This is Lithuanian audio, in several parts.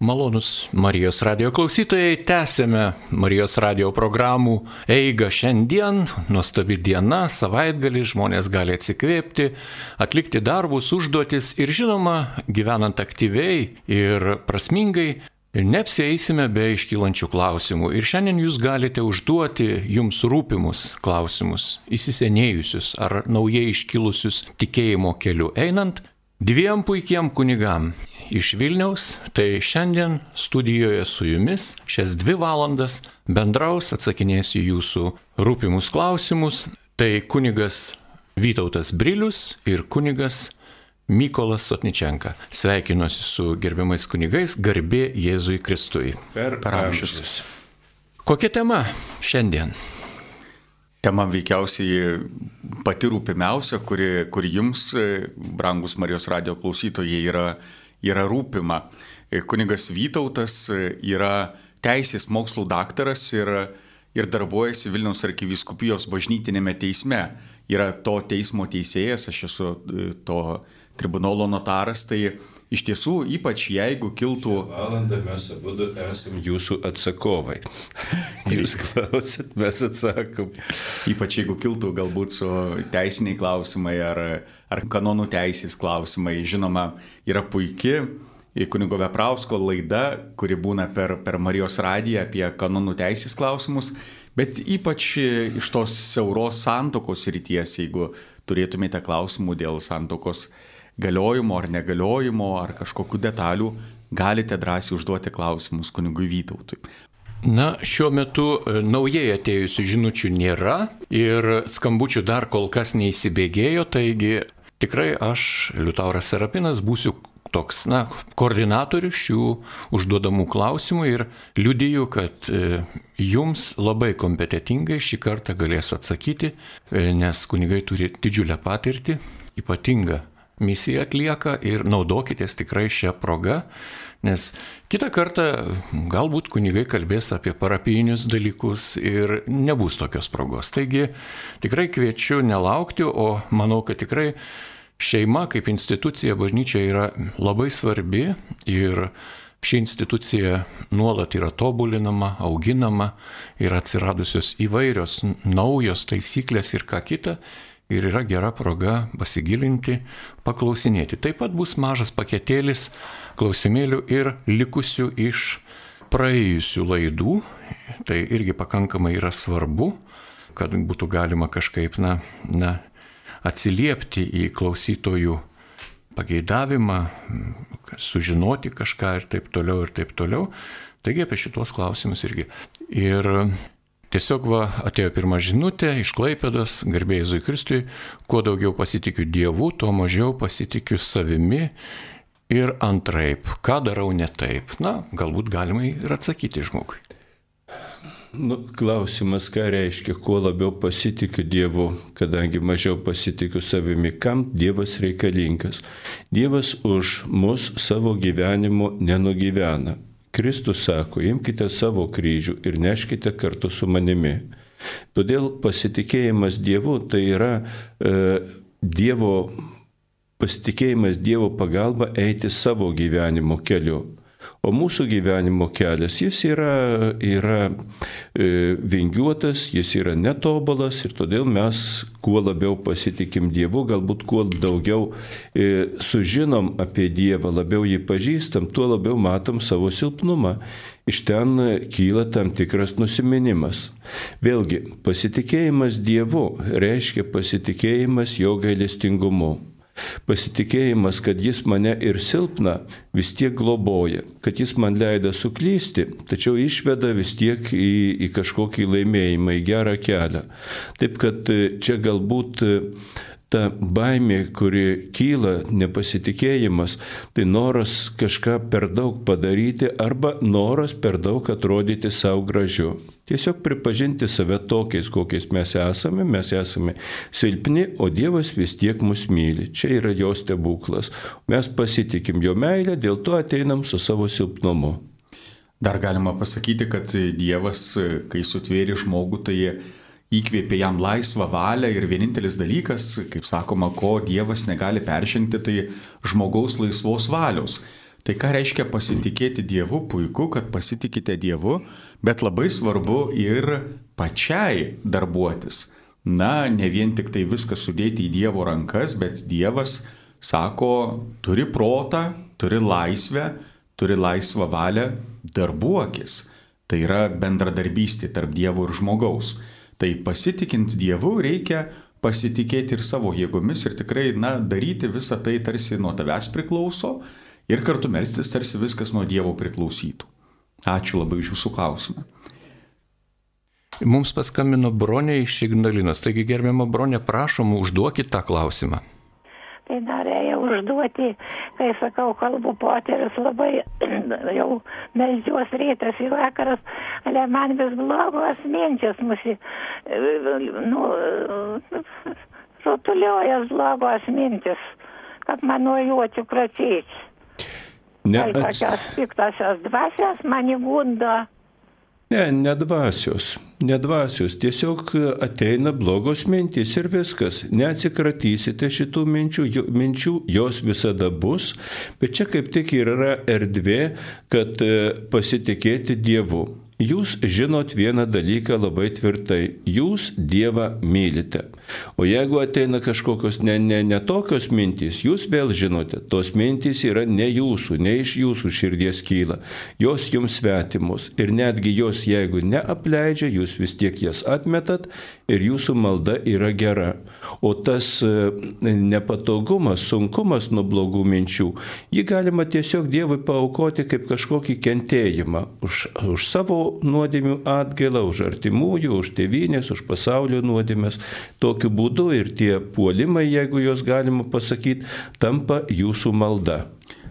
Malonus Marijos radio klausytojai, tęsėme Marijos radio programų eigą šiandien, nuostabi diena, savaitgalį žmonės gali atsikvėpti, atlikti darbus, užduotis ir žinoma, gyvenant aktyviai ir prasmingai, neapsėsime be iškylančių klausimų. Ir šiandien jūs galite užduoti jums rūpimus klausimus, įsisenėjusius ar naujai iškilusius tikėjimo keliu. Einant dviem puikiem kunigam iš Vilniaus, tai šiandien studijoje su jumis šias dvi valandas bendraus, atsakinėsiu jūsų rūpimus klausimus. Tai kunigas Vytautas Brilius ir kunigas Mykolas Sotničenka. Sveikinuosi su gerbiamais kunigais, garbė Jėzui Kristui. Per, amžius. Kokia tema šiandien? Tema veikiausiai pati rūpimiausia, kuri, kuri jums, brangus Marijos radio klausytojai, yra yra rūpima. E, kunigas Vytautas e, yra teisės mokslų daktaras ir, ir darbuojasi Vilniaus arkiviskupijos bažnytinėme teisme. Yra to teismo teisėjas, aš esu e, to tribunolo notaras, tai iš tiesų, ypač jeigu kiltų... Valandą mes abu esame jūsų atsakovai. Jūs klausit, mes atsakom. Ypač jeigu kiltų galbūt su teisiniai klausimai ar, ar kanonų teisės klausimai, žinoma, yra puikia kunigo Veprausko laida, kuri būna per, per Marijos radiją apie kanonų teisės klausimus, bet ypač iš tos siauros santokos ryties, jeigu turėtumėte klausimų dėl santokos galiojimo ar negaliojimo ar kažkokių detalių, galite drąsiai užduoti klausimus kunigui Vytautui. Na, šiuo metu e, naujai atėjusių žinučių nėra ir skambučių dar kol kas neįsibėgėjo, taigi tikrai aš, Liutauras Serapinas, būsiu toks, na, koordinatorius šių užduodamų klausimų ir liudiju, kad e, jums labai kompetitingai šį kartą galės atsakyti, e, nes kunigai turi didžiulę patirtį, ypatingą misiją atlieka ir naudokitės tikrai šią progą, nes kitą kartą galbūt kunigai kalbės apie parapijinius dalykus ir nebus tokios progos. Taigi tikrai kviečiu nelaukti, o manau, kad tikrai šeima kaip institucija bažnyčia yra labai svarbi ir ši institucija nuolat yra tobulinama, auginama ir atsiradusios įvairios naujos taisyklės ir ką kita ir yra gera proga pasigilinti, paklausinėti. Taip pat bus mažas paketėlis klausimėlių ir likusių iš praėjusių laidų. Tai irgi pakankamai yra svarbu, kad būtų galima kažkaip, na, na atsiliepti į klausytojų pageidavimą, sužinoti kažką ir taip toliau ir taip toliau. Taigi apie šitos klausimus irgi. Ir Tiesiog va, atėjo pirma žinutė iš Klaipėdas, garbėjai Jėzui Kristui, kuo daugiau pasitikiu Dievu, tuo mažiau pasitikiu savimi ir antraip, ką darau ne taip. Na, galbūt galima ir atsakyti žmogui. Nu, klausimas, ką reiškia, kuo labiau pasitikiu Dievu, kadangi mažiau pasitikiu savimi, kam Dievas reikalingas. Dievas už mus savo gyvenimu nenugyvena. Kristus sako, imkite savo kryžių ir neškite kartu su manimi. Todėl pasitikėjimas Dievu tai yra e, Dievo pasitikėjimas Dievo pagalba eiti savo gyvenimo keliu. O mūsų gyvenimo kelias, jis yra, yra e, vingiuotas, jis yra netobalas ir todėl mes kuo labiau pasitikim Dievu, galbūt kuo daugiau e, sužinom apie Dievą, labiau jį pažįstam, tuo labiau matom savo silpnumą. Iš ten kyla tam tikras nusiminimas. Vėlgi, pasitikėjimas Dievu reiškia pasitikėjimas jo gailestingumu. Pasitikėjimas, kad jis mane ir silpna, vis tiek globoja, kad jis man leida suklysti, tačiau išveda vis tiek į, į kažkokį laimėjimą, į gerą kelią. Taip kad e, čia galbūt e, ta baimė, kuri kyla, nepasitikėjimas, tai noras kažką per daug padaryti arba noras per daug atrodyti savo gražiu. Tiesiog pripažinti save tokiais, kokiais mes esame, mes esame silpni, o Dievas vis tiek mus myli. Čia yra jo stebuklas. Mes pasitikim jo meilę, dėl to ateinam su savo silpnumu. Dar galima pasakyti, kad Dievas, kai sutvėrė žmogų, tai įkvėpė jam laisvą valią ir vienintelis dalykas, kaip sakoma, ko Dievas negali peržengti, tai žmogaus laisvos valios. Tai ką reiškia pasitikėti Dievu? Puiku, kad pasitikite Dievu, bet labai svarbu ir pačiai darbuotis. Na, ne vien tik tai viską sudėti į Dievo rankas, bet Dievas sako, turi protą, turi laisvę, turi laisvą valią, darbuokis. Tai yra bendradarbystė tarp Dievo ir žmogaus. Tai pasitikint Dievu reikia pasitikėti ir savo jėgomis ir tikrai, na, daryti visą tai tarsi nuo tavęs priklauso ir kartu melstis tarsi viskas nuo Dievo priklausytų. Ačiū labai už jūsų klausimą. Mums paskambino Bronė iš Ignalinos. Taigi, gerbiama Bronė, prašom, užduokit tą klausimą. Tai norėjau užduoti, kai sakau, kalbų poteris labai jau melžiuos rytas į vakaras, ale man vis blogos minčios mūsų, nu, rutuliojas blogos mintis, kad man nuo jų atsikratyti. Ne, tai tokios piktosios dvasios mane gundo. Ne, nedvasios. Nedvasios. Tiesiog ateina blogos mintys ir viskas. Neatsikratysite šitų minčių, minčių, jos visada bus, bet čia kaip tik ir yra erdvė, kad e, pasitikėti Dievu. Jūs žinot vieną dalyką labai tvirtai. Jūs Dievą mylite. O jeigu ateina kažkokios ne, ne, ne tokios mintys, jūs vėl žinote, tos mintys yra ne jūsų, ne iš jūsų širdies kyla. Jos jums svetimos. Ir netgi jos, jeigu neapleidžia, jūs vis tiek jas atmetat ir jūsų malda yra gera. O tas e, nepatogumas, sunkumas nuo blogų minčių, jį galima tiesiog Dievui paukoti kaip kažkokį kentėjimą už, už savo nuodėmių atgailą, už artimųjų, už tėvynės, už pasaulio nuodėmės. Tokiu būdu ir tie puolimai, jeigu juos galima pasakyti, tampa jūsų malda.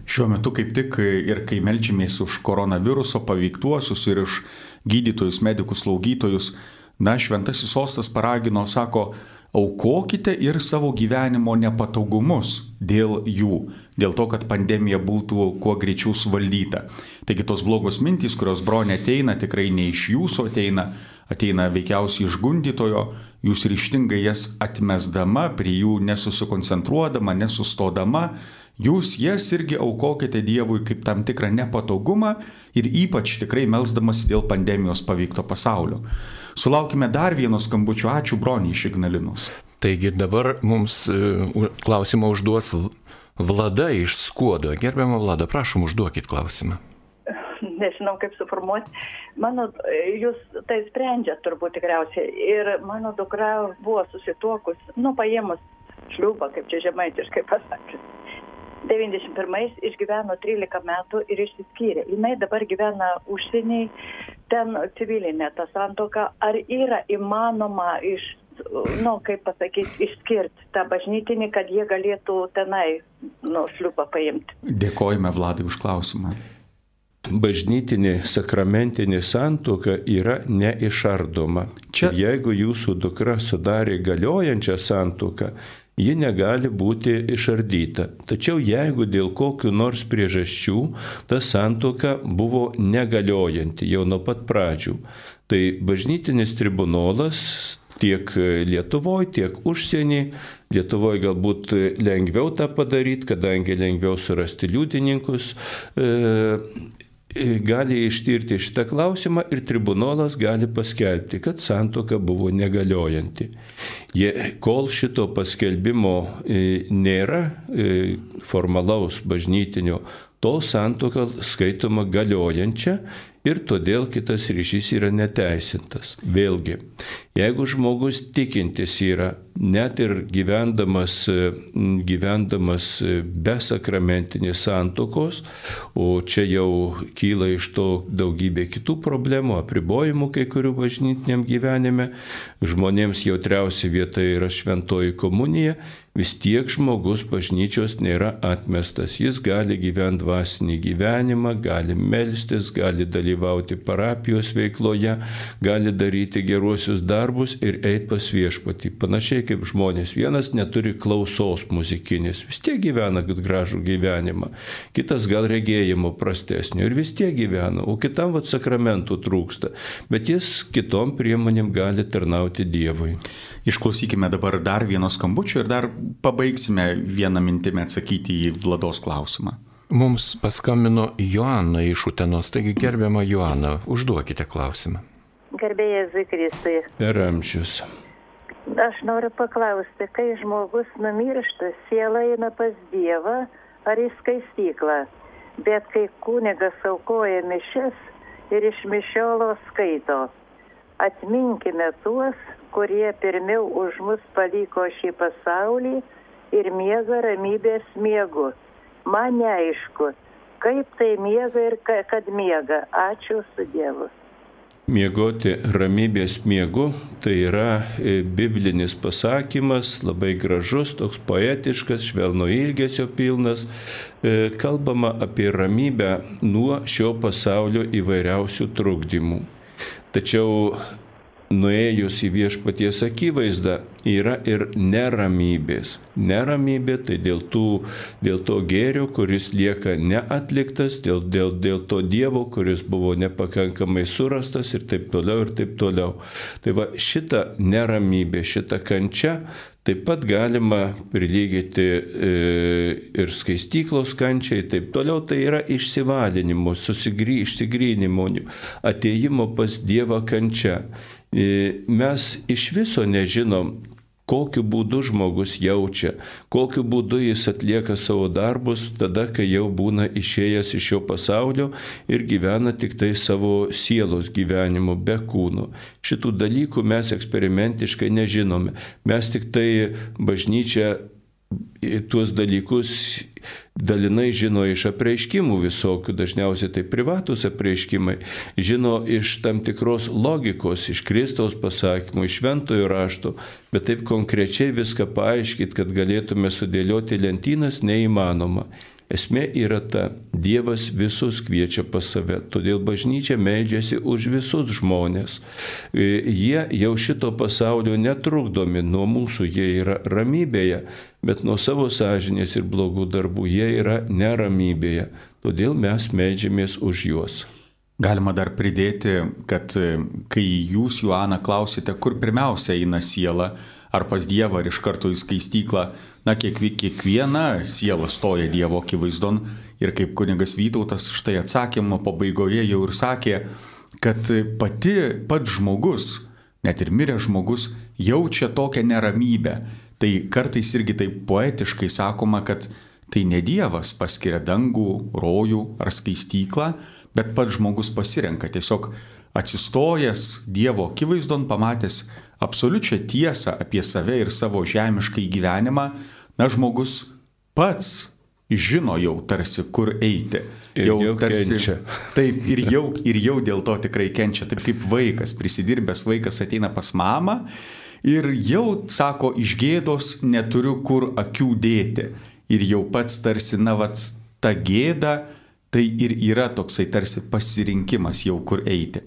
Šiuo metu kaip tik ir kai melčiamės už koronaviruso paveiktuosius ir už gydytojus, medikus, slaugytojus, na, šventasis sostas paragino, sako, aukokite ir savo gyvenimo nepatogumus dėl jų, dėl to, kad pandemija būtų kuo greičiau suvaldyta. Taigi tos blogos mintys, kurios bronė ateina, tikrai ne iš jūsų ateina, ateina veikiausiai iš gundytojo, jūs ryštingai jas atmesdama, prie jų nesusikoncentruodama, nesustodama, jūs jas irgi aukokite Dievui kaip tam tikrą nepatogumą ir ypač tikrai melsdamas dėl pandemijos paveikto pasaulio. Sulaukime dar vieno skambučio, ačiū broniai iš Ignalinos. Taigi dabar mums e, klausimą užduos Vlada iš Skuodo. Gerbiamą Vladą, prašom užduokit klausimą nežinau kaip suformuoti. Mano, jūs tai sprendžiat turbūt tikriausiai. Ir mano dukra buvo susituokus, nu, paėmus šliūbą, kaip čia žemaitiškai pasakius. 91 išgyveno 13 metų ir išsiskyrė. Jis dabar gyvena užsieniai, ten civilinė ta santoka. Ar yra įmanoma iš, nu, kaip pasakyti, išskirti tą bažnytinį, kad jie galėtų tenai, nu, šliupą paimti? Dėkojame Vladai už klausimą bažnytinė sakramentinė santuoka yra neišardoma. Čia jeigu jūsų dukra sudarė galiojančią santuoką, ji negali būti išardyta. Tačiau jeigu dėl kokiu nors priežasčių ta santuoka buvo negaliojanti jau nuo pat pradžių, tai bažnytinis tribunolas tiek Lietuvoje, tiek užsienį. Lietuvoje galbūt lengviau tą padaryti, kadangi lengviau surasti liudininkus. E, gali ištirti šitą klausimą ir tribunolas gali paskelbti, kad santoka buvo negaliojanti. Jie, kol šito paskelbimo e, nėra e, formalaus bažnytinio, tol santoka skaitoma galiojančia ir todėl kitas ryšys yra neteisintas. Vėlgi, jeigu žmogus tikintis yra, net ir gyvendamas, gyvendamas be sakramentinės santokos, o čia jau kyla iš to daugybė kitų problemų, apribojimų kai kurių bažnytiniam gyvenime, žmonėms jautriausia vieta yra šventoji komunija, vis tiek žmogus bažnyčios nėra atmestas. Jis gali gyventi dvasinį gyvenimą, gali melstis, gali dalyvauti parapijos veikloje, gali daryti geruosius darbus ir eiti pas viešpatį. Panašiai kaip žmonės. Vienas neturi klausos muzikinės, vis tiek gyvena gražų gyvenimą. Kitas gal regėjimo prastesnio ir vis tiek gyvena, o kitam vat sakramentų trūksta. Bet jis kitom priemonėm gali tarnauti Dievui. Išklausykime dabar dar vieno skambučio ir dar pabaigsime vieną mintimę atsakyti į Vlados klausimą. Mums paskambino Joana iš Utenos, taigi gerbiama Joana, užduokite klausimą. Gerbėjai Zikristui. Per amžius. Aš noriu paklausti, kai žmogus numiršta, siela eina pas Dievą ar į skaistyklą, bet kai kunigas aukoja mišes ir iš mišiolo skaito, atminkime tuos, kurie pirmiau už mus paliko šį pasaulį ir miega ramybės miegu. Man neaišku, kaip tai miega ir kad miega. Ačiū su Dievu. Miegoti ramybės miegu tai yra e, biblinis pasakymas, labai gražus, toks poetiškas, švelno ilgesio pilnas. E, kalbama apie ramybę nuo šio pasaulio įvairiausių trukdymų. Tačiau nuėjus į viešpaties akivaizdą yra ir neramybės. Neramybė tai dėl, tų, dėl to gėrio, kuris lieka neatliktas, dėl, dėl, dėl to Dievo, kuris buvo nepakankamai surastas ir taip toliau ir taip toliau. Tai va šitą neramybę, šitą kančią Taip pat galima prilygyti e, ir skaistyklos kančiai, taip toliau tai yra išsivalinimo, išsigrynimo, ateimo pas Dievą kančia. E, mes iš viso nežinom, kokiu būdu žmogus jaučia, kokiu būdu jis atlieka savo darbus tada, kai jau būna išėjęs iš šio pasaulio ir gyvena tik tai savo sielos gyvenimu be kūno. Šitų dalykų mes eksperimentiškai nežinome. Mes tik tai bažnyčia tuos dalykus dalinai žino iš apreiškimų visokių, dažniausiai tai privatus apreiškimai, žino iš tam tikros logikos, iš Kristaus pasakymų, iš šventojo rašto, bet taip konkrečiai viską paaiškyti, kad galėtume sudėlioti lentynas, neįmanoma. Esmė yra ta, Dievas visus kviečia pas save, todėl bažnyčia meldžiasi už visus žmonės. E, jie jau šito pasaulio netrukdomi nuo mūsų, jie yra ramybėje, bet nuo savo sąžinės ir blogų darbų jie yra neramybėje. Todėl mes meldžiamės už juos. Galima dar pridėti, kad e, kai jūs, Joana, klausite, kur pirmiausia eina siela, ar pas Dievą, ar iš karto į skaistyklą, na, kiekviena siela stoja Dievo akivaizdon ir kaip kunigas Vytautas štai atsakymo pabaigoje jau ir sakė, kad pati pats žmogus, net ir miręs žmogus, jaučia tokią neramybę. Tai kartais irgi taip poetiškai sakoma, kad tai ne Dievas paskiria dangų, rojų ar skaistyklą, bet pats žmogus pasirenka tiesiog atsistojęs Dievo akivaizdon, pamatęs absoliučią tiesą apie save ir savo žemišką gyvenimą, na žmogus pats žino jau tarsi, kur eiti. Ir jau, jau tarsi, kenčia. Taip, ir jau, ir jau dėl to tikrai kenčia. Taip kaip vaikas, prisidirbęs vaikas ateina pas mamą ir jau sako, iš gėdos neturiu kur akių dėti. Ir jau pats tarsi, na, vats, ta gėda, Tai ir yra toksai tarsi pasirinkimas jau kur eiti.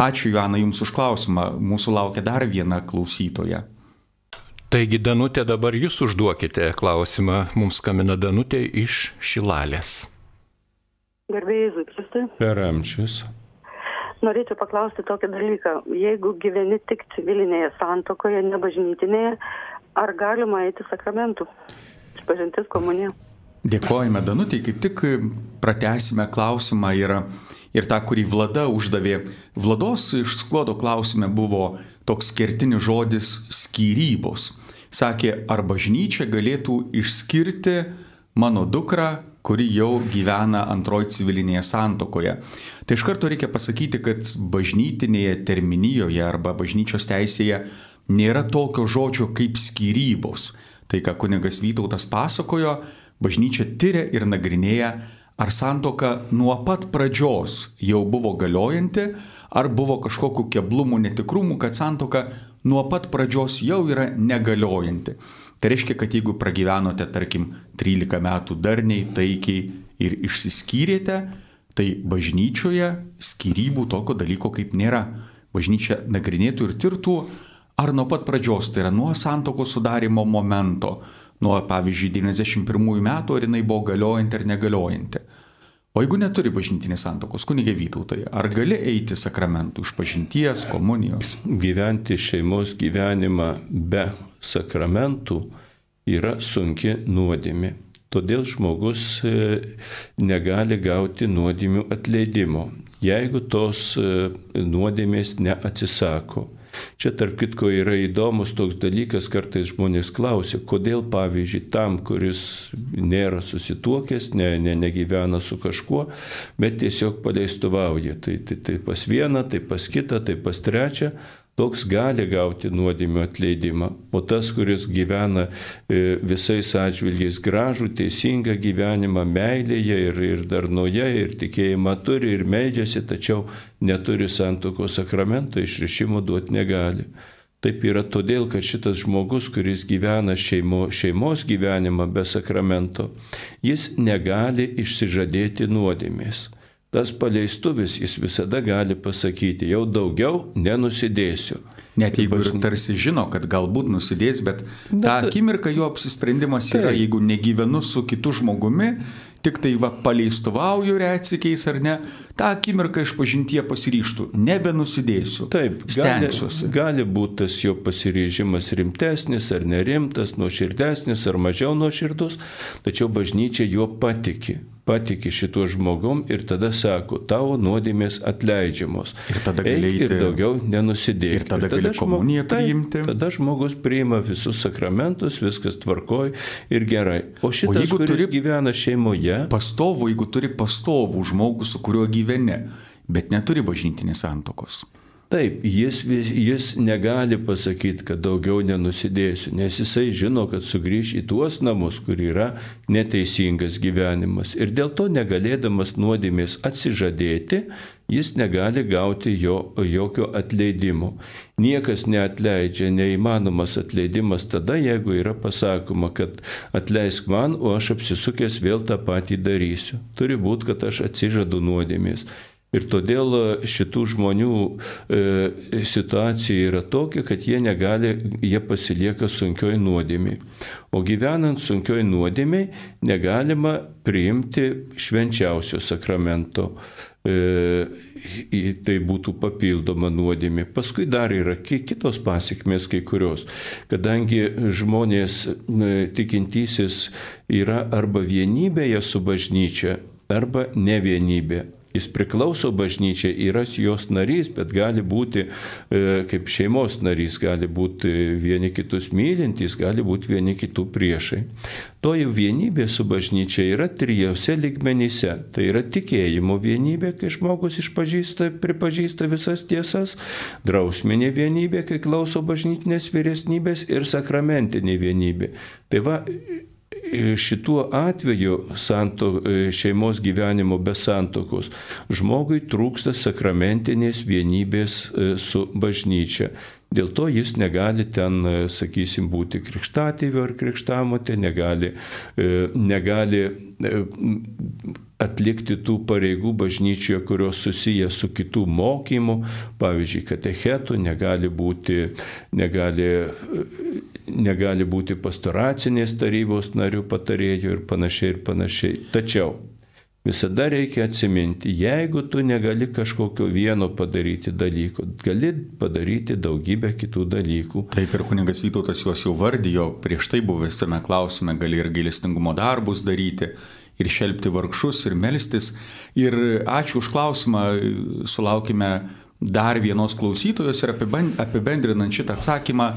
Ačiū Joana Jums už klausimą. Mūsų laukia dar viena klausytoja. Taigi, Danutė, dabar Jūs užduokite klausimą. Mums kamina Danutė iš Šilalės. Gerbėjai Zutristai. Per amžius. Norėčiau paklausti tokį dalyką. Jeigu gyveni tik civilinėje santokoje, ne bažnytinėje, ar galima eiti sakramentų? Išpažintis komunija. Dėkojame Danutė, kaip tik pratesime klausimą ir, ir tą, kurį Vlada uždavė. Vlados iš sklodo klausime buvo toks kertinis žodis skyrybos. Sakė, ar bažnyčia galėtų išskirti mano dukrą, kuri jau gyvena antroji civilinėje santokoje. Tai iš karto reikia pasakyti, kad bažnytinėje terminijoje arba bažnyčios teisėje nėra tokio žodžio kaip skyrybos. Tai, ką kunigas Vytautas pasakojo, bažnyčia tyria ir nagrinėja, ar santoka nuo pat pradžios jau buvo galiojanti, ar buvo kažkokiu keblumų, netikrumų, kad santoka nuo pat pradžios jau yra negaliojanti. Tai reiškia, kad jeigu pragyvenote, tarkim, 13 metų darniai, taikiai ir išsiskyrėte, tai bažnyčioje skirybų tokio dalyko kaip nėra. Bažnyčia nagrinėtų ir tirtų, ar nuo pat pradžios, tai yra nuo santokos sudarimo momento, nuo, pavyzdžiui, 91 metų, ar jinai buvo galiojanti ar negaliojanti. O jeigu neturi bažnytinės santokos, kunigė Vytautai, ar gali eiti sakramentų iš pažinties, komunijos? Gyventi šeimos gyvenimą be sakramentų yra sunki nuodėmė. Todėl žmogus e, negali gauti nuodėmių atleidimo, jeigu tos e, nuodėmės neatsisako. Čia tarp kitko yra įdomus toks dalykas, kartais žmonės klausia, kodėl pavyzdžiui tam, kuris nėra susituokęs, ne, ne, negyvena su kažkuo, bet tiesiog paleistuvauja. Tai, tai, tai pas vieną, tai pas kitą, tai pas trečią, toks gali gauti nuodėmio atleidimą, o tas, kuris gyvena e, visais atžvilgiais gražų, teisingą gyvenimą meilėje ir, ir darnoje, ir tikėjimą turi, ir meldžiasi, tačiau neturi santokos sakramento, išrišimo duoti negali. Taip yra todėl, kad šitas žmogus, kuris gyvena šeimo, šeimos gyvenimą be sakramento, jis negali išsižadėti nuodėmės tas paleistuvis jis visada gali pasakyti, jau daugiau nenusidėsiu. Net jeigu ir tarsi žino, kad galbūt nusidės, bet tą ta- akimirką jo apsisprendimas yra, Taip. jeigu negyvenu su kitu žmogumi, tik tai va paleistuvauju reacikiais ar ne, tą akimirką iš pažintie pasiryštų, nebenusidėsiu. Taip, gali, stengsiuosi. gali būti tas jo pasiryžimas rimtesnis ar nerimtas, nuoširdesnis ar mažiau nuoširdus, tačiau bažnyčia juo patiki. Patiki šituo žmogum ir tada sako, tavo nuodėmės atleidžiamos. Ir tada gali ir eiti- daugiau nenusidėti. ir tada gali žmo- komuniją Taip, priimti. Tada žmogus priima visus sakramentus, viskas tvarkoj ir gerai. O šitas, jeigu kuris turi- gyvena šeimoje, Pastovų, jeigu turi pastovų žmogų, su kuriuo gyveni, bet neturi bažnytinės santokos. Taip, jis, jis negali pasakyti, kad daugiau nenusidėsiu, nes jisai žino, kad sugrįž į tuos namus, kur yra neteisingas gyvenimas. Ir dėl to negalėdamas nuodėmės atsižadėti, jis negali gauti jo, jokio atleidimo. Niekas neatleidžia, neįmanomas atleidimas tada, jeigu yra pasakoma, kad atleisk man, o aš apsisukęs vėl tą patį darysiu. Turi būti, kad aš atsižadu nuodėmės. Ir todėl e, šitų žmonių e, situacija yra tokia, kad jie negali, jie pasilieka sunkioj nuodėmiai. O gyvenant sunkioj nuodėmiai negalima priimti švenčiausio sakramento. E, tai būtų papildoma nuodėmė. Paskui dar yra ki- kitos pasiekmes kai kurios. Kadangi žmonės e, tikintysis yra arba vienybėje su bažnyčia, arba ne vienybė. Jis priklauso bažnyčiai, yra jos narys, bet gali būti e, kaip šeimos narys, gali būti vieni kitus mylintys, gali būti vieni kitų priešai. Toji vienybė su bažnyčia yra trijose ligmenyse. Tai yra tikėjimo vienybė, kai žmogus išpažįsta, pripažįsta visas tiesas, drausminė vienybė, kai klauso bažnytinės vyresnybės ir sakramentinė vienybė. Tai va, šituo atveju santo, šeimos gyvenimo be santokos žmogui trūksta sakramentinės vienybės e, su bažnyčia. Dėl to jis negali ten, e, sakysim, būti krikštatėviu ar krikštamotė, negali, e, negali e, atlikti tų pareigų bažnyčioje, kurios susiję su kitų mokymų, pavyzdžiui, katechetų, negali būti, negali, negali būti pastoracinės tarybos narių patarėjų ir panašiai ir panašiai. Tačiau Visada reikia atsiminti, jeigu tu negali kažkokio vieno padaryti dalyko, gali padaryti daugybę kitų dalykų. Taip ir kuningas Vytautas juos jau vardijo, prieš tai buvęsime klausime, gali ir gailestingumo darbus daryti, ir šelbti vargšus, ir melstis. Ir ačiū už klausimą, sulaukime dar vienos klausytojos ir apibendrinant šitą atsakymą,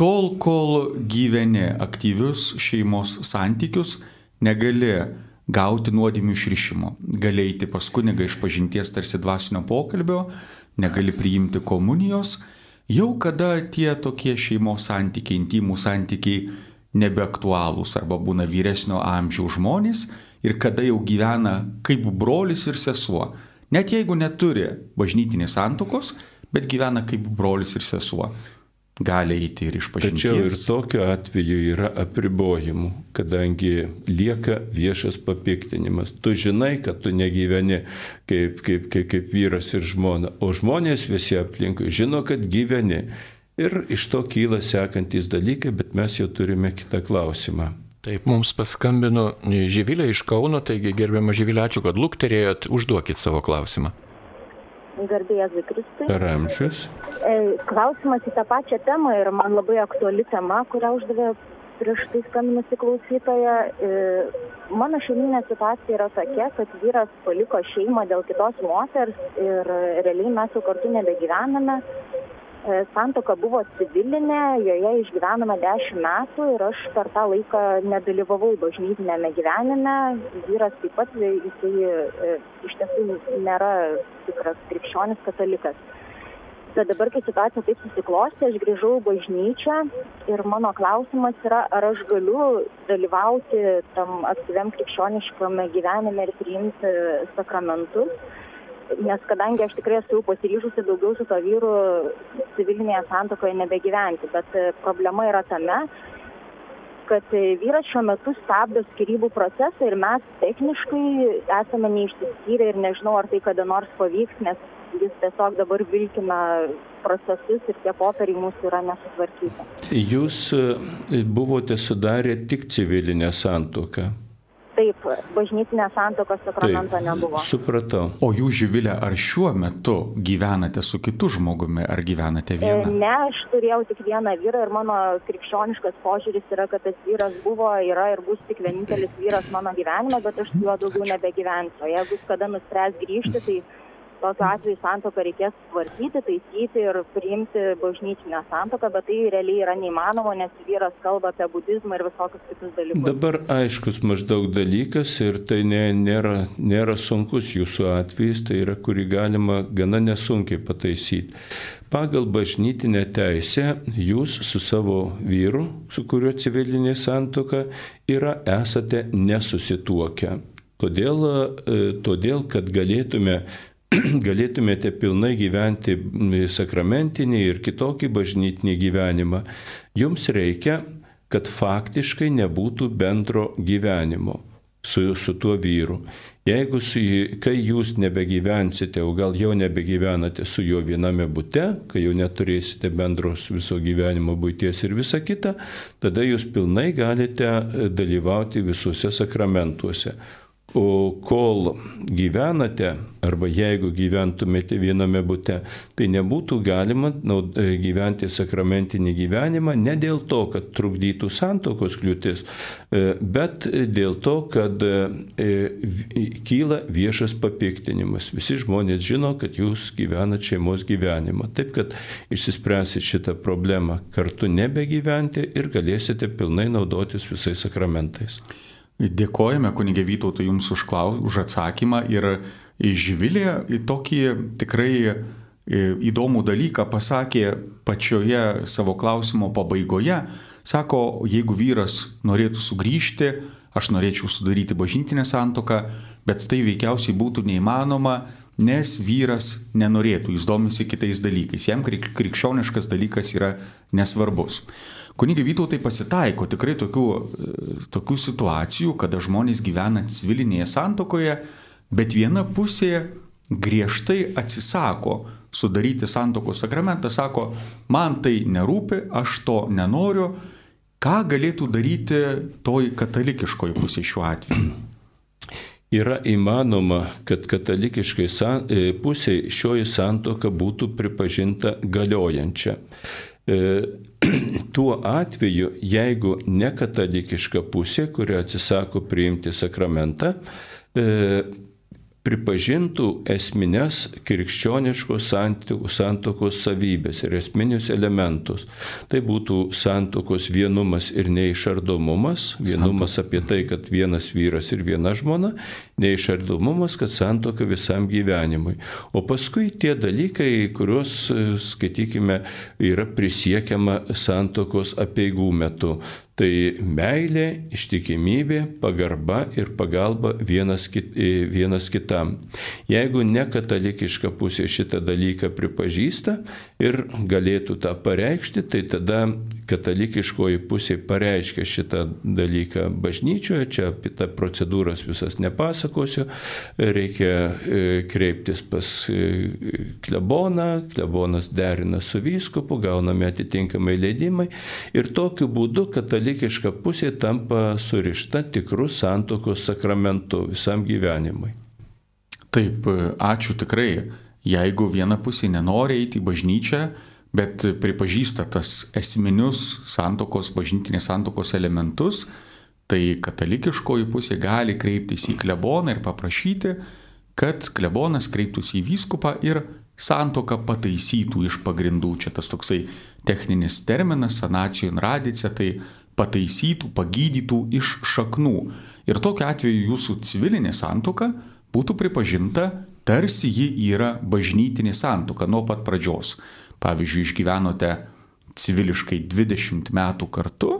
tol kol gyveni aktyvius šeimos santykius, negali gauti nuodėmių išrišimo. Gali eiti pas kunigą iš pažinties tarsi dvasinio pokalbio, negali priimti komunijos. Jau kada tie tokie šeimos santykiai, intimų santykiai nebeaktualūs arba būna vyresnio amžiaus žmonės ir kada jau gyvena kaip brolis ir sesuo. Net jeigu neturi bažnytinės santokos, bet gyvena kaip brolis ir sesuo. Gali eiti ir iš Tačiau ir tokiu atveju yra apribojimų, kadangi lieka viešas papiktinimas. Tu žinai, kad tu negyveni kaip, kaip, kaip, kaip vyras ir žmona, o žmonės visi aplinkui žino, kad gyveni. Ir iš to kyla sekantis dalykai, bet mes jau turime kitą klausimą. Taip, mums paskambino Živilė iš Kauno, taigi gerbiamą Živilę, ačiū, kad lukterėjot, užduokit savo klausimą. Garbėjai Zikristai. Per amžius. Klausimas į tą pačią temą ir man labai aktuali tema, kurią uždavė prieš tai skambinusi klausytoja. E, mano šeiminė situacija yra tokia, kad vyras paliko šeimą dėl kitos moters ir realiai mes jau kartu nebegyvename. E, santoka buvo civilinė, joje išgyvenome 10 metų ir aš per tą laiką nedalyvavau bažnytinėme gyvenime. Vyras taip pat, jisai e, iš tiesų nėra tikras krikščionis katalikas. Bet dabar, kai situacija taip susiklosti, aš grįžau į bažnyčią ir mano klausimas yra, ar aš galiu dalyvauti tam aktyviam krikščioniškame gyvenime ir priimti sakramentus. Nes kadangi aš tikrai esu pasiryžusi daugiau su to vyru civilinėje santokoje nebegyventi, bet problema yra tame, kad vyras šiuo metu stabdo skirybų procesą ir mes techniškai esame neišsiskyrę ir nežinau, ar tai kada nors pavyks, nes jis tiesiog dabar vilkina procesus ir tie popieriai mūsų yra nesutvarkyti. Jūs e, buvote sudarę tik civilinę santoką. Taip, bažnytinė santokos sakramento nebuvo. Supratau. O jūs, Živilė, ar šiuo metu gyvenate su kitu žmogumi, ar gyvenate E, viena? Ne, aš turėjau tik vieną vyrą ir mano krikščioniškas požiūris yra, kad tas vyras buvo, yra ir bus tik vienintelis vyras mano gyvenime, bet aš su juo daugiau nebegyvensiu. Jeigu jis kada nuspręs grįžti, tai tokiu atveju santoką reikės tvarkyti, taisyti ir priimti bažnytinę santoką, bet tai realiai yra neįmanoma, nes vyras kalba apie budizmą ir visokius kitus dalykus. Dabar aiškus maždaug dalykas ir tai ne, nėra, nėra sunkus jūsų atvejis, tai yra, kurį galima gana nesunkiai pataisyti. Pagal bažnytinę teisę jūs su savo vyru, su kuriuo civilinė santoka yra, esate nesusituokę. Todėl, e, todėl kad galėtume galėtumėte pilnai gyventi sakramentinį ir kitokį bažnytinį gyvenimą, jums reikia, kad faktiškai nebūtų bendro gyvenimo su, su tuo vyru. Jeigu su, kai jūs nebegyvensite, o gal jau nebegyvenate su juo viename bute, kai jau neturėsite bendros viso gyvenimo būties ir visa kita, tada jūs pilnai galite e, dalyvauti visuose sakramentuose. O kol gyvenate, arba jeigu gyventumėte viename bute, tai nebūtų galima e, gyventi sakramentinį gyvenimą ne dėl to, kad trukdytų santokos kliūtis, e, bet dėl to, kad e, kyla viešas papiktinimas. Visi žmonės žino, kad jūs gyvenat šeimos gyvenimą. Taip, kad išsispręsit šitą problemą kartu nebegyventi ir galėsite pilnai naudotis visais sakramentais. Dėkojame kunigė Vytautai Jums už, klaus, už atsakymą ir Živilė tokį tikrai e, įdomų dalyką pasakė pačioje savo klausimo pabaigoje. Sako, jeigu vyras norėtų sugrįžti, aš norėčiau sudaryti bažnytinę santoką, bet tai veikiausiai būtų neįmanoma, nes vyras nenorėtų, jis domisi kitais dalykais, jam krik- krikščioniškas dalykas yra nesvarbus. Kunigi Vytautai pasitaiko tikrai tokių, e, tokių situacijų, kada žmonės gyvena civilinėje santokoje, bet viena pusė griežtai atsisako sudaryti santokos sakramentą, sako, man tai nerūpi, aš to nenoriu. Ką galėtų daryti toj katalikiškoji pusė šiuo atveju? Yra įmanoma, kad katalikiškai san- e, pusiai šioji santoka būtų pripažinta galiojančia. E, Tuo atveju, jeigu nekatalikiška pusė, kuri atsisako priimti sakramentą, e, pripažintų esminės krikščioniškos santokos savybės ir esminius elementus. Tai būtų santokos vienumas ir neišardomumas. Vienumas apie tai, kad vienas vyras ir viena žmona, neišardomumas, kad santoka visam gyvenimui. O paskui tie dalykai, kuriuos, e, skaitykime, yra prisiekiama santokos apieigų metu. Tai meilė, ištikimybė, pagarba ir pagalba vienas, kit, e, vienas kitam. Jeigu ne katalikiška pusė šitą dalyką pripažįsta ir galėtų tą pareikšti, tai tada katalikiškoji pusė pareiškia šitą dalyką bažnyčioje, čia apie tą procedūras visas nepasakosiu, reikia e, kreiptis pas e, kleboną, klebonas derina su vyskupu, gauname atitinkamai leidimai ir tokiu būdu katalikiška pusė tampa surišta tikrų santokos sakramentu visam gyvenimui. Taip, ačiū tikrai. Jeigu viena pusė nenori eiti į bažnyčią, bet pripažįsta tas esminius santokos, bažnytinės santokos elementus, tai katalikiškoji pusė gali kreiptis į kleboną ir paprašyti, kad klebonas kreiptųsi į vyskupą ir santoką pataisytų iš pagrindų. Čia tas toksai techninis terminas, sanacijų radice, tai pataisytų, pagydytų iš šaknų. Ir tokiu atveju jūsų civilinė santoka būtų pripažinta, tarsi ji yra bažnytinė santoka nuo pat pradžios. Pavyzdžiui, išgyvenote civiliškai 20 metų kartu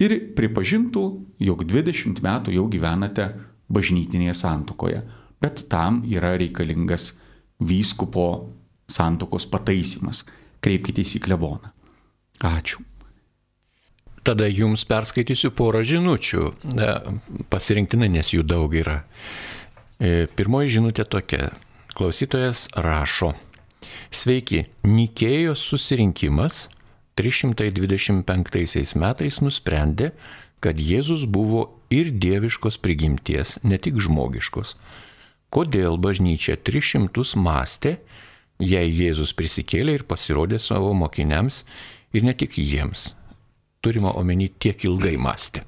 ir pripažintų, jog 20 metų jau gyvenate bažnytinėje santokoje. Bet tam yra reikalingas vyskupo santokos pataisimas. Kreipkitės į kleboną. Ačiū. Tada jums perskaitysiu porą žinučių, pasirinktinai, nes jų daug yra. E, pirmoji žinutė tokia. Klausytojas rašo. Sveiki, Nikėjos susirinkimas 325 metais nusprendė, kad Jėzus buvo ir dieviškos prigimties, ne tik žmogiškos. Kodėl bažnyčia 300 mąstė, jei Jėzus prisikėlė ir pasirodė savo mokiniams ir ne tik jiems? Turima omeny tiek ilgai mąstė.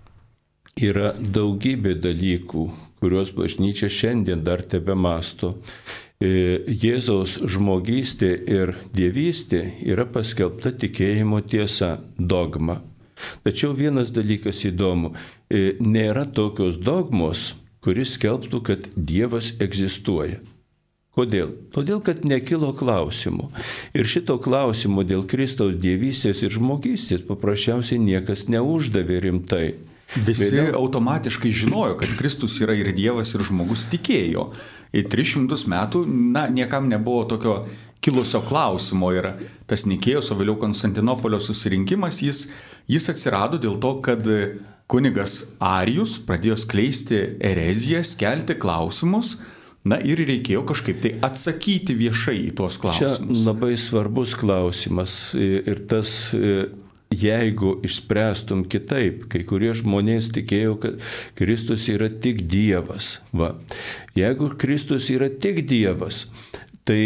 Yra daugybė dalykų, kuriuos bažnyčia šiandien dar tebe masto. E, Jėzaus žmogystė ir dievystė yra paskelbta tikėjimo tiesa, dogma. Tačiau vienas dalykas įdomu, e, nėra tokios dogmos, kuris skelbtų, kad Dievas egzistuoja. Kodėl? Todėl, kad nekilo klausimų. Ir šito klausimo dėl Kristaus dievystės ir žmogystės paprasčiausiai niekas neuždavė rimtai. Visi Vėliau... automatiškai žinojo, kad Kristus yra ir Dievas, ir žmogus tikėjo. Ir 300 metų, na, niekam nebuvo tokio kilusio klausimo. Ir tas Nikėjos, o vėliau Konstantinopolio susirinkimas, jis, jis atsirado dėl to, kad kunigas Arijus pradėjo skleisti ereziją, kelti klausimus. Na ir reikėjo kažkaip tai atsakyti viešai į tuos klausimus. Čia labai svarbus klausimas ir tas jeigu išspręstum kitaip, kai kurie žmonės tikėjo, kad Kristus yra tik Dievas. Va. Jeigu Kristus yra tik Dievas, tai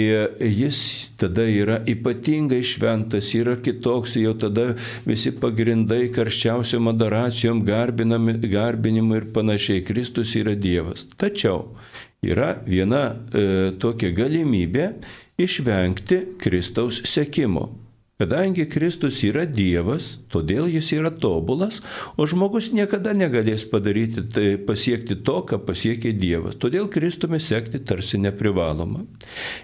jis tada yra ypatingai šventas, yra kitoks, jau tada visi pagrindai karščiausiom adoracijom, garbinimu ir panašiai. Kristus yra Dievas. Tačiau yra viena e, tokia galimybė išvengti Kristaus sekimo. Kadangi Kristus yra Dievas, todėl jis yra tobulas, o žmogus niekada negalės padaryti, tai pasiekti to, ką pasiekė Dievas. Todėl Kristumi sekti tarsi neprivaloma.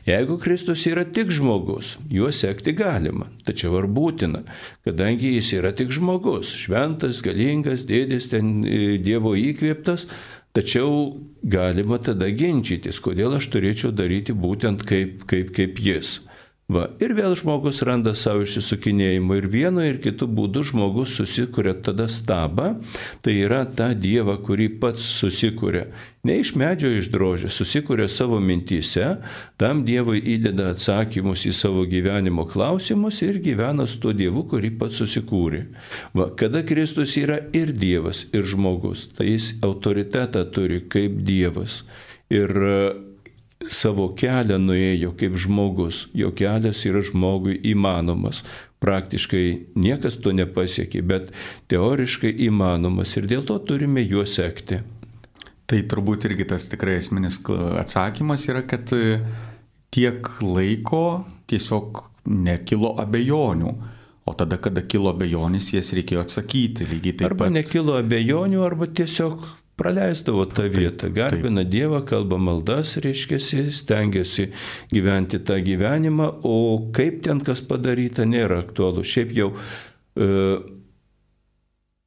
Jeigu Kristus yra tik žmogus, juo sekti galima, tačiau ar būtina, kadangi jis yra tik žmogus, šventas, galingas, dėdės ten e, Dievo įkvėptas, Tačiau galima tada ginčytis, kodėl aš turėčiau daryti būtent kaip, kaip, kaip jis. Va, ir vėl žmogus randa savo išsisukinėjimą ir vienu ir kitu būdu žmogus susikuria tada stabą, tai yra tą dievą, kurį pats susikuria. Ne iš medžio išdrožė, susikuria savo mintyse, tam dievui įdeda atsakymus į savo gyvenimo klausimus ir gyvena su tuo dievu, kurį pats susikūrė. Va, kada Kristus yra ir dievas, ir žmogus, tai jis autoritetą turi kaip dievas. Ir savo kelią nuėjo kaip žmogus, jo kelias yra žmogui įmanomas. Praktiškai niekas to nepasiekė, bet teoriškai įmanomas ir dėl to turime juo sekti. Tai turbūt irgi tas tikrai esminis atsakymas yra, kad e, tiek laiko tiesiog nekilo abejonių. O tada, kada kilo abejonės, jas reikėjo atsakyti lygiai taip arba pat. Arba nekilo abejonių, arba tiesiog praleisdavo tą vietą, garbina taip. Dievą, kalba maldas, reiškia, stengiasi gyventi tą gyvenimą, o kaip ten kas padaryta nėra aktualu. Šiaip jau e,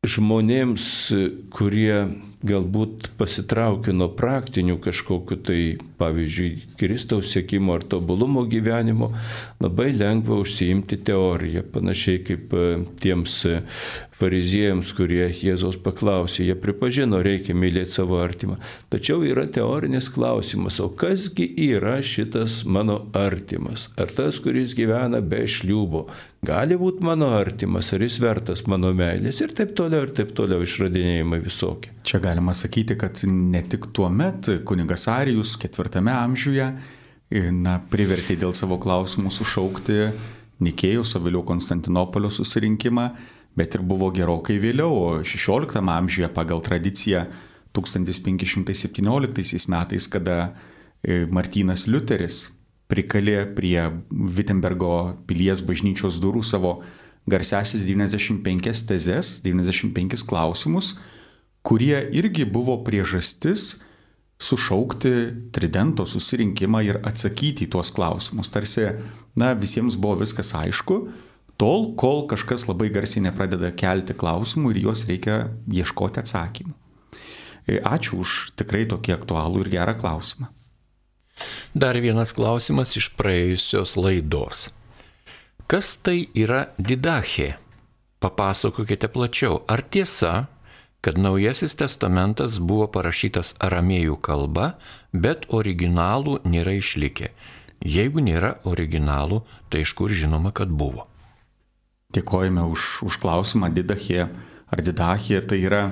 žmonėms, kurie galbūt pasitraukia nuo praktinių kažkokiu tai, pavyzdžiui, Kristaus sėkimo ar tobulumo gyvenimo, labai lengva užsiimti teoriją, panašiai kaip e, tiems e, fariziejams, kurie Jėzaus paklausė, jie pripažino, reikia mylėti savo artimą. Tačiau yra teorinis klausimas, o kasgi yra šitas mano artimas? Ar tas, kuris gyvena be šliūbo, gali būti mano artimas, ar jis vertas mano meilės ir taip toliau, ir taip toliau išradinėjimai visokie. Čia galima sakyti, kad ne tik tuo met kunigas Arijus ketvirtame amžiuje na, privertė dėl savo klausimų sušaukti Nikėjos, o vėliau Konstantinopolio susirinkimą, bet ir buvo gerokai vėliau, 16 amžiuje pagal tradiciją 1517 metais, kada e, Martynas Liuteris prikalė prie Wittenbergo pilies bažnyčios durų savo garsiasis 95 tezes, 95 klausimus, kurie irgi buvo priežastis sušaukti tridento susirinkimą ir atsakyti į tuos klausimus. Tarsi, na, visiems buvo viskas aišku, tol, kol kažkas labai garsiai nepradeda kelti klausimų ir juos reikia ieškoti atsakymų. E, ačiū už tikrai tokį aktualų ir gerą klausimą. Dar vienas klausimas iš praėjusios laidos. Kas tai yra didachė? Papasakokite plačiau. Ar tiesa, kad Naujasis testamentas buvo parašytas aramėjų kalba, bet originalų nėra išlikę? Jeigu nėra originalų, tai iš kur žinoma, kad buvo? Dėkojame už, už klausimą. Didachė ar didachė tai yra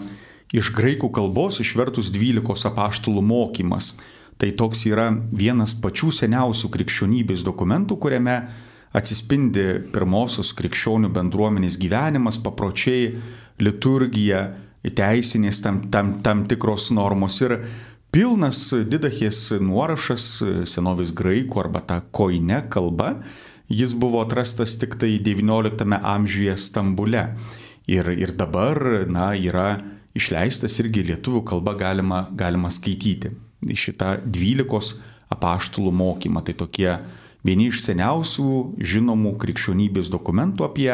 iš graikų kalbos išvertus 12 apaštalų mokymas. Tai toks yra vienas pačių seniausių krikščionybės dokumentų, kuriame atsispindi pirmosios krikščionių bendruomenės gyvenimas, papročiai, liturgija, teisinės tam, tam, tam tikros normos ir pilnas didachės nuorašas senovės graikų arba ta koine kalba, jis buvo atrastas tik tai XIX amžiuje Stambule. Ir, ir dabar, na, yra išleistas irgi lietuvių kalba galima, galima skaityti šitą dvylikos apaštalų mokymą. Tai tokie vieni iš seniausių žinomų krikščionybės dokumentų apie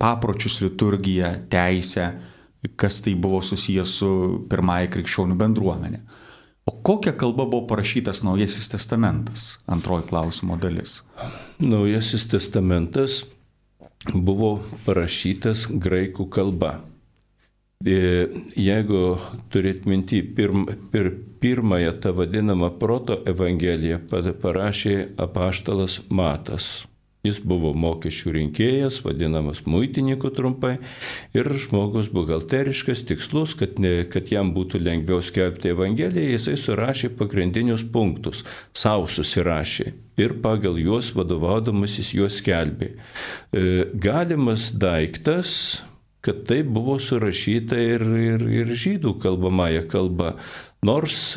papročius, liturgiją, teisę, kas tai buvo susijęs su pirmąja krikščionių bendruomenė. O kokia kalba buvo parašytas Naujasis testamentas? Antroji klausimo dalis. Naujasis testamentas buvo parašytas graikų kalba. E, jeigu turėt minti pirm, pir, pirmąją tą vadinamą proto evangeliją parašė apaštalas Matas. Jis buvo mokesčių rinkėjas, vadinamas muitininku trumpai, ir žmogus buhalteriškas, tikslus, kad, ne, kad jam būtų lengviau skelbti Evangeliją, jisai surašė pagrindinius punktus, savo susirašė ir pagal juos vadovaudamasis juos skelbė. E, galimas daiktas, kad tai buvo surašyta ir, ir, ir žydų kalbamąją kalbą. Nors,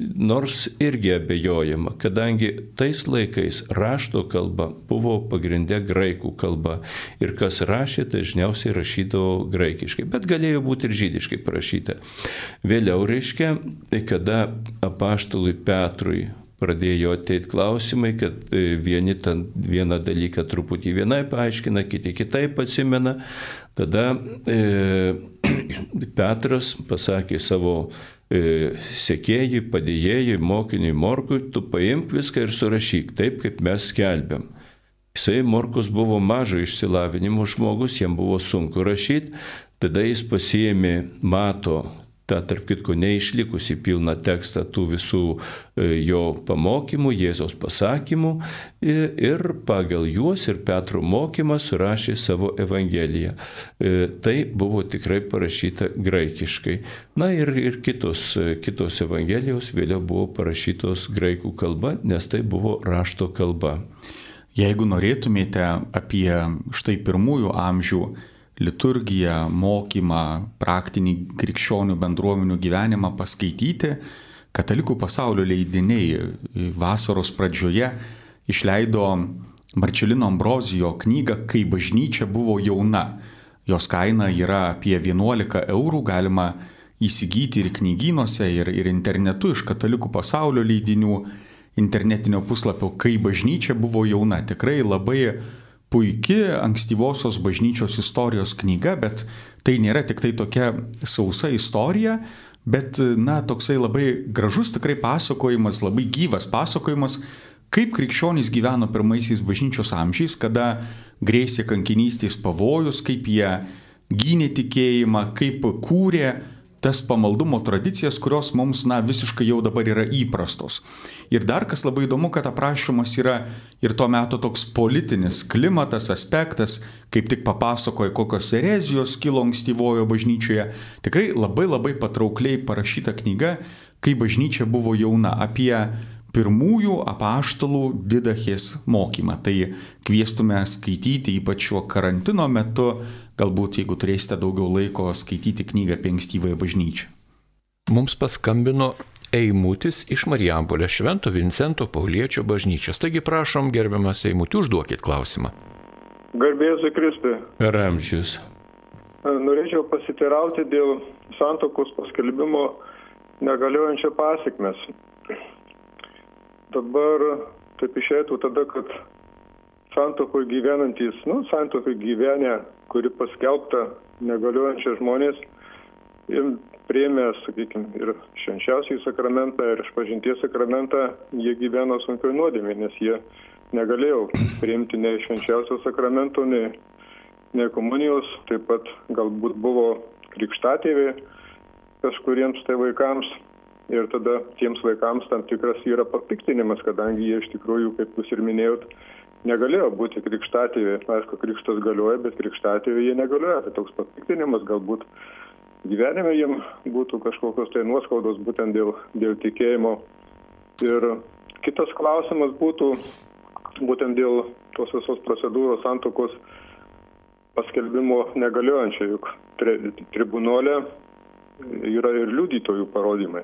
nors irgi abejojama, kadangi tais laikais rašto kalba buvo pagrindė graikų kalba ir kas rašė, dažniausiai rašydavo graikiškai, bet galėjo būti ir žydiškai parašyta. Vėliau reiškia, kada apaštalui Petrui pradėjo ateiti klausimai, kad e, vieni ten vieną dalyką truputį vienai paaiškina, kiti kitaip atsimena. Tada e, Petras pasakė savo e, sekėjui, padėjėjui, mokiniui Morkui, tu paimk viską ir surašyk taip, kaip mes skelbiam. Jisai Morkus buvo mažo išsilavinimo žmogus, jam buvo sunku rašyti, tada jis pasiėmė mato tą, tarp kitko, neišlikusi pilną tekstą tų visų e, jo pamokymų, Jėzaus pasakymų ir pagal juos ir Petro mokymą surašė savo Evangeliją. E, tai buvo tikrai parašyta graikiškai. Na ir, ir kitos, kitos Evangelijos vėliau buvo parašytos graikų kalba, nes tai buvo rašto kalba. Jeigu norėtumėte apie štai pirmųjų amžių liturgiją, mokymą, praktinį krikščionių bendruomenių gyvenimą paskaityti, katalikų pasaulio leidiniai vasaros pradžioje išleido Marčelino Ambrozijo knygą Kai bažnyčia buvo jauna. Jos kaina yra apie 11 eurų, galima įsigyti ir knygynuose, ir, ir internetu iš katalikų pasaulio leidinių internetinio puslapio Kai bažnyčia buvo jauna. Tikrai labai puikia ankstyvosios bažnyčios istorijos knyga, bet tai nėra tik tai tokia sausa istorija, bet, na, toksai labai gražus tikrai pasakojimas, labai gyvas pasakojimas, kaip krikščionys gyveno pirmaisiais bažnyčios amžiais, kada grėsė kankinystės pavojus, kaip jie gynė tikėjimą, kaip kūrė tas pamaldumo tradicijas, kurios mums, na, visiškai jau dabar yra įprastos. Ir dar kas labai įdomu, kad aprašymas yra ir tuo metu toks politinis klimatas, aspektas, kaip tik papasakoja, kokios erezijos kilo ankstyvojo bažnyčioje. Tikrai labai labai patraukliai parašyta knyga, kai bažnyčia buvo jauna, apie pirmųjų apaštalų didachės mokymą. Tai kviestume skaityti, ypač šiuo karantino metu, galbūt jeigu turėsite daugiau laiko skaityti knygą apie ankstyvąją bažnyčią. Mums paskambino Eimutis iš Marijampolė Švento Vincento Pauliečio bažnyčios. Taigi prašom, gerbiamas Eimutį, užduokit klausimą. Garbėsiu Kristui. Per amžius. Norėčiau pasiteirauti dėl santokos paskelbimo negaliojančio pasiekmes. Dabar taip išėtų tada, kad santokoje gyvenantis, nu, santokoje gyvenę, kuri paskelbta negaliojančia žmonės, priėmė, sakykime, ir švenčiausiai sakramentą, ir išpažinties sakramentą, jie gyveno sunkiai nuodėmė, nes jie negalėjo priimti nei švenčiausio sakramento, nei, nei komunijos, taip pat galbūt buvo krikštatėvė kažkuriems tai vaikams. Ir tada tiems vaikams tam tikras yra papiktinimas, kadangi jie iš tikrųjų, kaip jūs ir minėjot, negalėjo būti krikštatėvė. Aišku, krikštas galioja, bet krikštatėvė jie negalioja. Tai toks papiktinimas galbūt gyvenime jiem būtų kažkokios tai nuoskaudos būtent dėl, dėl tikėjimo. Ir kitas klausimas būtų būtent dėl tos visos procedūros santokos paskelbimo negaliojančia, juk tri, tribunolė yra ir liudytojų parodymai.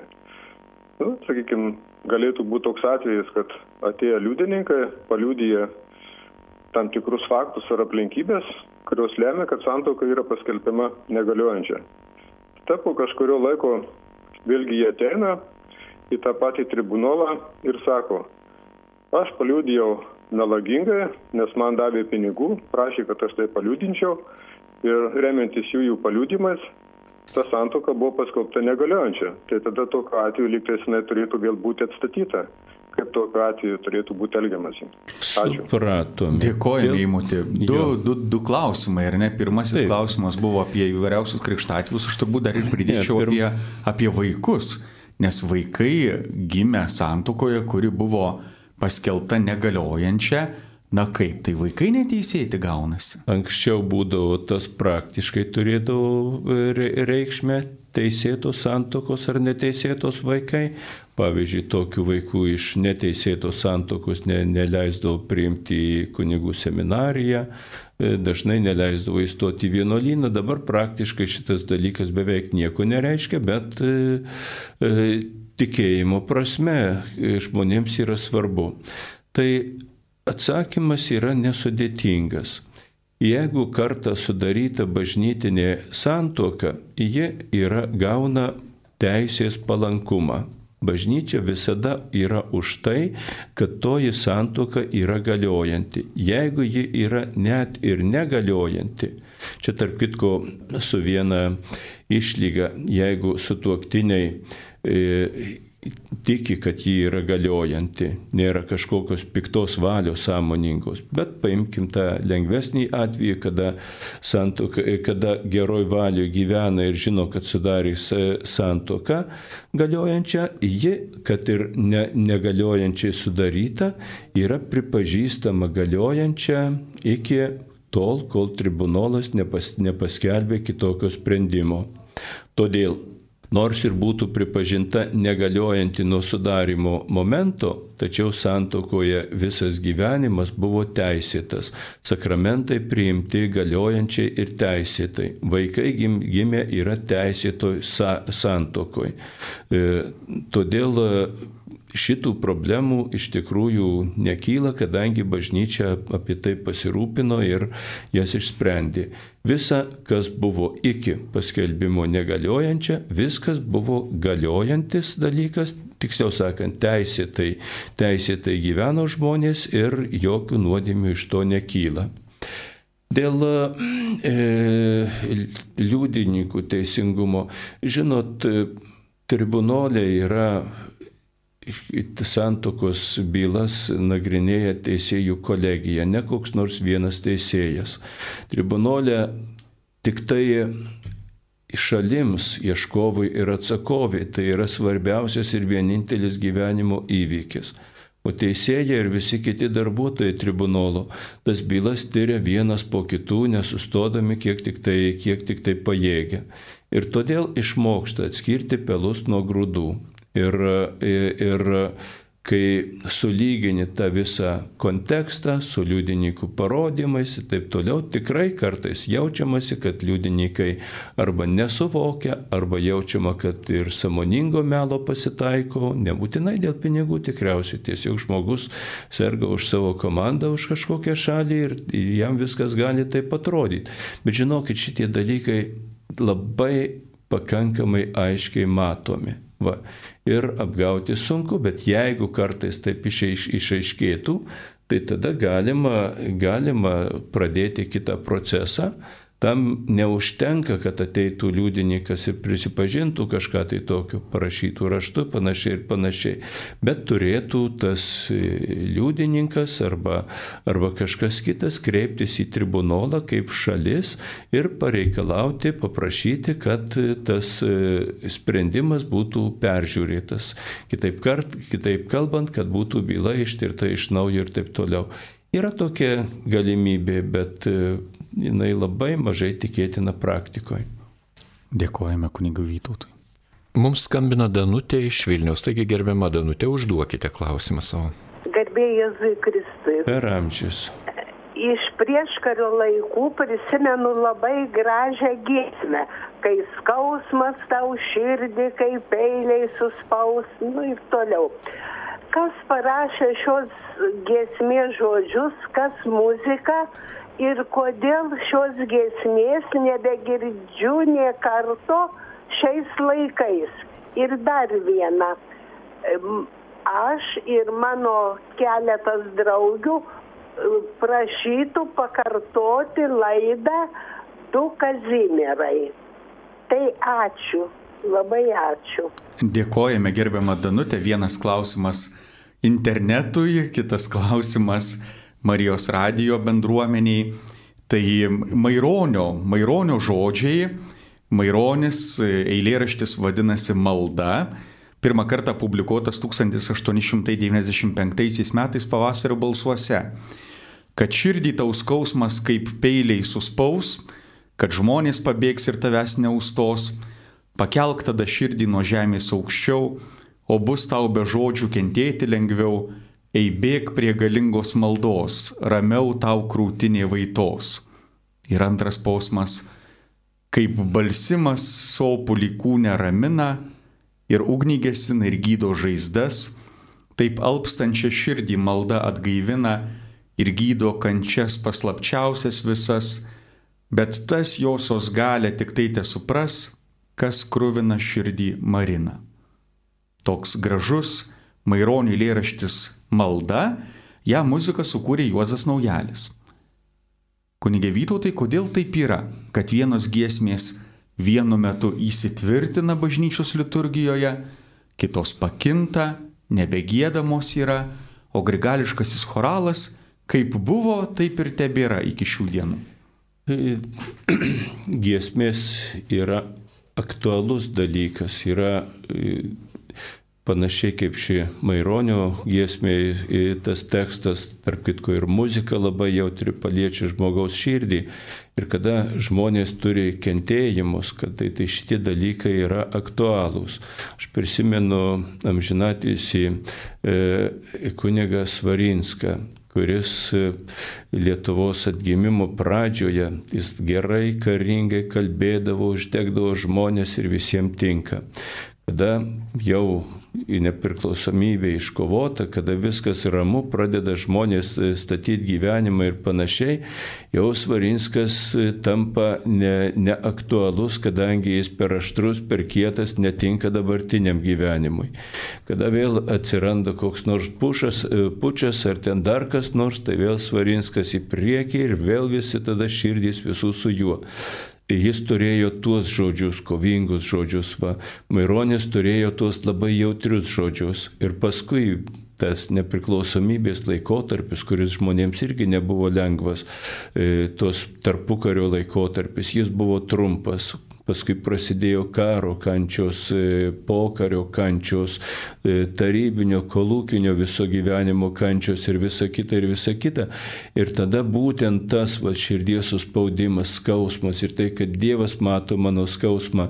Nu, sakykime, galėtų būti toks atvejis, kad atėję liudininkai paliudyja tam tikrus faktus ar aplinkybės, kurios lemia, kad santoka yra paskelbiama negaliojančia. Ta po kažkurio laiko vėlgi jie ateina į tą patį tribunolą ir sako, aš paliūdėjau melagingai, nes man davė pinigų, prašė, kad aš tai paliūdinčiau ir remiantis jų, jų paliūdimais, ta santoka buvo paskelbta negaliojančia. Tai tada tokiu atveju lygtais jinai turėtų vėl būti atstatyta. Kaip tokiu atveju turėtų būti elgiamasi. Ačiū. Supratome. Dėkojame, Dėl- įmutė. Du, du, du klausimai, ar ne? Pirmasis Taip. klausimas buvo apie įvairiausius krikštatvius, aš turbūt dar ir pridėčiau Ne, pirm- apie, apie vaikus. Nes vaikai gimė santokoje, kuri buvo paskelbta negaliojančia. Na kaip, tai vaikai neteisėti gaunasi. Anksčiau būdavo tas praktiškai turėdavo re- reikšmę teisėtos santokos ar neteisėtos vaikai. Pavyzdžiui, tokių vaikų iš neteisėtos santokos ne, neleisdavo priimti į kunigų seminariją, e, dažnai neleisdavo įstoti į vienuolyną. Dabar praktiškai šitas dalykas beveik nieko nereiškia, bet e, e, tikėjimo prasme e, žmonėms yra svarbu. Tai Atsakymas yra nesudėtingas. Jeigu kartą sudaryta bažnytinė santoka, ji yra, gauna teisės palankumą. Bažnyčia visada yra už tai, kad toji santoka yra galiojanti. Jeigu ji yra net ir negaliojanti, čia tarp kitko su viena išlyga, jeigu sutuoktiniai e, tiki, kad ji yra galiojanti, nėra kažkokios piktos valios sąmoningos. Bet paimkim tą lengvesnį atvejį, kada, santoka, kada geroj valioje gyvena ir žino, kad sudarys santoką galiojančią, ji, kad ir ne, negaliojančiai sudaryta, yra pripažįstama galiojančia iki tol, kol tribunolas nepas, nepaskelbė kitokio sprendimo. Todėl Nors ir būtų pripažinta negaliojanti nuo sudarimo momento, tačiau santokoje visas gyvenimas buvo teisėtas, sakramentai priimti galiojančiai ir teisėtai. Vaikai gim, gimė yra teisėtoj sa, santokoje. E, todėl šitų problemų iš tikrųjų nekyla, kadangi bažnyčia apie tai pasirūpino ir jas išsprendė. Visa, kas buvo iki paskelbimo negaliojančia, viskas buvo galiojantis dalykas, tiksliau sakant, teisėtai, teisėtai gyveno žmonės ir jokių nuodėmių iš to nekyla. Dėl e, liudininkų teisingumo, žinot, tribunolė yra santokos bylas nagrinėja teisėjų kolegija, ne koks nors vienas teisėjas. Tribunolė tik tai šalims, ieškovui ir atsakovai, tai yra svarbiausias ir vienintelis gyvenimo įvykis. O teisėjai ir visi kiti darbuotojai tribunolo tas bylas tyria vienas po kitų, nesustodami kiek tik tai, kiek tik tai pajėgia. Ir todėl išmoksta atskirti pelus nuo grūdų. Ir, ir kai sulygini tą visą kontekstą su liudininkų parodymais ir taip toliau, tikrai kartais jaučiamasi, kad liudininkai arba nesuvokia, arba jaučiama, kad ir samoningo melo pasitaiko, nebūtinai dėl pinigų tikriausiai, tiesiog žmogus serga už savo komandą, už kažkokią šalį ir jam viskas gali taip atrodyti. Bet žinokit, šitie dalykai labai pakankamai aiškiai matomi. Va. Ir apgauti sunku, bet jeigu kartais taip išaiš, išaiškėtų, tai tada galima, galima pradėti kitą procesą, Tam neužtenka, kad ateitų liudininkas ir prisipažintų kažką tai tokio, parašytų raštu, panašiai ir panašiai. Bet turėtų tas liudininkas arba, arba kažkas kitas kreiptis į tribunolą kaip šalis ir pareikalauti, paprašyti, kad tas sprendimas būtų peržiūrėtas. Kitaip, kart, kitaip kalbant, kad būtų byla ištirta iš naujo ir taip toliau. Yra tokia galimybė, bet jinai labai mažai tikėtina praktikoje. Dėkojame kunigui Vytautui. Mums skambina Danutė iš Vilnius, taigi gerbiama Danutė, užduokite klausimą savo. Garbėjai Jėzui Kristui. Per amžius. Iš prieškario laikų prisimenu labai gražią giesmę, kai skausmas tau širdį, kai peiliai suspaus, nu ir toliau. Kas parašė šios giesmės žodžius, kas muzika ir kodėl šios giesmės nebegirdžiu nie karto šiais laikais. Ir dar viena. Aš ir mano keletas draugių prašytų pakartoti laidą Du Kazimierai. Tai ačiū, labai ačiū. Dėkojame gerbiamą Danutę. Vienas klausimas internetui, kitas klausimas Marijos radijo bendruomeniai. Tai Maironio, Maironio žodžiai, Maironis eilėraštis vadinasi Malda. Pirmą kartą publikuotas 1895 metais pavasario balsuose. Kad širdį tau skausmas kaip peiliai suspaus, kad žmonės pabėgs ir tavęs neustos, pakelk tada širdį nuo žemės aukščiau, o bus tau be žodžių kentėti lengviau eibėk prie galingos maldos, ramiau tau krūtinė vaitos. Ir antras posmas, kaip balsimas sopulį kūnę ramina ir ugnį gesina ir gydo žaizdas, taip alpstančią širdį malda atgaivina ir gydo kančias paslapčiausias visas, bet tas josios galę tik tai te supras, kas krūvina širdį marina. Toks gražus Maironio eilėraštis malda, ją muziką sukūrė Juozas Naujalis. Kunigė Vytautai, kodėl taip yra, kad vienos giesmės vienu metu įsitvirtina bažnyčios liturgijoje, kitos pakinta, nebegėdamos yra, o grigališkasis choralas kaip buvo, taip ir tebėra iki šių dienų. Giesmės yra aktualus dalykas, yra panašiai kaip ši Maironio giesmė, tas tekstas, tarp kitko ir muzika labai jautri paliečia žmogaus širdį. Ir kada žmonės turi kentėjimus, kad tai, tai šitie dalykai yra aktualūs. Aš prisimenu amžinatysį e, kunigą Svarinską, kuris e, Lietuvos atgimimo pradžioje jis gerai, karingai kalbėdavo, uždegdavo žmonės ir visiems tinka. Kada jau į nepriklausomybę iškovota, kada viskas ramu, pradeda žmonės e, statyti gyvenimą ir panašiai, jau Svarinskas e, tampa ne, neaktualus, kadangi jis per aštrus, per kietas netinka dabartiniam gyvenimui. Kada vėl atsiranda koks nors pušas, e, pučias ar ten dar kas nors, tai vėl Svarinskas į priekį ir vėl visi tada širdys visų su juo. Jis turėjo tuos žodžius, kovingus žodžius, va. Maironis turėjo tuos labai jautrius žodžius. Ir paskui tas nepriklausomybės laikotarpis, kuris žmonėms irgi nebuvo lengvas, e, tos tarpukario laikotarpis, jis buvo trumpas, paskui prasidėjo karo kančios, e, pokario kančios, e, tarybinio, kolūkinio viso gyvenimo kančios ir visa kita ir visa kita. Ir tada būtent tas va, širdies suspaudimas, skausmas ir tai, kad Dievas mato mano skausmą,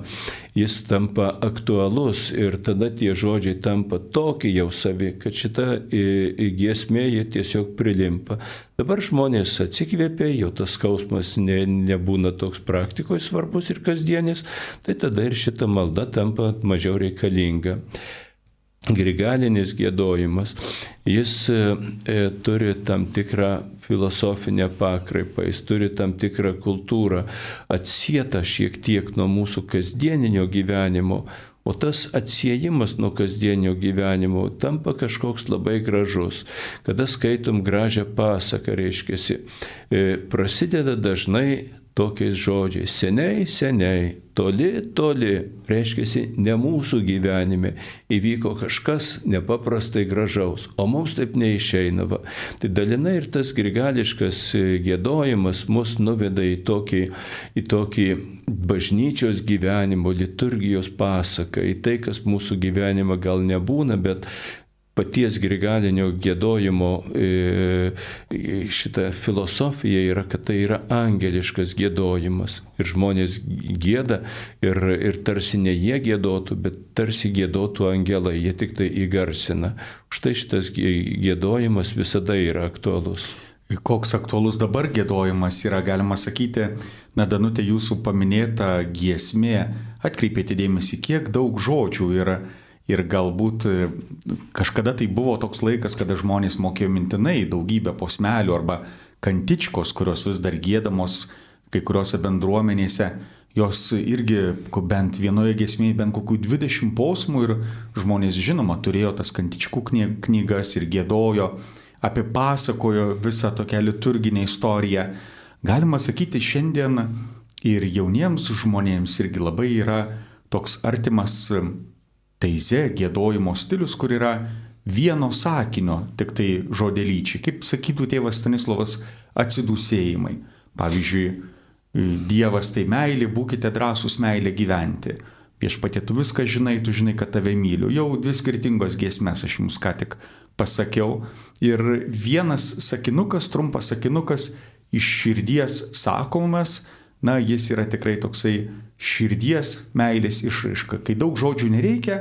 jis tampa aktualus ir tada tie žodžiai tampa tokie jau savi, kad šita giesmė jie tiesiog prilimpa. Dabar žmonės atsikvėpia, jau tas skausmas ne, nebūna toks praktikoje svarbus ir kasdienis, tai tada ir šita malda tampa mažiau reikalinga grigalinis gėdojimas, jis e, e, turi tam tikrą filosofinę pakraipą, jis turi tam tikrą kultūrą, atsieta šiek tiek nuo mūsų kasdieninio gyvenimo, o tas atsiejimas nuo kasdienio gyvenimo tampa kažkoks labai gražus. Kada skaitom gražią pasaką, reiškia, e, prasideda dažnai tokiais žodžiais. Seniai, seniai, toli, toli, reiškia, ne mūsų gyvenime įvyko kažkas nepaprastai gražaus, o mums taip neišeinava. Tai dalinai ir tas grigališkas gėdojimas mus nuveda į tokį, į tokį bažnyčios gyvenimo, liturgijos pasaką, į tai, kas mūsų gyvenime gal nebūna, bet paties grigalinio gėdojimo e, šita filosofija yra, kad tai yra angeliškas gėdojimas. Ir žmonės gėda ir, ir tarsi ne jie gėdotų, bet tarsi gėdotų angelai, jie tik tai įgarsina. Štai šitas gėdojimas visada yra aktualus. Koks aktualus dabar gėdojimas yra, galima sakyti, na Danutė, jūsų paminėta giesmė, atkreipėte dėmesį, kiek daug žodžių yra Ir galbūt e, kažkada tai buvo toks laikas, kada žmonės mokėjo mintinai daugybę posmelių arba kantičkos, kurios vis dar gėdamos kai kuriuose bendruomenėse, jos irgi bent vienoje gesmėje bent kokių 20 posmų ir žmonės žinoma turėjo tas kantičkų knygas ir gėdojo, apipasakojo visą tokią liturginę istoriją. Galima sakyti, šiandien ir jauniems žmonėms irgi labai yra toks artimas teize gėdojimo stilius, kur yra vieno sakinio, tik tai žodelyčiai, kaip sakytų tėvas Stanislavas, atsidūsėjimai. Pavyzdžiui, Dievas tai meilė, būkite drąsūs meilė gyventi. Viešpatie, tu viską žinai, tu žinai, kad tave myliu. Jau dvi skirtingos giesmės aš jums ką tik pasakiau. Ir vienas sakinukas, trumpas sakinukas iš širdies sakomas, na, jis yra tikrai toksai širdies meilės išraiška, kai daug žodžių nereikia,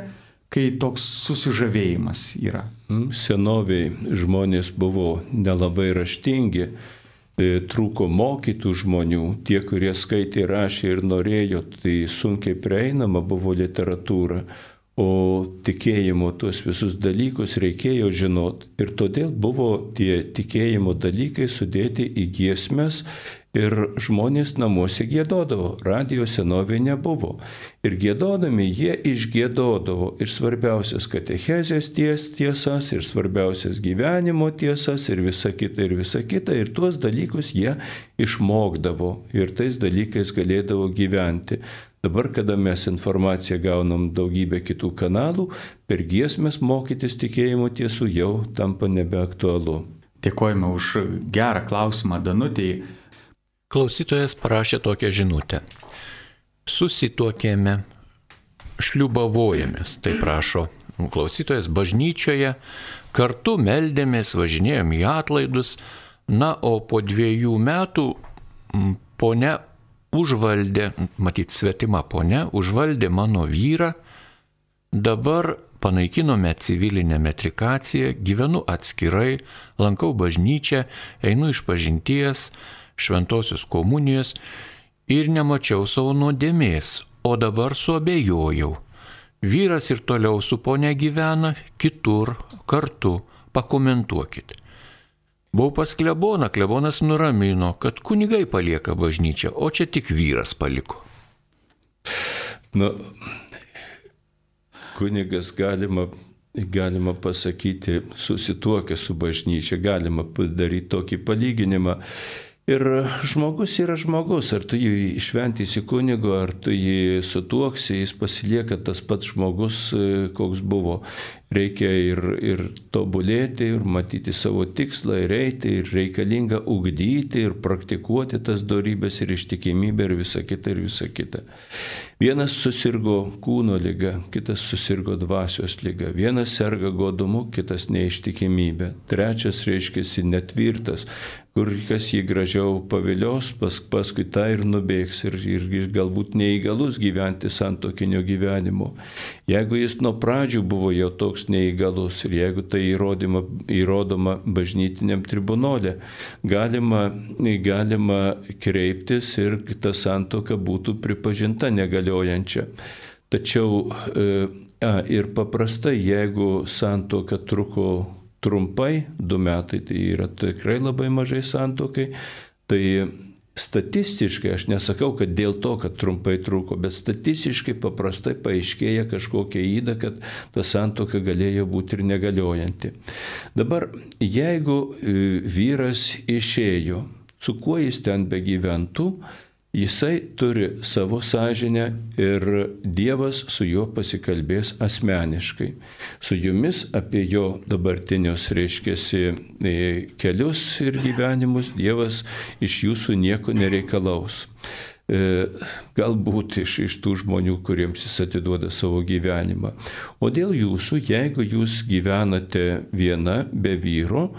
kai toks susižavėjimas yra. Mm, senoviai žmonės buvo nelabai raštingi, e, trūko mokytų žmonių, tie, kurie skaitė, rašė ir norėjo, tai sunkiai prieinama buvo literatūra, o tikėjimo tuos visus dalykus reikėjo žinot. Ir todėl buvo tie tikėjimo dalykai sudėti į giesmes ir žmonės namuose gėdodavo, radio senovė nebuvo. Ir gėdodami jie išgėdodavo ir svarbiausias katechezės ties, tiesas, ir svarbiausias gyvenimo tiesas, ir visa kita, ir visa kita, ir tuos dalykus jie išmokdavo ir tais dalykais galėdavo gyventi. Dabar, kada mes informaciją gaunam daugybę kitų kanalų, per giesmės mokytis tikėjimo tiesų jau tampa nebeaktualu. Dėkojame už gerą klausimą Danutėjai. Klausytojas parašė tokią žinutę. Susituokėme, šliubavojamės, tai prašo klausytojas bažnyčioje, kartu meldėmės, važinėjom į atlaidus, na, o po dviejų metų ponia užvaldė, matyt, svetima ponia, užvaldė mano vyrą, dabar panaikinome civilinę metrikaciją, gyvenu atskirai, lankau bažnyčią, einu iš pažinties, šventosios komunijos ir nemačiau savo nuodėmės, o dabar suabejojau. Vyras ir toliau su ponia gyvena kitur, kartu, pakomentuokit. Buvau pas kleboną, klebonas nuramino, kad kunigai palieka bažnyčią, o čia tik vyras paliko. Nu, kunigas galima, galima pasakyti, susituokia su bažnyčia, galima padaryti tokį palyginimą. Ir žmogus yra žmogus, ar tu jį išventysi kunigo, ar tu jį sutuoksi, jis pasilieka tas pats žmogus, e, koks buvo. Reikia ir, ir tobulėti, ir matyti savo tikslą, ir eiti, ir reikalinga ugdyti, ir praktikuoti tas darybės, ir ištikimybę, ir visa kita, ir visa kita. Vienas susirgo kūno lyga, kitas susirgo dvasios lyga. Vienas serga godumu, kitas neištikimybė. Trečias reiškia netvirtas, kur kas jį gražiau pavilios, pas, paskui tą ir nubėgs ir, ir, ir galbūt neįgalus gyventi santokinio gyvenimo. Jeigu jis nuo pradžių buvo jau toks neįgalus ir jeigu tai įrodyma, įrodoma bažnytiniam tribunolė, galima, galima kreiptis ir ta santoka būtų pripažinta negaliojančia. Tačiau e, a, ir paprastai, jeigu santoka truko trumpai, du metai, tai yra tikrai labai mažai santokai. Tai statistiškai, aš nesakau, kad dėl to, kad trumpai trūko, bet statistiškai paprastai paaiškėja kažkokia įda, kad ta santoka galėjo būti ir negaliojanti. Dabar, jeigu e, vyras išėjo, su kuo jis ten begyventų, Jisai turi savo sąžinę ir Dievas su juo pasikalbės asmeniškai. Su jumis apie jo dabartinius, reiškėsi, e, kelius ir gyvenimus Dievas iš jūsų nieko nereikalaus. E, galbūt iš, iš tų žmonių, kuriems jis atiduoda savo gyvenimą. O dėl jūsų, jeigu jūs gyvenate viena be vyro,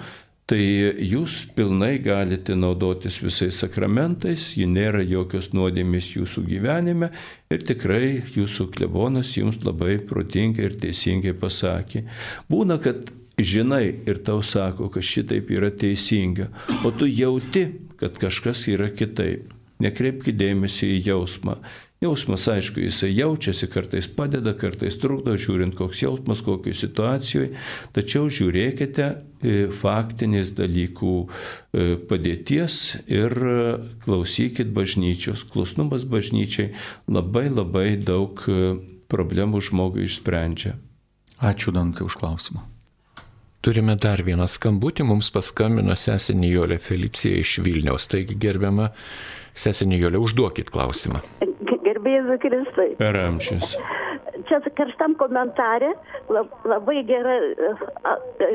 tai jūs pilnai galite naudotis visais sakramentais, ji nėra jokios nuodėmės jūsų gyvenime ir tikrai jūsų klebonas jums labai protingai ir teisingai pasakė. Būna, kad žinai ir tau sako, kad šitaip yra teisinga, o tu jauti, kad kažkas yra kitaip. Nekreipki dėmesį į jausmą. Jausmas, aišku, jisai jaučiasi, kartais padeda, kartais trukdo, žiūrint, koks jausmas, kokiai situacijoje, tačiau žiūrėkite e, faktinės dalykų e, padėties ir klausykit bažnyčios. Klusnumas bažnyčiai labai labai daug e, problemų žmogui išsprendžia. Ačiū Dantai už klausimą. Turime dar vieną skambutį, mums paskambino sesinį Jolė Felicija iš Vilniaus. Taigi gerbiama sesinį Jolė, užduokit klausimą. Garbėjai Kristai. Per amžius. Čia karštam komentarė labai gera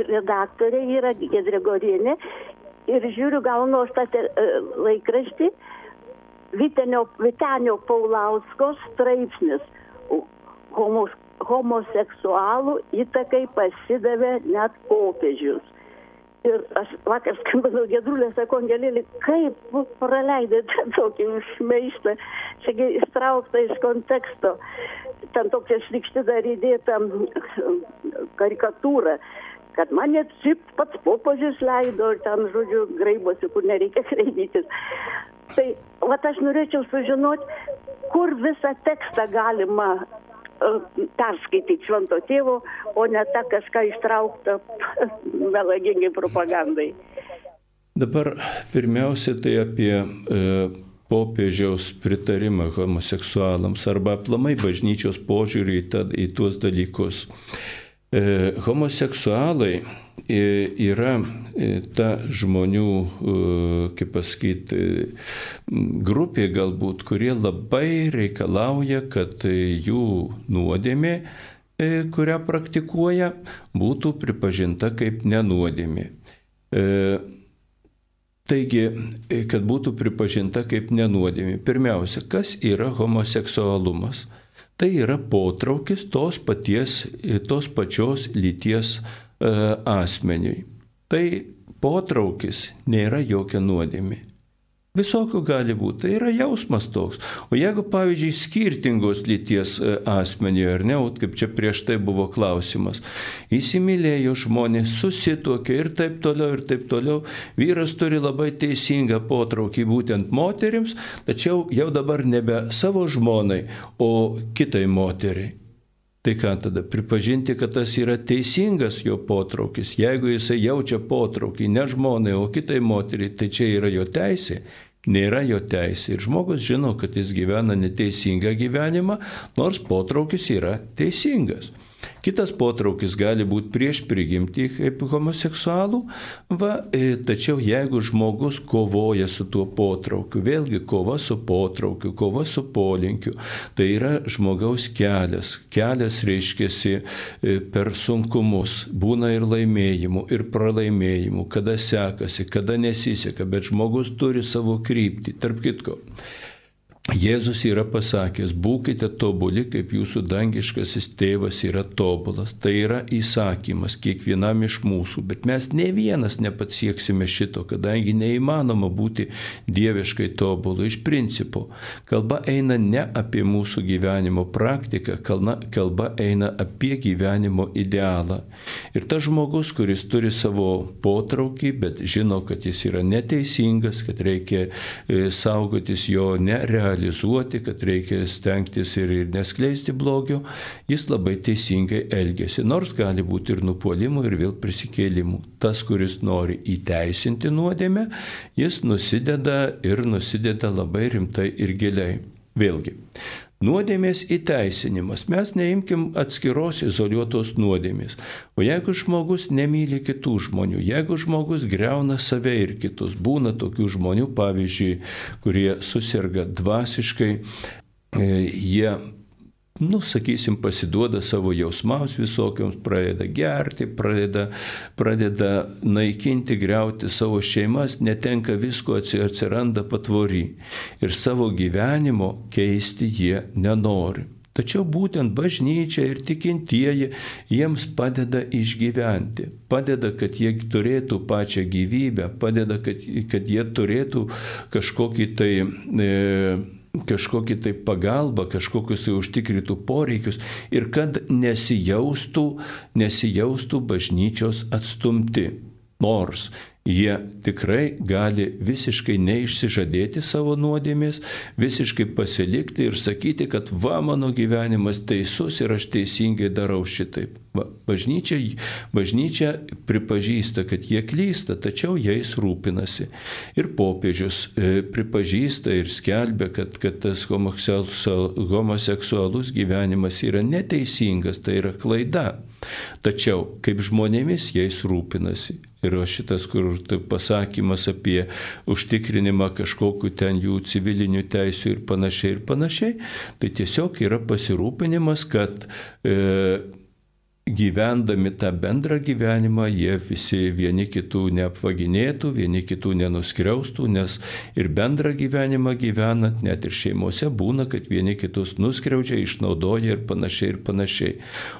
redaktorė yra Gedregorinė ir žiūriu gaunu aš tą laikraštį Vitenio, Vitenio Paulausko straipsnis homos, homoseksualų įtakai pasidavė net popiežius. Ir aš vakar skambinau Gedrulė, sako, Angelėlį, kaip praleidėte tokį šmeištą, čia ištraukta iš konteksto, ten tokia šlikšti dar įdėta karikatūra, kad man net šiaip pats popožius leido ir ten, žodžiu, graibosi, kur nereikia kreidytis. Tai, va, aš norėčiau sužinoti, kur visą tekstą galima perskaityti švento tėvo, o ne tą kažką ištrauktą melagingai propagandai. Dabar pirmiausia tai apie e, popiežiaus pritarimą homoseksualams arba aplamai bažnyčios požiūrį į, ta, į tuos dalykus. E, homoseksualai yra e, ta žmonių, kaip pasakyti, grupė galbūt, kurie labai reikalauja, kad jų nuodėmė, kurią praktikuoja, būtų pripažinta kaip nenuodėmė. Taigi, kad būtų pripažinta kaip nenuodėmė. Pirmiausia, kas yra homoseksualumas? Tai yra potraukis tos, paties, tos pačios lyties e, asmeniui. Tai potraukis nėra jokia nuodėmė. Visokių gali būti, tai yra jausmas toks. O jeigu, pavyzdžiui, skirtingos lyties e, asmeniui, ar ne, kaip čia prieš tai buvo klausimas, įsimylėjo žmonės, susitokė ir taip toliau, ir taip toliau, vyras turi labai teisingą potraukį būtent moterims, tačiau jau dabar nebe savo žmonai, o kitai moteriai. Tai ką tada pripažinti, kad tas yra teisingas jo potraukis. Jeigu jisai jaučia potraukį ne žmonai, o kitai moteriai, tai čia yra jo teisė. Nėra jo teisė. Ir žmogus žino, kad jis gyvena neteisingą gyvenimą, nors potraukis yra teisingas. Kitas potraukis gali būti prieš prigimtį kaip homoseksualų, va, e, tačiau jeigu žmogus kovoja su tuo potraukiu, vėlgi kova su potraukiu, kova su polinkiu, tai yra žmogaus kelias. Kelias reiškiasi e, per sunkumus, būna ir laimėjimų, ir pralaimėjimų, kada sekasi, kada nesiseka, bet žmogus turi savo kryptį. Tarp kitko, Jėzus yra pasakęs, būkite tobuli, kaip jūsų dangiškasis tėvas yra tobulas. Tai yra įsakymas kiekvienam iš mūsų, bet mes ne vienas nepasieksime šito, kadangi neįmanoma būti dieviškai tobulu. Iš principo, kalba eina ne apie mūsų gyvenimo praktiką, kalba eina apie gyvenimo idealą. Ir tas žmogus, kuris turi savo potraukį, bet žino, kad jis yra neteisingas, kad reikia e, saugotis jo nerealiai, realizuoti, kad reikia stengtis ir, ir neskleisti blogio, jis labai teisingai elgesi, nors gali būti ir nupolimų, ir vėl prisikėlimų. Tas, kuris nori įteisinti nuodėmę, jis nusideda ir nusideda labai rimtai ir giliai. Vėlgi, Nuodėmės įteisinimas. Mes neimkim atskiros izoliuotos nuodėmės. O jeigu žmogus nemyli kitų žmonių, jeigu žmogus greuna save ir kitus, būna tokių žmonių, pavyzdžiui, kurie susirga dvasiškai, e, jie nu, sakysim, pasiduoda savo jausmams visokiams, pradeda gerti, pradeda, pradeda naikinti, greuti savo šeimas, netenka visko, atsiranda patvory. Ir savo gyvenimo keisti jie nenori. Tačiau būtent bažnyčia ir tikintieji jiems padeda išgyventi, padeda, kad jie turėtų pačią gyvybę, padeda, kad, kad jie turėtų kažkokį tai e, kažkokį tai pagalbą, kažkokius tai užtikrintų poreikius ir kad nesijaustų, nesijaustų bažnyčios atstumti. Nors jie tikrai gali visiškai neišsižadėti savo nuodėmės, visiškai pasilikti ir sakyti, kad va mano gyvenimas teisus ir aš teisingai darau šitaip. Va, bažnyčia, bažnyčia pripažįsta, kad jie klysta, tačiau jais rūpinasi. Ir popiežius e, pripažįsta ir skelbia, kad, kad tas homoseksualus gyvenimas yra neteisingas, tai yra klaida. Tačiau kaip žmonėmis jais rūpinasi. Ir šitas, kur pasakymas apie užtikrinimą kažkokiu ten jų civilinių teisų ir panašiai ir panašiai, tai tiesiog yra pasirūpinimas, kad e, gyvendami tą bendrą gyvenimą, jie visi vieni kitų neapvaginėtų, vieni kitų nenuskriaustų, nes ir bendrą gyvenimą gyvenant, net ir šeimose būna, kad vieni kitus nuskriaudžia, išnaudoja ir panašiai ir panašiai.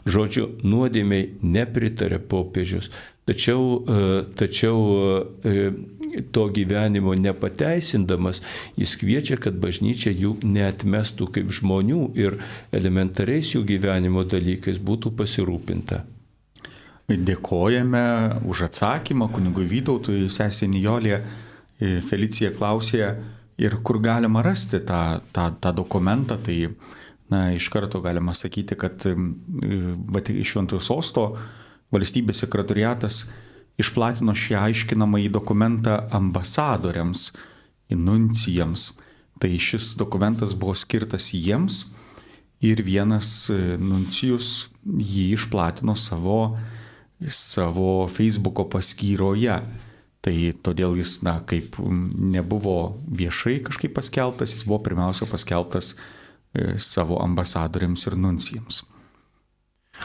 Žodžiu, nuodėmiai nepritarė popiežius. Tačiau, e, tačiau e, to gyvenimo nepateisindamas, jis kviečia, kad bažnyčia jų netmestų kaip žmonių ir elementariais jų gyvenimo dalykais būtų pasirūpinta. Dėkojame už atsakymą kunigui Vytautui, sesė Nijolė, e, Felicija klausė ir kur galima rasti tą, tą, tą dokumentą. Tai na, iš karto galima sakyti, kad Šventojo sosto valstybės sekretoriatas išplatino šį aiškinamąjį dokumentą ambasadoriams, inuncijams. Tai šis dokumentas buvo skirtas jiems ir vienas nuncijus jį išplatino savo, savo Facebook'o paskyroje. Tai todėl jis, na, kaip nebuvo viešai kažkaip paskelbtas, jis buvo pirmiausia paskelbtas e, savo ambasadoriams ir nuncijams.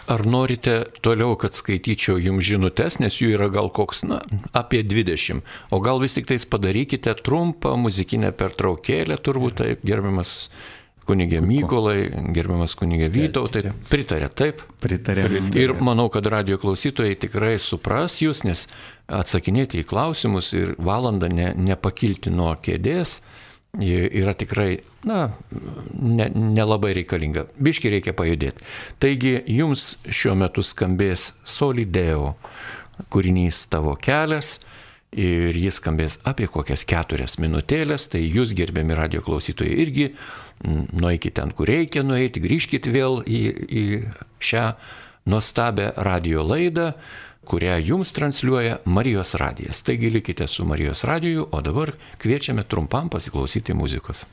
Ar norite toliau, kad skaityčiau jums žinutės, nes jų yra gal koks, na, apie 20. O gal vis tik tais padarykite trumpą muzikinę pertraukėlę, turbūt taip, gerbiamas kunigė Mykolai, gerbiamas kunigė Vytautai. Pritarė, taip? Pritarė. Ir manau, kad radio klausytojai tikrai supras jūs, nes atsakinėti į klausimus ir valandą ne, nepakilti nuo kėdės yra tikrai, na, nelabai ne reikalinga. Biški reikia pajudėti. Taigi jums šiuo metu skambės Solideo kūrinys tavo kelias ir jis skambės apie kokias keturias minutėlės, tai jūs gerbiami radio klausytojai irgi nueikite ten, kur reikia nueiti, grįžkite vėl į, į šią nuostabę radio laidą kurią jums transliuoja Marijos radijas. Taigi likite su Marijos radiju, o dabar kviečiame trumpam pasiklausyti muzikos.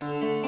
mano sielos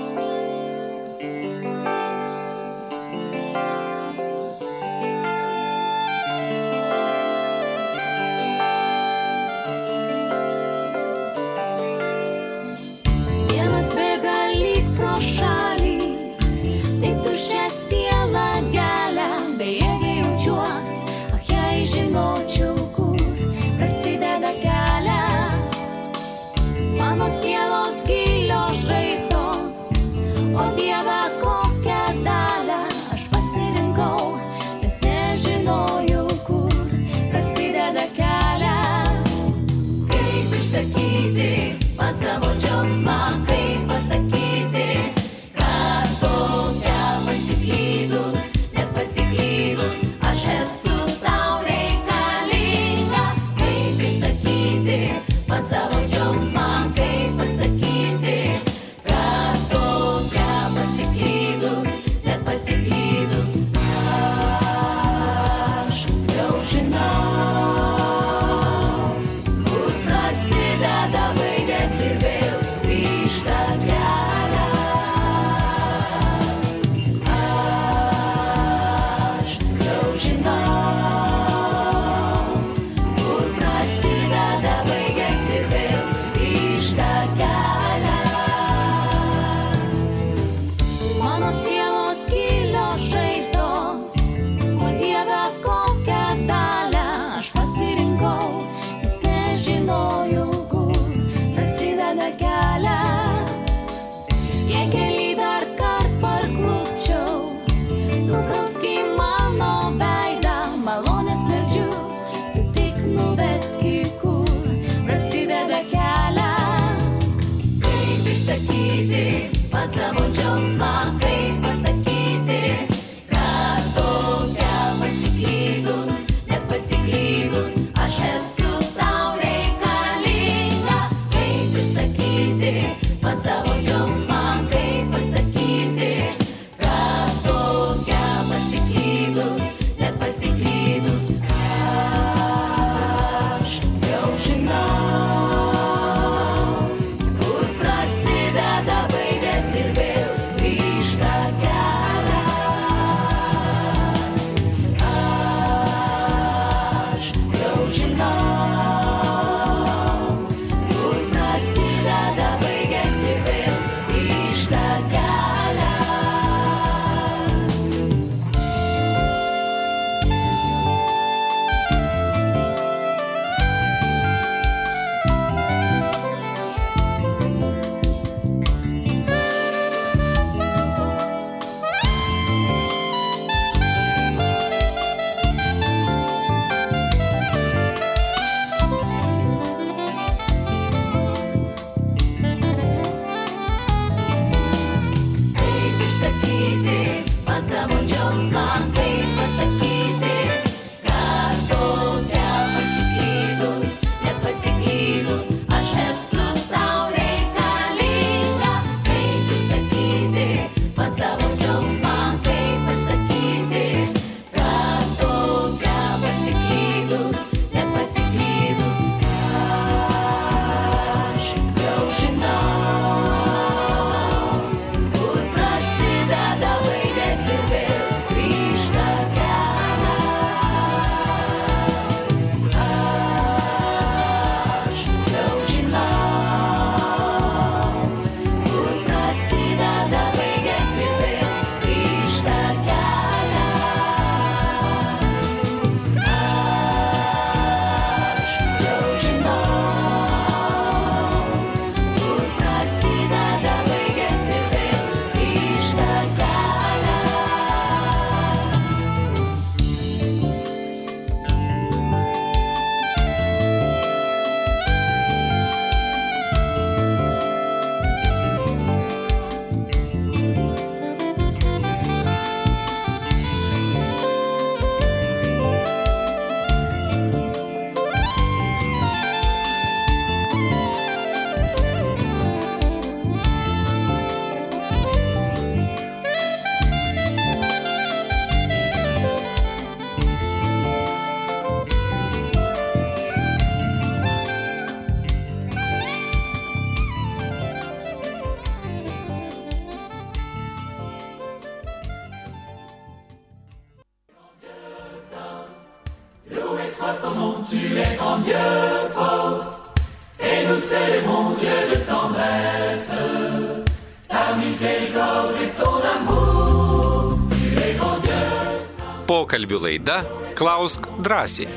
drąsiai.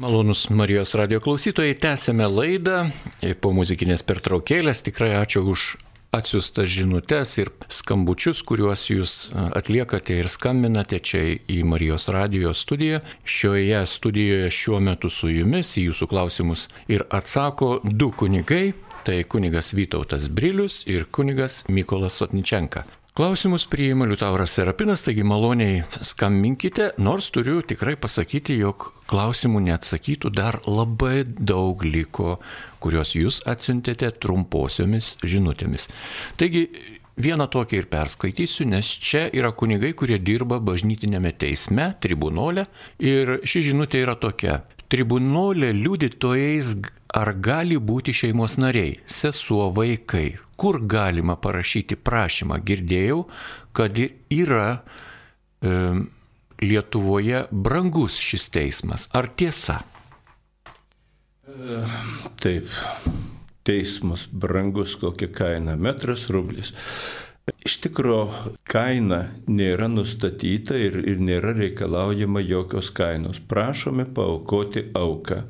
Malonus Marijos radio klausytojai, tęsėme laidą po muzikinės pertraukėlės. Tikrai ačiū už atsiustas žinutės ir skambučius, kuriuos jūs atliekate ir skambinate čia į Marijos radijos studiją. Šioje studijoje šiuo metu su jumis į jūsų klausimus ir atsako du kunigai. Tai kunigas Vytautas Brilius ir kunigas Mykolas Sotničenka. Klausimus priima Liutauras Serapinas, taigi maloniai skambinkite, nors turiu tikrai pasakyti, jog klausimų neatsakytų dar labai daug liko, kuriuos jūs atsiuntėte trumposiomis žinutėmis. Taigi vieną tokį ir perskaitysiu, nes čia yra kunigai, kurie dirba bažnytinėme teisme, tribunole ir ši žinutė yra tokia. Tribunolė liudytojais ar gali būti šeimos nariai, sesuo, vaikai, kur galima parašyti prašymą. Girdėjau, kad yra e, Lietuvoje brangus šis teismas. Ar tiesa? Taip, teismas brangus kokia kaina - metras rublis. Iš tikrųjų, kaina nėra nustatyta ir, ir nėra reikalaujama jokios kainos. Prašome paukoti auką.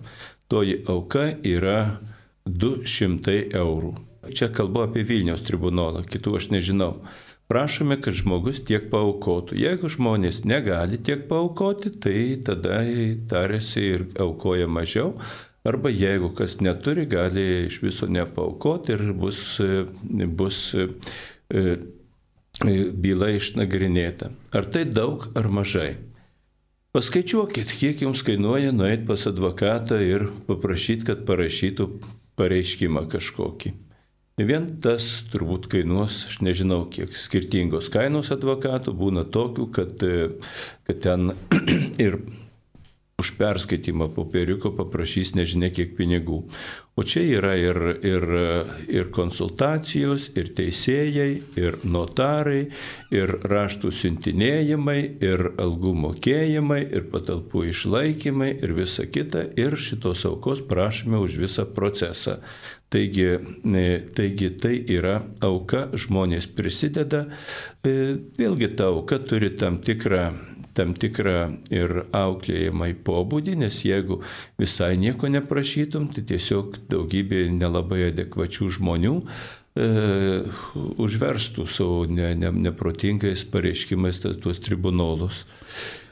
Toji auka yra 200 eurų. Čia kalbu apie Vilniaus tribunolą, kitų aš nežinau. Prašome, kad žmogus tiek paukotų. Jeigu žmonės negali tiek paukoti, tai tada tarėsi ir aukoja mažiau. Arba jeigu kas neturi, gali iš viso nepaukoti ir bus, bus byla išnagrinėta. Ar tai daug ar mažai? Paskaičiuokit, kiek jums kainuoja nueiti pas advokatą ir paprašyti, kad parašytų pareiškimą kažkokį. Vien tas turbūt kainuos, aš nežinau, kiek skirtingos kainos advokatų būna tokių, kad, kad ten ir už perskaitimą popieriuko paprašys nežinia kiek pinigų. O čia yra ir, ir, ir konsultacijos, ir teisėjai, ir notarai, ir raštų siuntinėjimai, ir algų mokėjimai, ir patalpų išlaikymai, ir visa kita, ir šitos aukos prašome už visą procesą. Taigi, taigi tai yra auka, žmonės prisideda, vėlgi ta auka turi tam tikrą tam tikrą ir auklėjimą į pobūdį, nes jeigu visai nieko neprašytum, tai tiesiog daugybė nelabai adekvačių žmonių e, užverstų savo ne, ne, neprotingais pareiškimais tas, tuos tribunolus.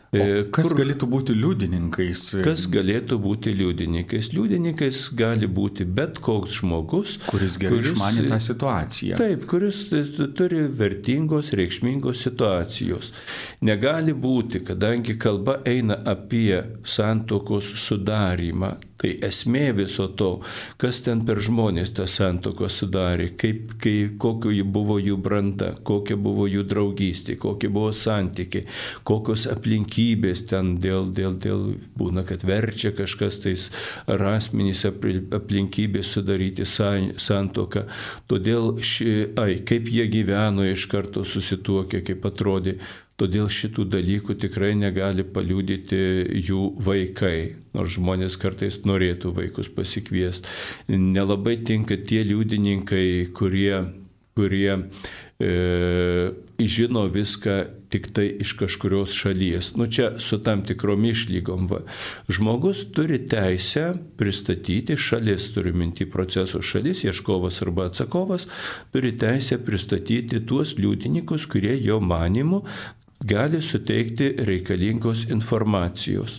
O kas kur, galėtų būti liudininkais? Kas galėtų būti liudininkais? Liudininkais gali būti bet koks žmogus, kuris gerai išmano tą situaciją. Taip, kuris turi vertingos, reikšmingos situacijos. Negali būti, kadangi kalba eina apie santokos sudarimą, Tai esmė viso to, kas ten per žmonės tą santoką sudarė, kaip, kai, kokio jų buvo jų branda, kokia buvo jų draugystė, kokie buvo santykiai, kokios aplinkybės ten dėl, dėl, dėl būna, kad verčia kažkas tais ar asmenys aplinkybės sudaryti santoką. Todėl, ši, ai, kaip jie gyveno iš karto susituokę, kaip atrodė Todėl šitų dalykų tikrai negali paliūdyti jų vaikai, nors žmonės kartais norėtų vaikus pasikviesti. Nelabai tinka tie liudininkai, kurie, kurie e, žino viską tik tai iš kažkurios šalies. Nu čia su tam tikrom išlygom. Va. Žmogus turi teisę pristatyti šalis, turiu minti proceso šalis, ieškovas arba atsakovas, turi teisę pristatyti tuos liudininkus, kurie jo manimu gali suteikti reikalingos informacijos.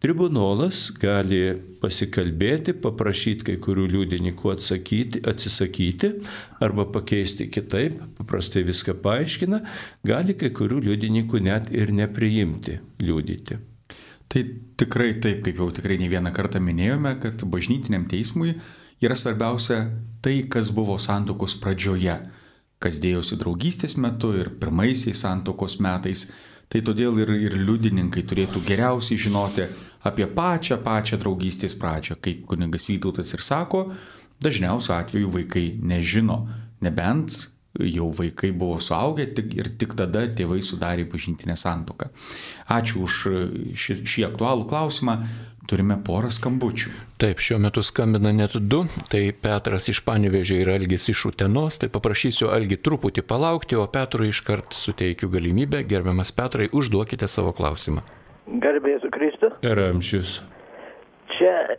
Tribunolas gali pasikalbėti, paprašyti kai kurių liudininkų atsakyti, atsisakyti arba pakeisti kitaip, paprastai viską paaiškina, gali kai kurių liudininkų net ir nepriimti liudyti. Tai tikrai taip, kaip jau tikrai ne vieną kartą minėjome, kad bažnytiniam teismui yra svarbiausia tai, kas buvo santokos pradžioje kas dėjosi draugystės metu ir pirmaisiais santokos metais. Tai todėl ir, ir liudininkai turėtų geriausiai žinoti apie pačią pačią draugystės pradžią. Kaip kuningas Vytautas ir sako, dažniausiu atveju vaikai nežino, nebent jau vaikai buvo suaugę tik, ir tik tada tėvai sudarė pažintinę santoką. Ačiū už šį, šį aktualų klausimą. Turime porą skambučių. Taip, šiuo metu skambina net du. Tai Petras iš Panevežė ir Algis iš Utenos. Tai paprašysiu Algį truputį palaukti, o Petrui iškart suteikiu galimybę. Gerbiamas Petrai, užduokite savo klausimą. Garbėsiu Kristų. Ir amžius. Čia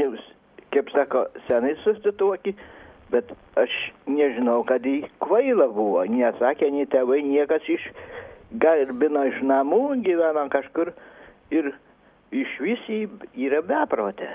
jūs, kaip sako, senai susituoki, Bet aš nežinau, kad jį kvaila buvo. Nesakė, nei tėvai, niekas iš garbino iš namų, gyvena kažkur ir iš visi yra beprotė.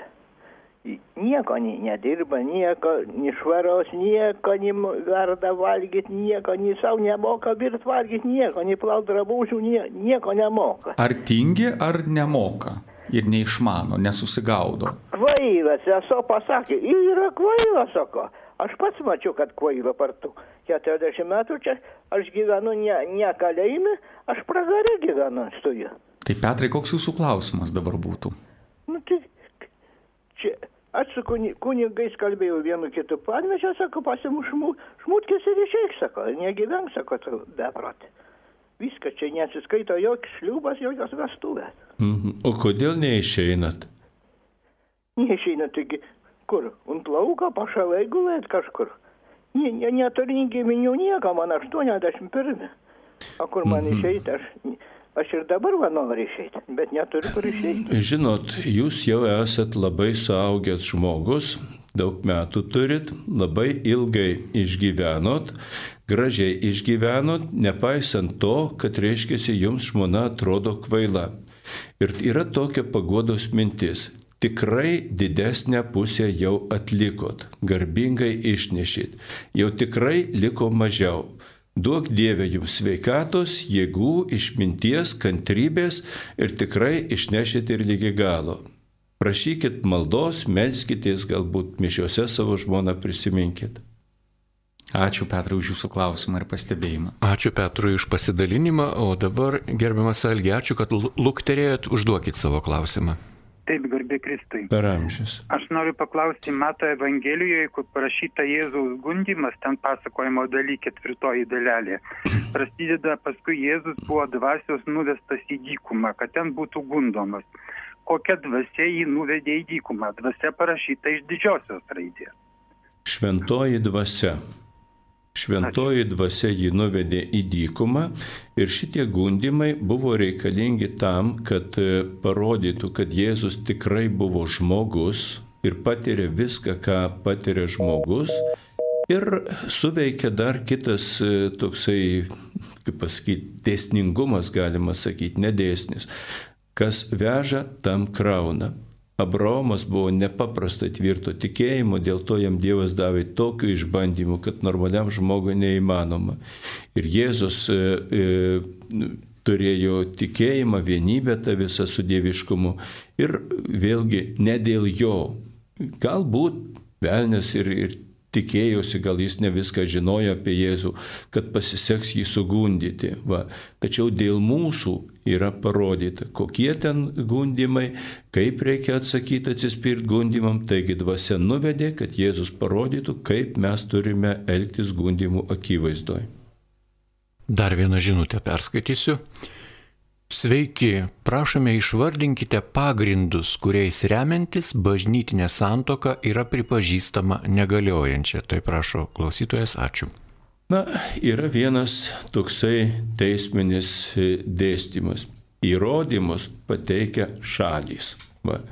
Nieko ni- nedirba, nieko, ni švaros, nieko, ni verda valgyti, nieko, ni savo nemoka virt valgyti, nieko, ni plaut drabužių, nie, nieko nemoka. Ar tingi, ar nemoka ir neišmano, nesusigaudo. Kvailas, esu pasakė, yra kvailas, sako. Aš pats mačiau, kad kvaila partu. 40 metų čia aš gyvenu ne, ne kalėjime, aš pragarė gyvenu juo. Tai Petrai, koks jūsų klausimas dabar būtų? Nu, tai čia aš su kuni- kunigais kalbėjau vienu kitu panvežę, sako, pasimušmu, šmutkis ir išeik, sako, negyvenk, sako, tu beprotė. Viskas čia nesiskaito joks šliubas, jokios vestuvės. Mhm. O kodėl neišeinat? Neišeina, taigi, kur, ant lauko pašalai gulėt kažkur. Ne, ne, neturi nei giminių nieko, man 81. O kur man Mhm. išeiti, aš, aš ir dabar va noriu išeiti, bet neturiu kur išeiti. Žinot, jūs jau esat labai suaugęs žmogus, daug metų turit, labai ilgai išgyvenot, gražiai išgyvenot, nepaisant to, kad reiškia, jums žmona atrodo kvaila. Ir yra tokia pagodos mintis. Tikrai didesnę pusę jau atlikot, garbingai išnešit, jau tikrai liko mažiau. Duok Dieve jums sveikatos, jėgų, išminties, kantrybės ir tikrai išnešit ir lygi galo. Prašykit maldos, melskitės, galbūt mišiuose savo žmoną prisiminkit. Ačiū Petrai už jūsų klausimą ir pastebėjimą. Ačiū Petrui už pasidalinimą, o dabar, gerbiamas Algi, ačiū, kad lu- lukterėjot, užduokit savo klausimą. Taip, garbė Kristui. Per amžius. Aš noriu paklausti, Mato Evangelijoje, kur parašyta Jėzaus gundimas, ten pasakojimo daly ketvirtoji dalelė. Prasideda, paskui Jėzus buvo dvasios nuvestas į dykumą, kad ten būtų gundomas. Kokia dvasia jį nuvedė į dykumą? Dvasia parašyta iš didžiosios raidės. Šventoji dvasia. Šventoji dvasia jį nuvedė į dykumą ir šitie gundimai buvo reikalingi tam, kad e, parodytų, kad Jėzus tikrai buvo žmogus ir patiria viską, ką patiria žmogus. Ir suveikia dar kitas e, toksai, kaip pasakyti, dėsningumas, galima sakyti, nedėsnis. Kas veža, tam krauna. Abraomas buvo nepaprastai tvirto tikėjimo, dėl to jam Dievas davė tokių išbandymų, kad normaliam žmogui neįmanoma. Ir Jėzus e, e, turėjo tikėjimą, vienybę tą visą su dieviškumu. Ir vėlgi ne dėl jo. Galbūt velnės ir, ir tikėjosi, gal jis ne viską žinojo apie Jėzų, kad pasiseks jį sugundyti. Va. Tačiau dėl mūsų yra parodyta, kokie ten gundimai, kaip reikia atsakyti atsispirti gundimam. Taigi dvasia nuvedė, kad Jėzus parodytų, kaip mes turime elgtis gundimų akivaizdoje. Dar vieną žinutę perskaitysiu. Sveiki, prašome išvardinkite pagrindus, kuriais remiantis bažnytinė santoka yra pripažįstama negaliojančia. Tai prašo klausytojas, ačiū. Na, yra vienas toksai teisminis dėstymas. Įrodymus pateikia šalys. Va.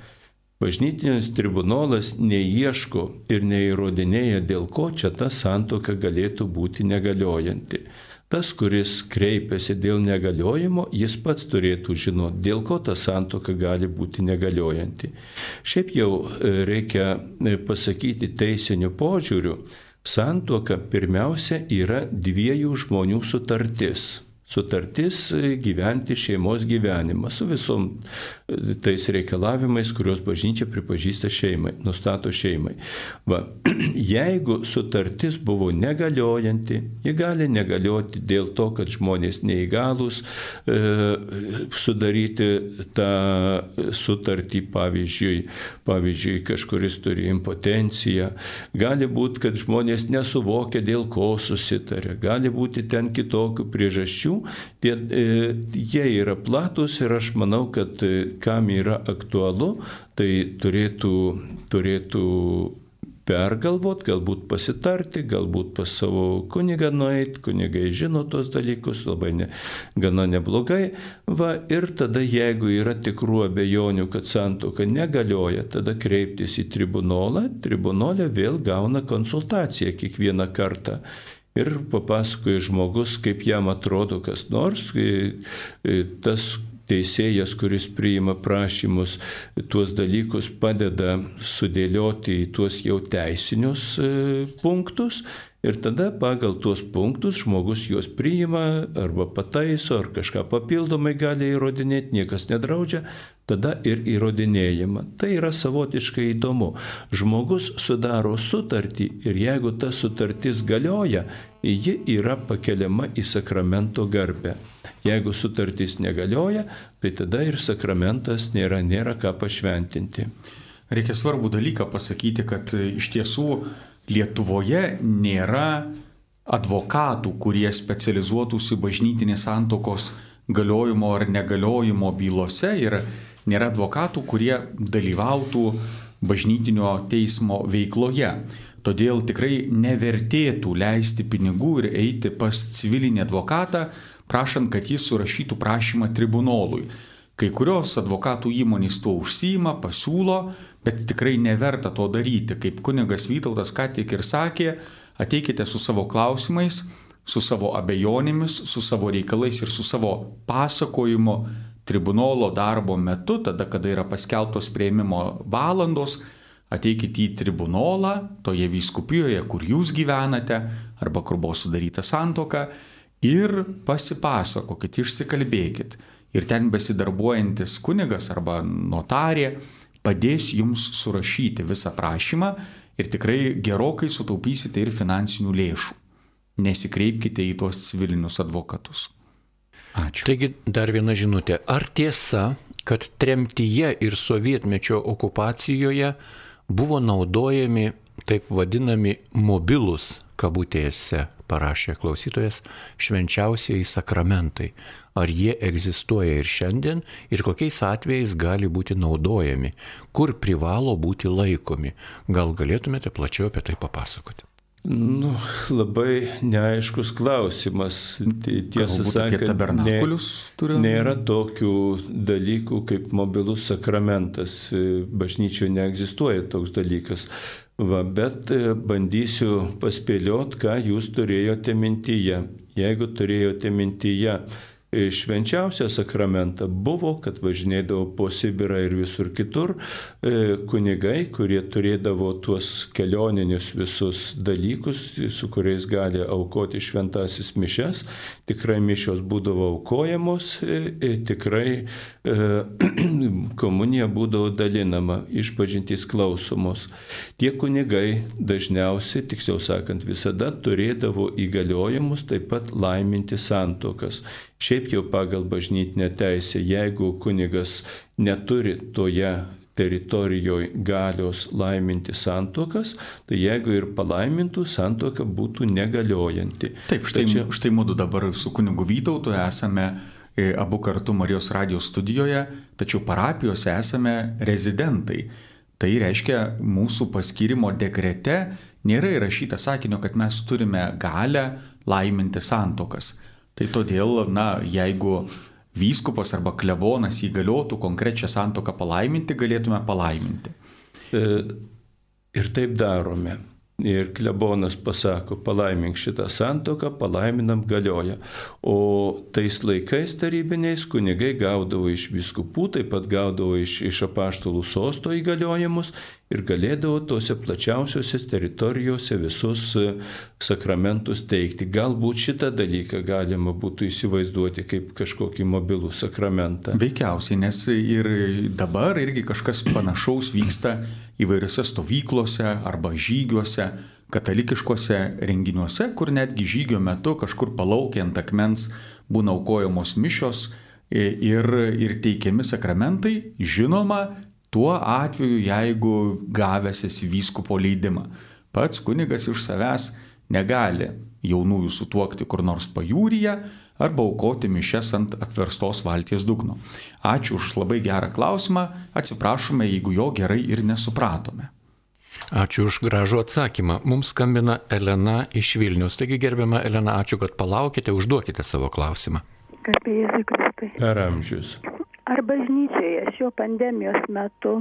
Bažnytinis tribunolas neieško ir neįrodinėja, dėl ko čia ta santoka galėtų būti negaliojanti. Tas, kuris kreipiasi dėl negaliojimo, jis pats turėtų žinoti, dėl ko ta santoka gali būti negaliojanti. Šiaip jau e, reikia e, pasakyti teisiniu požiūriu, santoka pirmiausia yra dviejų žmonių sutartis. Sutartis e, gyventi šeimos gyvenimą su visom tais reikalavimais, kuriuos bažnyčia pripažįsta šeimai, nustato šeimai. Va, jeigu sutartis buvo negaliojanti, ji gali negalioti dėl to, kad žmonės neįgalus e, sudaryti tą sutartį, pavyzdžiui, pavyzdžiui, kažkuris turi impotenciją, gali būti, kad žmonės nesuvokia, dėl ko susitarė, gali būti ten kitokių priežasčių, tie, e, jie yra platus ir aš manau, kad e, kam yra aktualu, tai turėtų, turėtų pergalvot, galbūt pasitarti, galbūt pas savo kunigą nueiti, kunigai žino tos dalykus, labai ne, gana neblogai. Va, ir tada, jeigu yra tikrų abejonių, kad santoka negalioja, tada kreiptis į tribunolą, tribunolė vėl gauna konsultaciją kiekvieną kartą ir papasakoja žmogus, kaip jam atrodo kas nors, tas teisėjas, kuris priima prašymus, tuos dalykus padeda sudėlioti į tuos jau teisinius punktus ir tada pagal tuos punktus žmogus juos priima arba pataiso ar kažką papildomai gali įrodinėti, niekas nedraudžia, tada ir įrodinėjama. Tai yra savotiškai įdomu. Žmogus sudaro sutartį ir jeigu ta sutartis galioja, ji yra pakeliama į sakramento garbę. Jeigu sutartis negalioja, tai tada ir sakramentas nėra, nėra ką pašventinti. Reikia svarbų dalyką pasakyti, kad iš tiesų Lietuvoje nėra advokatų, kurie specializuotųsi bažnytinės santokos galiojimo ar negaliojimo bylose ir nėra advokatų, kurie dalyvautų bažnytinio teismo veikloje. Todėl tikrai nevertėtų leisti pinigų ir eiti pas civilinį advokatą, prašant, kad jis surašytų prašymą tribunolui. Kai kurios advokatų įmonės tuo užsima, pasiūlo, bet tikrai neverta to daryti. Kaip kunigas Vytautas ką tik ir sakė, ateikite su savo klausimais, su savo abejonėmis, su savo reikalais ir su savo pasakojimu tribunolo darbo metu, tada, kada yra paskelbtos prieimimo valandos, ateikite į tribunolą, toje vyskupijoje, kur jūs gyvenate, arba kur buvo sudaryta santoka, ir pasipasakokit, išsikalbėkit. Ir ten besidarbuojantis kunigas arba notarė padės jums surašyti visą prašymą ir tikrai gerokai sutaupysite ir finansinių lėšų. Nesikreipkite į tuos civilinius advokatus. Ačiū. Taigi dar viena žinutė. Ar tiesa, kad tremtyje ir sovietmečio okupacijoje buvo naudojami taip vadinami mobilus kabutėse, parašė klausytojas, švenčiausiai sakramentai? Ar jie egzistuoja ir šiandien ir kokiais atvejais gali būti naudojami, kur privalo būti laikomi? Gal galėtumėte plačiau apie tai papasakoti? Nu, labai neaiškus klausimas. Tiesą sakant, nė, nėra tokių dalykų kaip mobilus sakramentas. Bažnyčioje neegzistuoja toks dalykas. Va, bet bandysiu paspėliot, ką jūs turėjote mintyje. Jeigu turėjote mintyje švenčiausią sakramentą buvo, kad važinėdavo po Sibirą ir visur kitur e, kunigai, kurie turėdavo tuos kelioninius visus dalykus, su kuriais gali aukoti šventasis mišes. Tikrai mišios būdavo aukojamos, e, e, tikrai komunija būdavo dalinama, išpažintys klausomos. Tie kunigai dažniausiai, tiksliau sakant, visada turėdavo įgaliojimus taip pat laiminti santokas. Šiaip jau pagal bažnytinę teisę, jeigu kunigas neturi toje teritorijoje galios laiminti santokas, tai jeigu ir palaimintų, santoka būtų negaliojanti. Taip, štai, Tačiau... štai mūdu dabar su kunigu Vytautu esame e, abu kartu Marijos radijos studijoje, tačiau parapijose esame rezidentai. Tai reiškia, mūsų paskirimo dekrete nėra įrašyta sakinio, kad mes turime galę laiminti santokas. Tai todėl, na, jeigu vyskupas arba klebonas įgaliotų konkrečią santoką palaiminti, galėtume palaiminti. E, ir taip darome. Ir klebonas pasako, palaimink šitą santoką, palaiminam galioja. O tais laikais tarybiniais kunigai gaudavo iš viskupų, taip pat gaudavo iš, iš apaštalų sosto įgaliojimus ir galėdavo tose plačiausiose teritorijose visus e, sakramentus teikti. Galbūt šitą dalyką galima būtų įsivaizduoti kaip kažkokį mobilų sakramentą. Veikiausiai, nes ir dabar irgi kažkas panašaus vyksta įvairiose stovyklose arba žygiuose, katalikiškose renginiuose, kur netgi žygio metu kažkur palaukiant akmens būna aukojamos mišios ir, ir teikiami sakramentai, žinoma, tuo atveju, jeigu gavęs esi vyskupo leidimą. Pats kunigas iš savęs negali jaunųjų sutuokti kur nors pajūryje arba aukoti mišes ant apverstos valties dugno. Ačiū už labai gerą klausimą, atsiprašome, jeigu jo gerai ir nesupratome. Ačiū už gražų atsakymą. Mums skambina Elena iš Vilnius. Taigi, gerbiama Elena, ačiū, kad palaukite, užduokite savo klausimą. Garbė Jėzui Kristui. Per amžius. Ar bažnyčioje šio pandemijos metu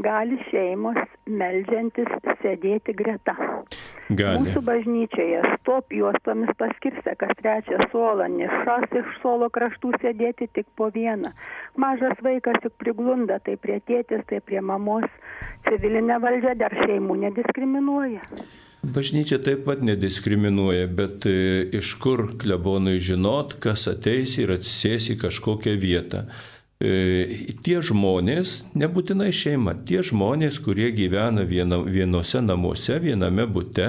gali šeimos meldžiantis sėdėti greta? Gali. Mūsų bažnyčioje stop juostomis paskirsta kas trečią suolą, nešas iš suolo kraštų sėdėti tik po vieną. Mažas vaikas juk priglunda tai prie tėtės, tai prie mamos. Civilinė valdžia dar šeimų nediskriminuoja. Bažnyčia taip pat nediskriminuoja, bet e, iš kur klebonui žinot, kas ateis ir atsisės į kažkokią vietą. E, Tie žmonės, nebūtinai šeima, tie žmonės, kurie gyvena viena, vienose namuose, viename bute,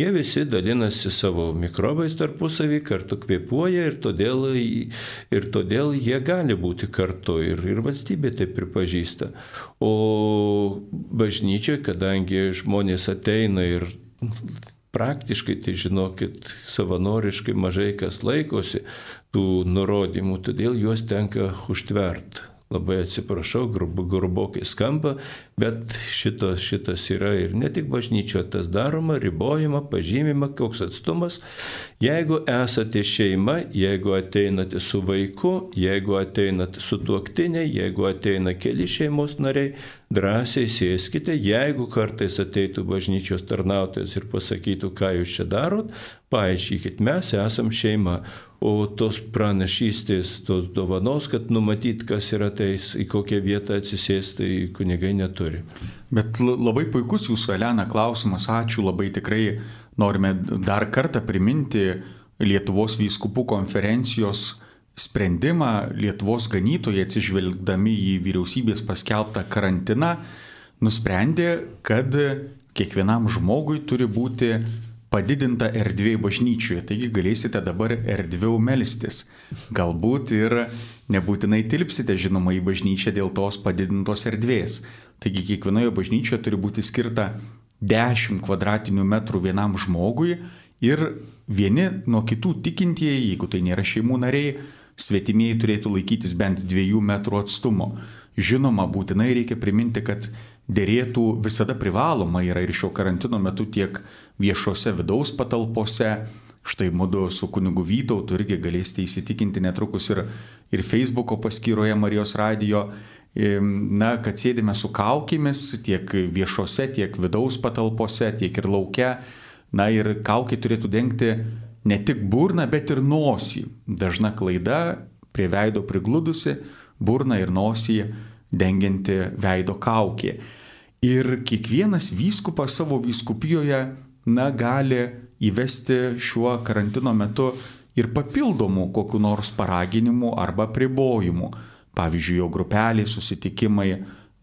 jie visi dalinasi savo mikrobais tarpusavį, kartu kvepuoja ir todėl, ir todėl jie gali būti kartu ir, ir valstybė tai pripažįsta. O bažnyčioje, kadangi žmonės ateina ir praktiškai, tai žinokit, savanoriškai mažai kas laikosi tų nurodymų, todėl juos tenka užtvert. Labai atsiprašau, grub, grubokai skamba, bet šitas, šitas yra ir ne tik bažnyčio tas daroma, ribojama, pažymima, koks atstumas. Jeigu esate šeima, jeigu ateinate su vaiku, jeigu ateinate su tuoktinė, jeigu ateina keli šeimos nariai, drąsiai sėskite, jeigu kartais ateitų bažnyčios tarnautojas ir pasakytų, ką jūs čia darot, paaiškykit, mes esam šeima. O tos pranašystės, tos dovanos, kad numatyt, kas yra teis, į kokią vietą atsisės, tai kunigai neturi. Bet labai puikus jūsų, Elena, klausimas. Ačiū labai tikrai. Norime dar kartą priminti Lietuvos vyskupų konferencijos sprendimą. Lietuvos ganytojai atsižvelgdami į vyriausybės paskelbtą karantiną nusprendė, kad kiekvienam žmogui turi būti padidinta erdvė bažnyčioje, taigi galėsite dabar erdviau melstis. Galbūt ir nebūtinai tilpsite, žinoma, į bažnyčią dėl tos padidintos erdvės. Taigi kiekvienoje bažnyčioje turi būti skirta 10 kvadratinių metrų vienam žmogui ir vieni nuo kitų tikintieji, jeigu tai nėra šeimų nariai, svetimieji turėtų laikytis bent 2 metrų atstumo. Žinoma, būtinai reikia priminti, kad dėrėtų visada privaloma yra ir šio karantino metu tiek viešose vidaus patalpose. Štai mūdu su kunigu Vytautu irgi galėsite įsitikinti netrukus ir, ir Facebook'o paskyroje Marijos radijo, na, kad sėdime su kaukėmis tiek viešose, tiek vidaus patalpose, tiek ir laukia. Na ir kaukė turėtų dengti ne tik burną, bet ir nosį. Dažna klaida prie veido prigludusi, burną ir nosį dengianti veido kaukė. Ir kiekvienas vyskupas savo vyskupijoje, na, gali įvesti šiuo karantino metu ir papildomų kokiu nors paraginimu arba pribojimų. Pavyzdžiui, jo grupeliai, susitikimai,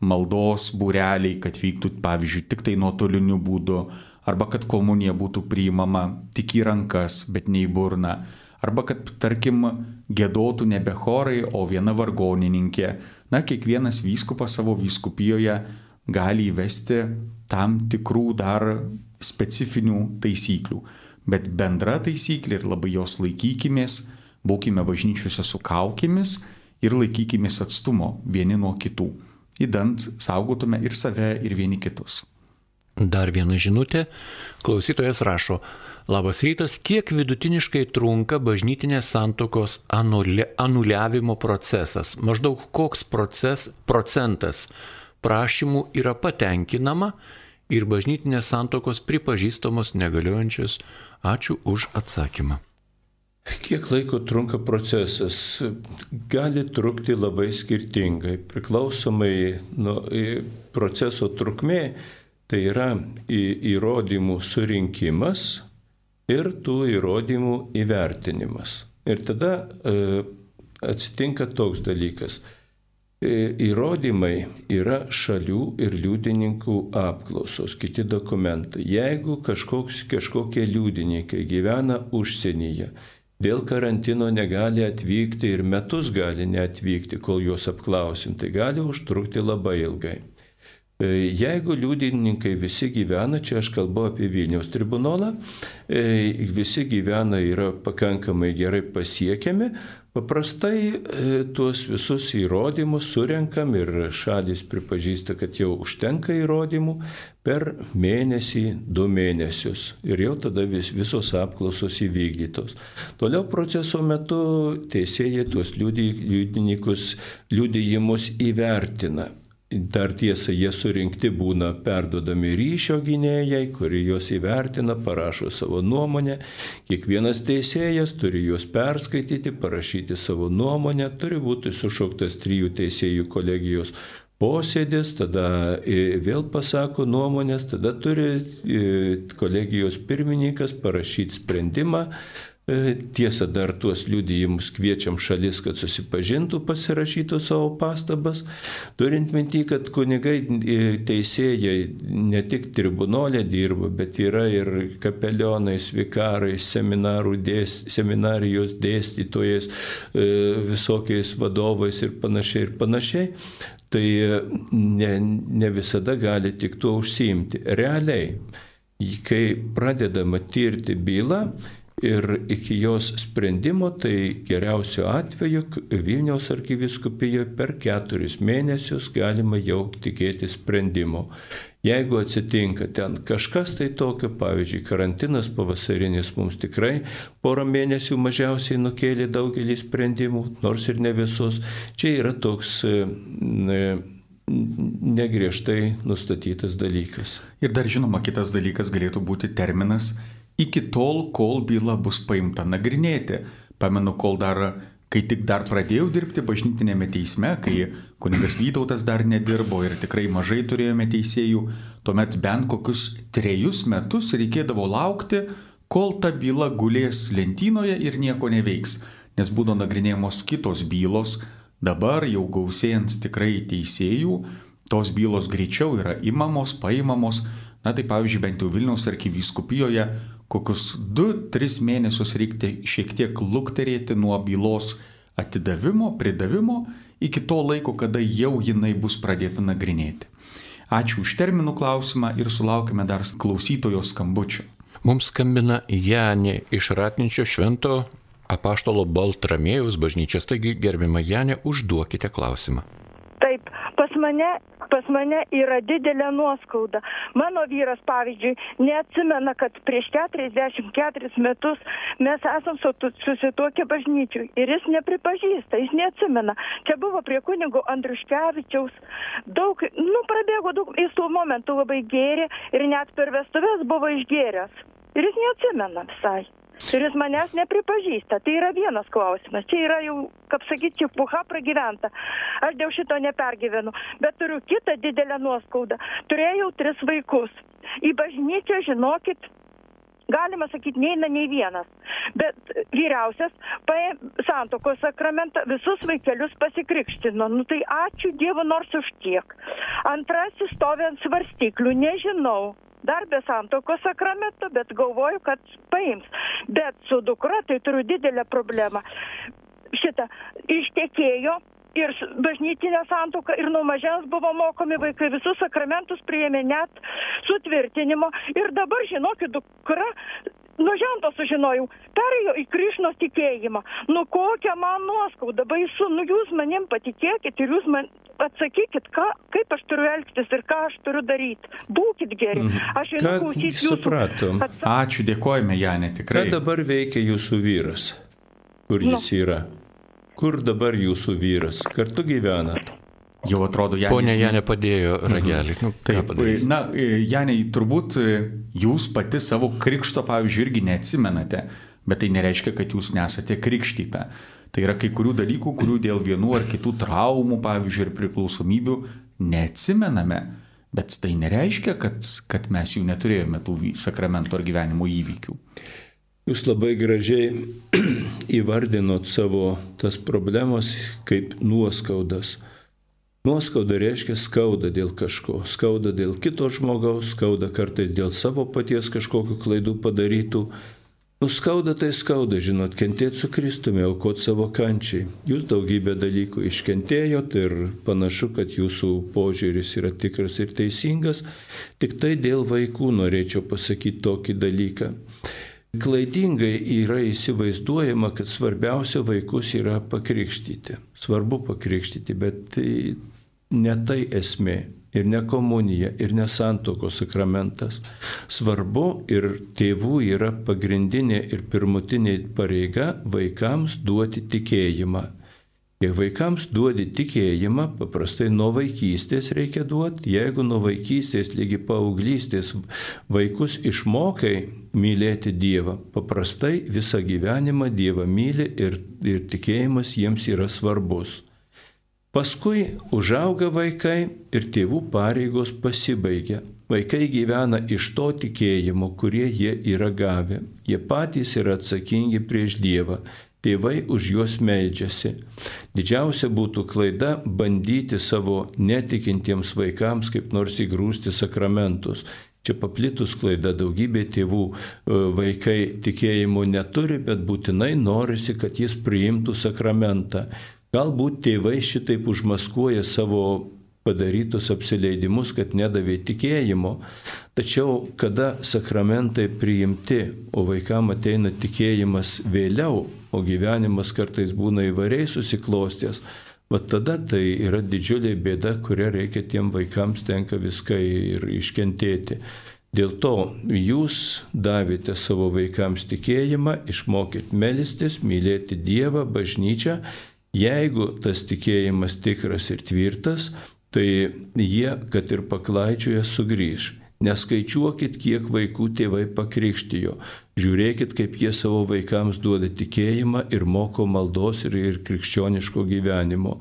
maldos būreliai, kad vyktų, pavyzdžiui, tik tai nuotoliniu būdu, arba kad komunija būtų priimama tik į rankas, bet ne į burną, arba kad, tarkim, gėdotų nebe chorai, o viena vargonininkė. Na, kiekvienas vyskupas savo vyskupijoje gali įvesti tam tikrų dar specifinių taisyklių. Bet bendra taisyklė ir labai jos laikykimės, būkime bažnyčiose su kaukėmis ir laikykimės atstumo vieni nuo kitų. Įdant saugotume ir save, ir vieni kitus. Dar viena žinutė. Klausytojas rašo, labas rytas, kiek vidutiniškai trunka bažnytinės santokos anuli, anuliavimo procesas? Maždaug koks proces, procentas prašymų yra patenkinama ir bažnytinės santokos pripažįstamos negaliojančios? Ačiū už atsakymą. Kiek laiko trunka procesas? Gali trukti labai skirtingai, priklausomai nuo proceso trukmė, tai yra įrodymų surinkimas ir tų įrodymų įvertinimas. Ir tada e, atsitinka toks dalykas. E, įrodymai yra šalių ir liudininkų apklausos, kiti dokumentai. Jeigu kažkoks, kažkokie liudininkai gyvena užsienyje, dėl karantino negali atvykti ir metus gali neatvykti, kol juos apklausim, tai gali užtrukti labai ilgai. E, jeigu liudininkai visi gyvena, čia aš kalbu apie Vilniaus tribunolą, e, visi gyvena yra pakankamai gerai pasiekiami, paprastai e, tuos visus įrodymus surenkam ir šalis pripažįsta, kad jau užtenka įrodymų per mėnesį, du mėnesius. Ir jau tada vis, visos apklausos įvykdytos. Toliau proceso metu teisėjai tuos liudininkus, liudijimus įvertina Dar tiesa, jie surinkti būna perdodami ryšio gynėjai, kuri juos įvertina, parašo savo nuomonę. Kiekvienas teisėjas turi juos perskaityti, parašyti savo nuomonę, turi būti sušauktas trijų teisėjų kolegijos posėdis, tada e, vėl pasako nuomonės, tada turi e, kolegijos pirmininkas parašyti sprendimą, tiesa, dar tuos liudijimus kviečiam šalis, kad susipažintų, pasirašytų savo pastabas, turint minti, kad kunigai e, teisėjai ne tik tribunolė dirba, bet yra ir kapelionais, vikarais, dės, seminarijos dėstytojais, e, visokiais vadovais ir panašiai ir panašiai. Tai ne, ne visada gali tik tuo užsiimti. Realiai, kai pradedama tirti bylą, ir iki jos sprendimo, tai geriausiu atveju Vilniaus arkiviskupijoje per keturis mėnesius galima jau tikėti sprendimo. Jeigu atsitinka ten kažkas tai tokio, pavyzdžiui, karantinas pavasarinis mums tikrai porą mėnesių mažiausiai nukėlė daugelį sprendimų, nors ir ne visus, čia yra toks ne, negriežtai nustatytas dalykas. Ir dar žinoma, kitas dalykas galėtų būti terminas iki tol, kol byla bus paimta nagrinėti. Pamenu, kol dar, kai tik dar pradėjau dirbti bažnytinėme teisme, kai kunigas Vytautas dar nedirbo ir tikrai mažai turėjome teisėjų, tuomet bent kokius trejus metus reikėdavo laukti, kol ta byla gulės lentynoje ir nieko neveiks, nes būdavo nagrinėjamos kitos bylos, dabar jau gausėjant tikrai teisėjų, tos bylos greičiau yra imamos, paimamos, na tai pavyzdžiui, bent jau Vilniaus arkivyskupijoje kokius 2-3 mėnesius reikia šiek tiek lukterėti nuo bylos atidavimo, pridavimo iki to laiko, kada jau jinai bus pradėta nagrinėti. Ačiū už terminų klausimą ir sulaukime dar klausytojo skambučio. Mums skambina Janė iš Ratničio švento apaštalo Baltramėjus bažnyčios, taigi gerbima Janė, užduokite klausimą. Taip, mane pas mane yra didelė nuoskauda. Mano vyras, pavyzdžiui, neatsimena, kad prieš 44 metus mes esam susituokę bažnyčiui ir jis nepripažįsta, jis neatsimena. Čia buvo prie kunigo Andruškevičiaus. Daug, nu, prabėgo daug, jis tuo momentu labai gėrė ir net per vestuvės buvo išgėręs. Ir jis neatsimena visai jis manęs nepripažįsta. Tai yra vienas klausimas. Čia yra jau, kaip sakyti, puha pragyventa. Aš dėl šito nepergyvenu. Bet turiu kitą didelę nuoskaudą. Turėjau tris vaikus. Į bažnyčią, žinokit, galima sakyti, neina nei vienas. Bet vyriausias paėmė santokos sakramentą, visus vaikelius pasikrikštino. Nu tai ačiū Dievu nors už tiek. Antrasis stovi ant svarstyklių, nežinau dar be santokos sakramento, bet galvoju, kad paims. Bet su dukra tai turiu didelę problemą. Šitą ištekėjo ir bažnytinė santoka ir nuo mažens buvo mokomi vaikai, visus sakramentus priėmė net sutvirtinimo. Ir dabar, žinokit, dukra nuo žento sužinojau, perėjo į Krišnos tikėjimą. Nu kokia man nuoskauda, baisu, nu jūs manim patikėkit ir jūs man atsakykit, ką, kaip aš turiu elgtis ir ką aš turiu daryti. Būkit geri. Mhm. Aš einu klausyti jūsų. Supratom. Atsak... Ačiū, dėkojame, Janė, tikrai. Ką dabar veikia jūsų vyras? Kur jis nu. yra? Kur dabar jūsų vyras? Kartu gyvenat? Jau atrodo, Janė. Pone Janė padėjo mhm. ragelį. Mhm. Nu, Taip, na, Janė, turbūt jūs pati savo krikšto, pavyzdžiui, irgi neatsimenate, bet tai nereiškia, kad jūs nesate krikštyta. Tai yra kai kurių dalykų, kurių dėl vienų ar kitų traumų, pavyzdžiui, ir priklausomybių neatsimename. Bet tai nereiškia, kad, kad mes jų neturėjome tų sakramento ar gyvenimo įvykių. Jūs labai gražiai įvardinot savo tas problemas kaip nuoskaudas. Nuoskauda reiškia skauda dėl kažko, skauda dėl kito žmogaus, skauda kartais dėl savo paties kažkokių klaidų padarytų. Nuskauda tai skauda, žinot, kentėti su Kristumi, aukoti savo kančiai. Jūs daugybę dalykų iškentėjot ir panašu, kad jūsų požiūris yra tikras ir teisingas. Tik tai dėl vaikų norėčiau pasakyti tokį dalyką. Klaidingai yra įsivaizduojama, kad svarbiausia vaikus yra pakrikštyti. Svarbu pakrikštyti, bet ne tai esmė ir ne komunija, ir ne santokos sakramentas. Svarbu ir tėvų yra pagrindinė ir pirmutinė pareiga vaikams duoti tikėjimą. Jei vaikams duodi tikėjimą, paprastai nuo vaikystės reikia duoti, jeigu nuo vaikystės lygi paauglystės vaikus išmokai mylėti Dievą, paprastai visą gyvenimą Dievą myli ir, ir tikėjimas jiems yra svarbus. Paskui užauga vaikai ir tėvų pareigos pasibaigia. Vaikai gyvena iš to tikėjimo, kurie jie yra gavę. Jie patys yra atsakingi prieš Dievą. Tėvai už juos meldžiasi. Didžiausia būtų klaida bandyti savo netikintiems vaikams kaip nors įgrūsti sakramentus. Čia paplitus klaida daugybė tėvų e, vaikai tikėjimo neturi, bet būtinai norisi, kad jis priimtų sakramentą. Galbūt tėvai šitaip užmaskuoja savo padarytus apsileidimus, kad nedavė tikėjimo. Tačiau, kada sakramentai priimti, o vaikam ateina tikėjimas vėliau, o gyvenimas kartais būna įvairiai susiklostęs, va tada tai yra didžiulė bėda, kurią reikia tiem vaikams tenka viską ir iškentėti. Dėl to jūs davėte savo vaikams tikėjimą, išmokit melistis, mylėti Dievą, bažnyčią Jeigu tas tikėjimas tikras ir tvirtas, tai jie, kad ir paklaidžioje, sugrįž. Neskaičiuokit, kiek vaikų tėvai pakrikštijo. Žiūrėkit, kaip jie savo vaikams duoda tikėjimą ir moko maldos ir, ir krikščioniško gyvenimo.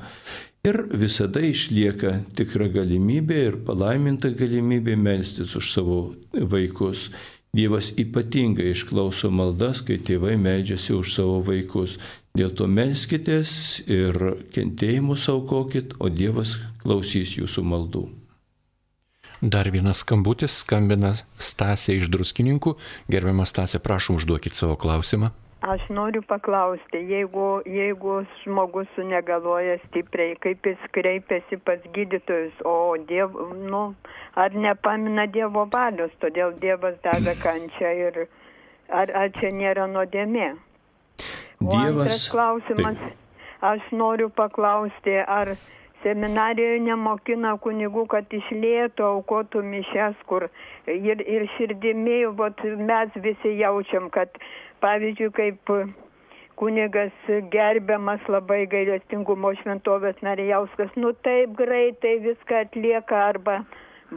Ir visada išlieka tikra galimybė ir palaiminta galimybė melstis už savo vaikus. Dievas ypatingai išklauso maldas, kai tėvai meldžiasi už savo vaikus. Dėl to melskitės ir kentėjimus aukokit, o Dievas klausys jūsų maldų. Dar vienas skambutis skambina Stasė iš druskininkų. Gerbiamas Stasė, prašom užduokit savo klausimą. Aš noriu paklausti, jeigu, jeigu žmogus sunegaluoja stipriai, kaip jis kreipiasi pas gydytojus, o diev, nu, ar nepamina Dievo valios, todėl Dievas davė kančią ir ar, ar čia nėra nuodėmė. Dievas. klausimas, aš noriu paklausti, ar seminarijoje nemokina kunigų, kad iš lėto aukotų mišes, kur ir, ir širdimi, vat, mes visi jaučiam, kad pavyzdžiui, kaip kunigas gerbiamas labai gailestingumo šventovės Narijauskas, nu taip greitai viską atlieka arba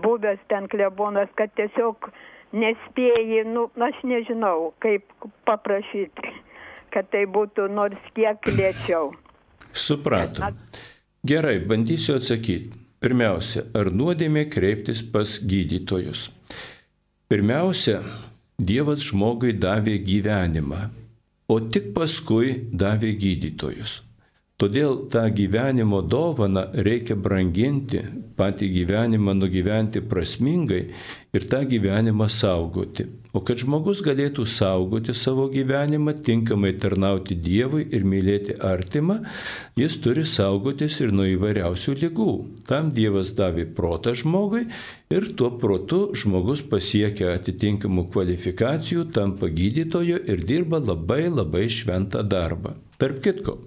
buvęs ten klebonas, kad tiesiog nespėjai, nu, aš nežinau, kaip paprašyti kad tai būtų nors kiek lėčiau. Supratom. Gerai, bandysiu atsakyti. Pirmiausia, ar nuodėmė kreiptis pas gydytojus? Pirmiausia, Dievas žmogui davė gyvenimą, o tik paskui davė gydytojus. Todėl tą gyvenimo dovaną reikia branginti, patį gyvenimą nugyventi prasmingai ir tą gyvenimą saugoti. O kad žmogus galėtų saugoti savo gyvenimą, tinkamai tarnauti Dievui ir mylėti artimą, jis turi saugotis ir nuo įvairiausių lygų. Tam Dievas davė protą žmogui ir tuo protu žmogus pasiekia atitinkamų kvalifikacijų, tampa gydytoju ir dirba labai labai šventą darbą. Tarp kitko,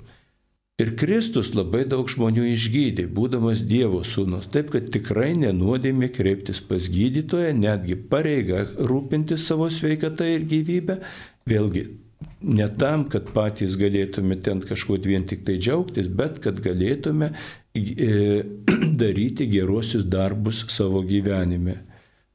Ir Kristus labai daug žmonių išgydė, būdamas Dievo sūnus. Taip, kad tikrai nenuodėmė kreiptis pas gydytoją, netgi pareiga rūpintis savo sveikatą ir gyvybę. Vėlgi, ne tam, kad patys galėtume ten kažkuo vien tik tai džiaugtis, bet kad galėtume e, daryti geruosius darbus savo gyvenime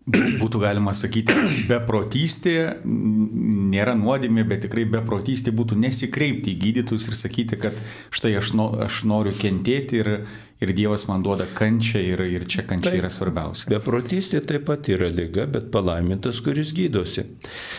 būtų galima sakyti, beprotystė nėra nuodėmė, bet tikrai beprotystė būtų nesikreipti į gydytojus ir sakyti, kad štai aš, no, aš noriu kentėti ir, ir Dievas man duoda kančią ir, ir čia kančia yra svarbiausia. Beprotystė taip pat yra lyga, bet palaimintas, kuris gydosi.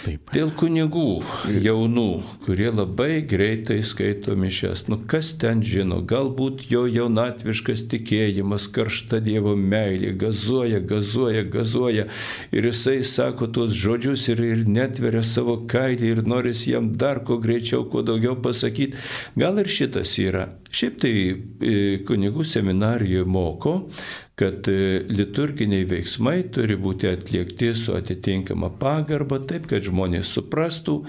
Taip. Dėl kunigų jaunų, kurie labai greitai skaito mišes, nu kas ten žino, galbūt jo jaunatviškas tikėjimas, karšta Dievo meilė, gazuoja, gazuoja, gazuoja ir jisai sako tuos žodžius ir, ir netveria savo kailį ir noris jam dar kuo greičiau, kuo daugiau pasakyti. Gal ir šitas yra. Šiaip tai e, kunigų seminarijoje moko, kad e, liturginiai veiksmai turi būti atliekti su atitinkama pagarba, taip, kad žmonės suprastų.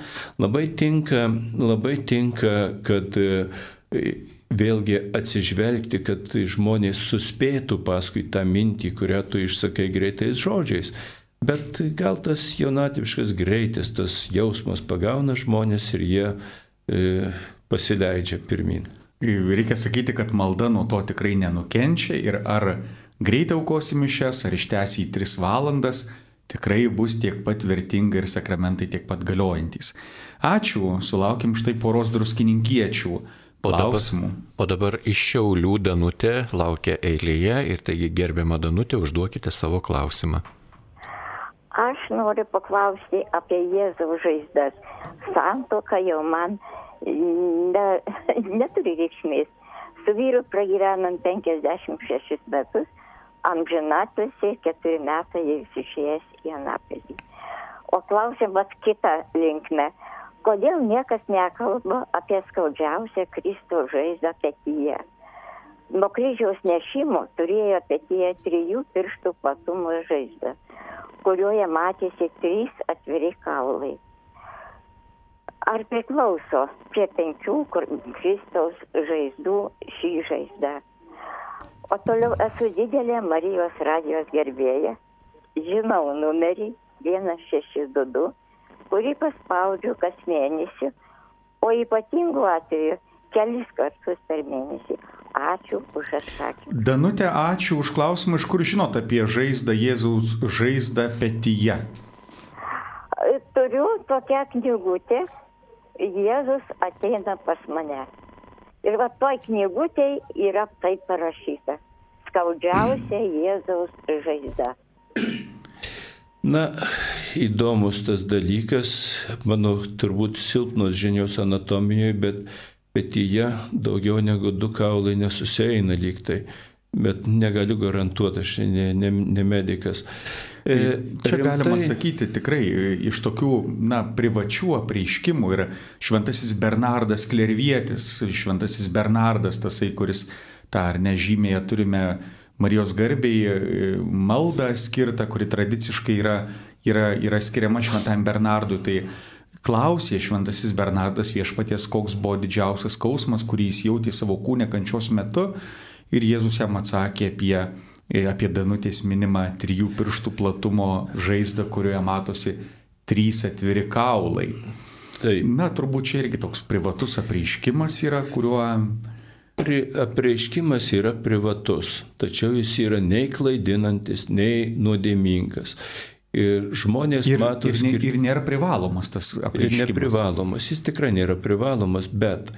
Labai tinka, labai tinka kad e, vėlgi atsižvelgti, kad žmonės suspėtų paskui tą mintį, kurią tu išsakai greitais žodžiais. Bet gal tas jaunatviškas greitis, tas jausmas pagauna žmonės ir jie e, pasileidžia pirmin. Reikia sakyti, kad malda nuo to tikrai nenukenčia ir ar greitai aukosi mišes, ar ištęsi į 3 valandas, tikrai bus tiek pat vertinga ir sakramentai tiek pat galiojantis. Ačiū, sulaukim štai poros druskininkiečių. O dabar, o dabar iš Šiaulių Danutė laukia eilėje ir taigi gerbiama Danutė, užduokite savo klausimą. Aš noriu paklausti apie Jėzaus žaizdas. Santoka jau man ne, neturi reikšmės. Su vyru pragyvenom 56 metus, amžinatėsi 4 metai jis išėjęs į anapilį. O klausimas kitą linkmę. Kodėl niekas nekalba apie skaudžiausią Kristaus žaizdą petyje? Nuo kryžiaus nešimo turėjo petyje trijų pirštų platumo žaizdą, kurioje matėsi trys atviri kaulai. Ar priklauso prie penkių kur- Kristaus žaizdų šį žaizdą? O toliau esu didelė Marijos radijos gerbėja. Žinau numerį 1622, kurį paspaudžiu kas mėnesį, o ypatingų atveju kelis kartus per mėnesį. Ačiū už atsakymą. Danutė, ačiū už klausimą, iš kur žinot apie žaizdą Jėzaus žaizdą petyje. Turiu tokią knygutę, Jėzus ateina pas mane. Ir va toj knygutėj yra taip parašyta. Skaudžiausia Jėzaus žaizda. Na, įdomus tas dalykas, mano turbūt silpnos žinios anatomijoje, bet petyje daugiau negu du kaulai nesusieina lygtai. Bet negaliu garantuoti, aš ne, ne, ne medikas. E, Čia galima sakyti tikrai e, iš tokių, na, privačių apreiškimų ir šventasis Bernardas Klervietis, šventasis Bernardas, tasai, kuris tą ar nežymėje turime Marijos garbiai e, maldą skirtą, kuri tradiciškai yra, yra, yra skiriama šventam Bernardui. Tai klausė šventasis Bernardas viešpaties, koks buvo didžiausias skausmas, kurį jis jautė savo kūne kančios metu. Ir Jėzus jam atsakė apie, apie Danutės minimą trijų pirštų platumo žaizdą, kurioje matosi trys atviri kaulai. Tai. Na, turbūt čia irgi toks privatus apreiškimas yra, kuriuo... Pri, apreiškimas yra privatus, tačiau jis yra nei klaidinantis, nei nuodėmingas. Ir žmonės Ir, mato ir, ne- ir nėra privalomas tas Ir apreiškimas. neprivalomas, jis tikrai nėra privalomas, bet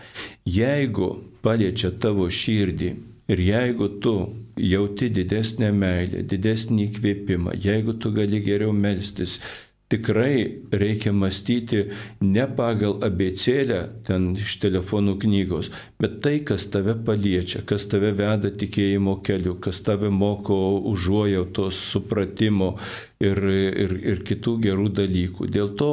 jeigu paliečia tavo širdį ir jeigu tu jauti didesnę meilę, didesnį įkvėpimą, jeigu tu gali geriau melstis, tikrai reikia mąstyti ne pagal abecėlę ten iš telefonų knygos, bet tai, kas tave paliečia, kas tave veda tikėjimo keliu, kas tave moko užuojautos, supratimo ir, ir, ir kitų gerų dalykų. Dėl to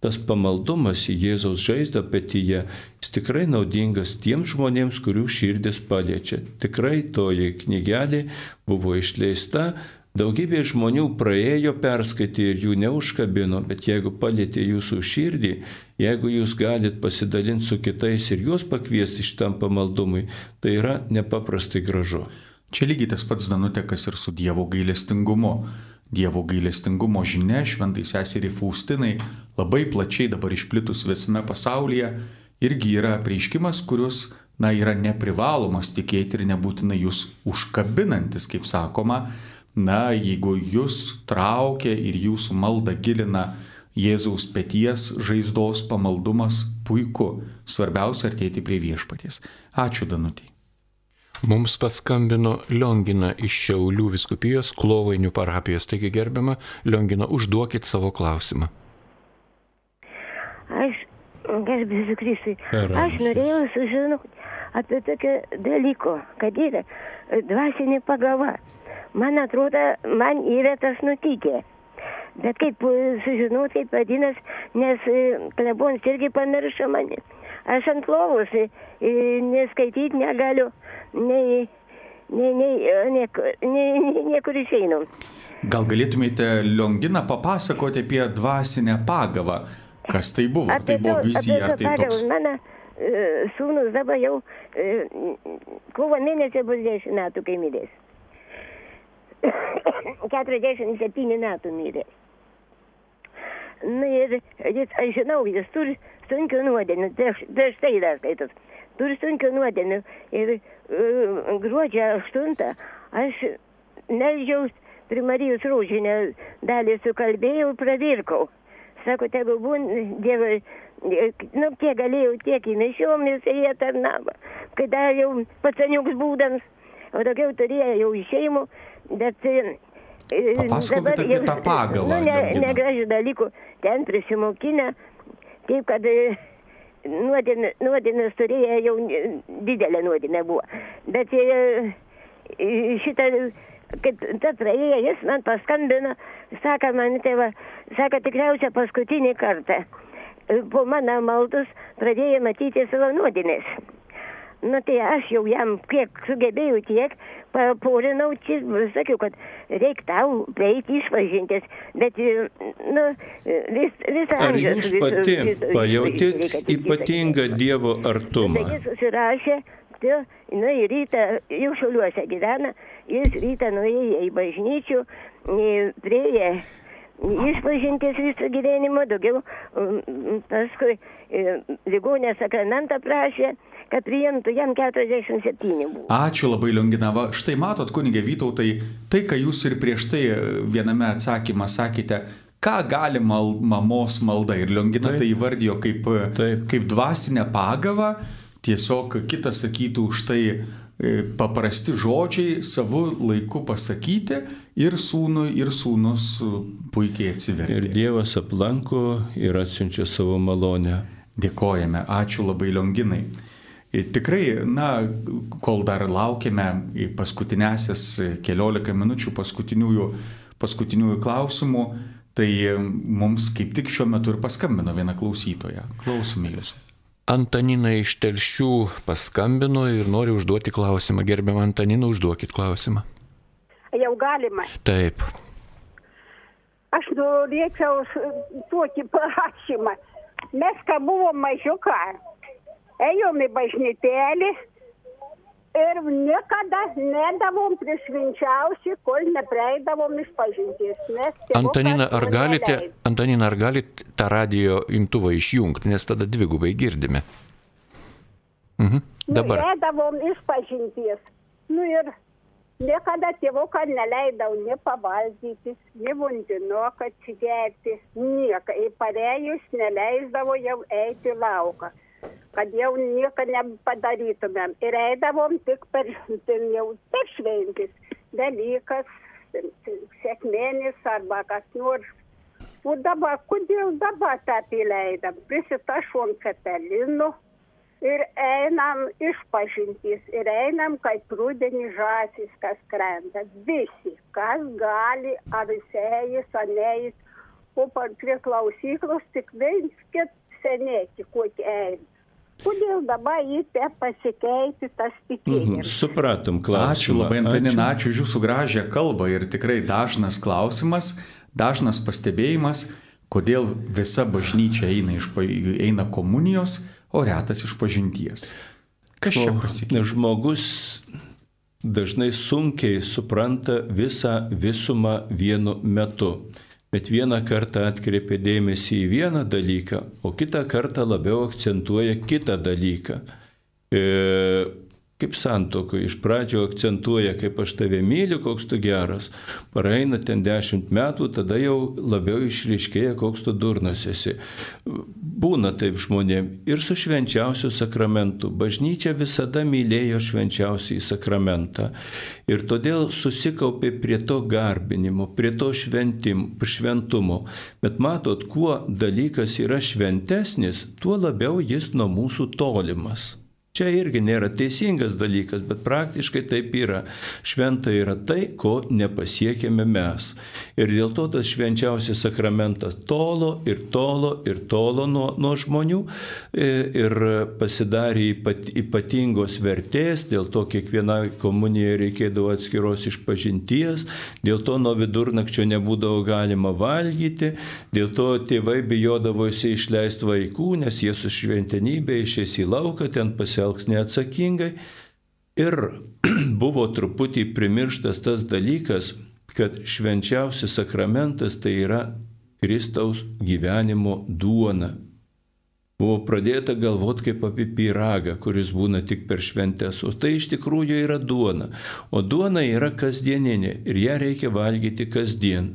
tas pamaldumas į Jėzaus žaizdą petyje, jis tikrai naudingas tiems žmonėms, kurių širdis paliečia. Tikrai toji knygelė buvo išleista, daugybė žmonių praėjo, perskaitė ir jų neužkabino, bet jeigu palėtė jūsų širdį, jeigu jūs galit pasidalinti su kitais ir juos pakviesti šitam pamaldumui, tai yra nepaprastai gražu. Čia lygiai tas pats Danutė, kas ir su Dievo gailestingumu. Dievo gailestingumo žinia šventai seseriai Faustinai labai plačiai dabar išplitus visame pasaulyje irgi yra prieiškimas, kurius, na, yra neprivalomas tikėti ir nebūtinai jūs užkabinantis, kaip sakoma. Na, jeigu jūs traukia ir jūsų maldą gilina Jėzaus pėties žaizdos pamaldumas, puiku. Svarbiausia artėti prie viešpaties. Ačiū Danutė. Mums paskambino Liongina iš Šiaulių viskupijos Klovainių parapijos. Taigi gerbiama Liongina, užduokit savo klausimą. Aš, gerbėsiu Kristui, aš norėjau sužinoti apie tokį dalyką, kad yra dvasinė pagava. Man atrodo, man yra tas nutikę. Bet kaip e, sužinoti, kaip vadinasi, nes e, klebonas irgi pamiršo mane. Aš ant lovos e, neskaityti negaliu, nei, nei, nei, niekur, nei, nei, niekur išeinu. Gal galėtumėte Liongina papasakoti apie dvasinę pagavą? Kas tai buvo? Ar tai buvo vizija, ar tai toks... Mano sūnus dabar jau kovo mėnesį bus 10 metų, kai mirės. 47 metų mirė. Na ir jis, aš žinau, jis turi sunkių nuodėmių, prieš, prieš tai dar skaitot, turi sunkių nuodėmių. Ir uh, gruodžio 8 aš melžiaus prie Marijos rūžinę dalį sukalbėjau, pravirkau. Sako, tegu būn, Dievai, nu, kiek galėjau, tiek įnešiom ir jie tarnavo. Kai dar jau pasaniuks būdams, o daugiau turėjo jau šeimų, bet... e, e, Papasakokit dabar apie tą pagavą, Nu, ne, negražių dalykų, ten prisimokinę, taip kad e, nuodėmė- nuodėmės turėjo jau e, didelė nuodėmė buvo. Bet e, e, šitą, kaip ta praėjo, jis man paskambino, sako man tėva, sako tikriausia paskutinį kartą. E, Po mano maldos pradėjo matyti savo nuodėmės. Nu tai aš jau jam kiek sugebėjau tiek, paporinau, čia sakiau, kad reikia tau eiti išpažintis, bet, e, nu, vis, visą Ar jūs pati pajutėt ypatingą Dievo artumą? Tai jis susirašė, tai, nu, į rytą, jau šiauliuose gyvena, jis rytą nuėjo į bažnyčių, prieė išpažintis visą gyvenimą, daugiau mm, paskui e, ligonės sakramentą prašė, kad priimtų jam 47 buvo. Ačiū labai, Liongina. Va, štai matot, kunigė Vytautai, tai, ką jūs ir prieš tai e, viename atsakymą sakėte, ką gali mal, mamos malda. Ir Liongina tai įvardijo kaip, e, kaip dvasinę pagavą. Tiesiog kitas sakytų už tai paprasti žodžiai savo laiku pasakyti ir sūnui, ir sūnus e, puikiai atsiveria. Ir Dievas aplanko ir atsiunčia savo malonę. Dėkojame, ačiū labai Lionginai. Ir Tikrai, na, kol dar laukiame paskutinėsias keliolika minučių paskutiniųjų, paskutiniųjų klausimų, tai mums kaip tik šiuo metu ir paskambino viena klausytoja. Klausome jūsų. Antanina iš Telšių paskambino ir nori užduoti klausimą. Gerbiam Antanina, užduokit klausimą. Jau galima. Taip. Aš norėčiau tokį prašymą. Mes, kai buvom mažiuką, ėjom į bažnytėlį ir niekada nedavom prie švenčiausių, kol neprieidavom iš pažinties. Nes tėvukas Antanina, ar galite. Antanina, ar galite tą radio imtuvą išjungti, nes tada dvigubai girdime. Mhm. Dabar. Nu, eidavom iš pažinties. Nu ir niekada tėvuką neleidau ne pavalgyti, ne vundinoką atsigerti, nieko. Į parėjus neleisdavo jau eiti lauką, kad jau nieko nepadarytumėm. Ir eidavom tik per, jau per šventis, dalykas, sėkmėnis arba kas nors. O dabar, kodėl dabar tą pileidam? Prisitašom cepelinų ir einam iš pažintys ir einam kaip rudenį žąsis, kas krenta. Visi, kas gali, ar sėjus, ar neįs, o prie klausyklos tik vienskit seniai tik kokie eina. Kodėl dabar jį te pasikeiti tas Mhm. tikėjimas? Supratom klausimą. Ačiū labai, Antanina, ačiū už jūsų gražią kalbą ir tikrai dažnas klausimas, dažnas pastebėjimas, kodėl visa bažnyčia eina, iš, eina komunijos, o retas iš pažinties. Kas čia pasikeitė? Žmogus dažnai sunkiai supranta visą visumą vienu metu. Bet vieną kartą atkreipia dėmesį į vieną dalyką, o kitą kartą labiau akcentuoja kitą dalyką. E, kaip santoko. Iš pradžio akcentuoja, kaip aš tave myliu, koks tu geras. Praeina ten dešimt metų, tada jau labiau išryškėja, koks tu durnas esi. Būna taip žmonėm. Ir su švenčiausiu sakramentu. Bažnyčia visada mylėjo švenčiausiai sakramentą. Ir todėl susikaupė prie to garbinimo, prie to šventim, šventumo. Bet matot, kuo dalykas yra šventesnis, tuo labiau jis nuo mūsų tolimas. Čia irgi nėra teisingas dalykas, bet praktiškai taip yra. Šventa yra tai, ko nepasiekėme mes. Ir dėl to tas švenčiausias sakramentas tolo ir tolo ir tolo nuo, nuo žmonių e, ir pasidarė ypat, ypatingos vertės, dėl to kiekvienai komunijai reikėdavo atskiros išpažinties, dėl to nuo vidurnakčio nebūdavo galima valgyti, dėl to tėvai bijodavo išleisti vaikų, nes jie su šventenybė išės į lauką, ten pasielgti elgs neatsakingai. Ir buvo truputį primirštas tas dalykas, kad švenčiausias sakramentas tai yra Kristaus gyvenimo duona. Buvo pradėta galvoti kaip apie pyragą, kuris būna tik per šventės, o tai iš tikrųjų yra duona. O duona yra kasdieninė ir ją reikia valgyti kasdien.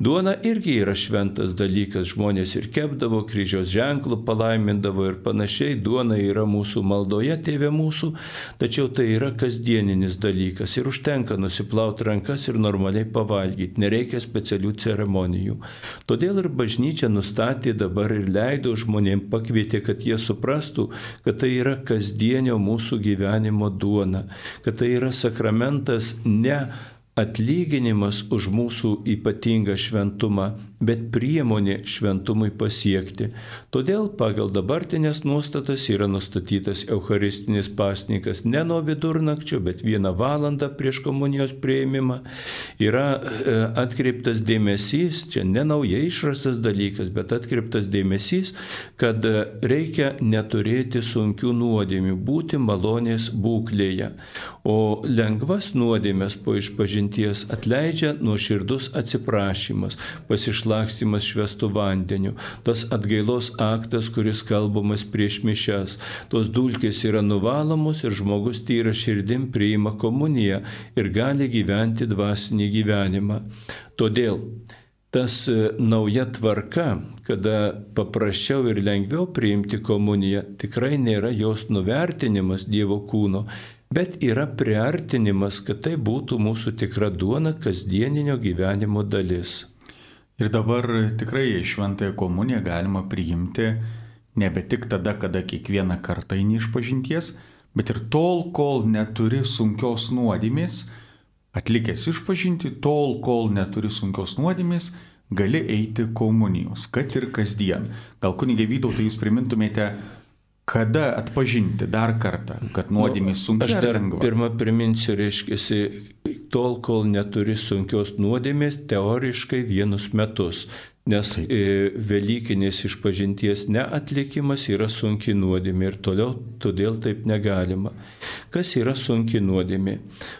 Duona irgi yra šventas dalykas, žmonės ir kepdavo, kryžiaus ženklų palaimindavo ir panašiai. Duona yra mūsų maldoje, tėvė mūsų, tačiau tai yra kasdieninis dalykas ir užtenka nusiplauti rankas ir normaliai pavalgyti, nereikia specialių ceremonijų. Todėl ir bažnyčia nustatė dabar ir leido žmonėms pakviesti pakeitė, kad jie suprastų, kad tai yra kasdienio mūsų gyvenimo duona, kad tai yra sakramentas ne atlyginimas už mūsų ypatingą šventumą, bet priemonė šventumui pasiekti. Todėl pagal dabartinės nuostatas yra nustatytas Eucharistinis pasnikas ne nuo vidurnakčio, bet vieną valandą prieš komunijos prieimimą. Yra e, atkreiptas dėmesys, čia ne naujai išrastas dalykas, bet atkreiptas dėmesys, kad e, reikia neturėti sunkių nuodėmių, būti malonės būklėje. O lengvas nuodėmės po išpažinties atleidžia nuoširdus atsiprašymas, pasišlaikymas išlakstimas švestų vandeniu, tas atgailos aktas, kuris kalbamas prieš mišes, tos dulkės yra nuvalomos ir žmogus tyra širdim priima komuniją ir gali gyventi dvasinį gyvenimą. Todėl tas e, nauja tvarka, kada paprasčiau ir lengviau priimti komuniją, tikrai nėra jos nuvertinimas Dievo kūno, bet yra priartinimas, kad tai būtų mūsų tikra duona kasdieninio gyvenimo dalis. Ir dabar tikrai šventąją komuniją galima priimti nebe tik tada, kada kiekvieną kartą eini iš pažinties, bet ir tol, kol neturi sunkios nuodėmės, atlikęs išpažinti, tol, kol neturi sunkios nuodėmės, gali eiti komunijos, kad ir kasdien. Gal kunigai Vytautai jūs primintumėte, kada atpažinti dar kartą, kad nuodėmė sunkiai. Aš dar pirmą priminsiu, reiškia, tol, kol neturi sunkios nuodėmės, teoriškai vienus metus nes. E, Velykinės išpažinties neatlikimas yra sunki nuodėmė ir toliau todėl taip negalima. Kas yra sunki nuodėmė?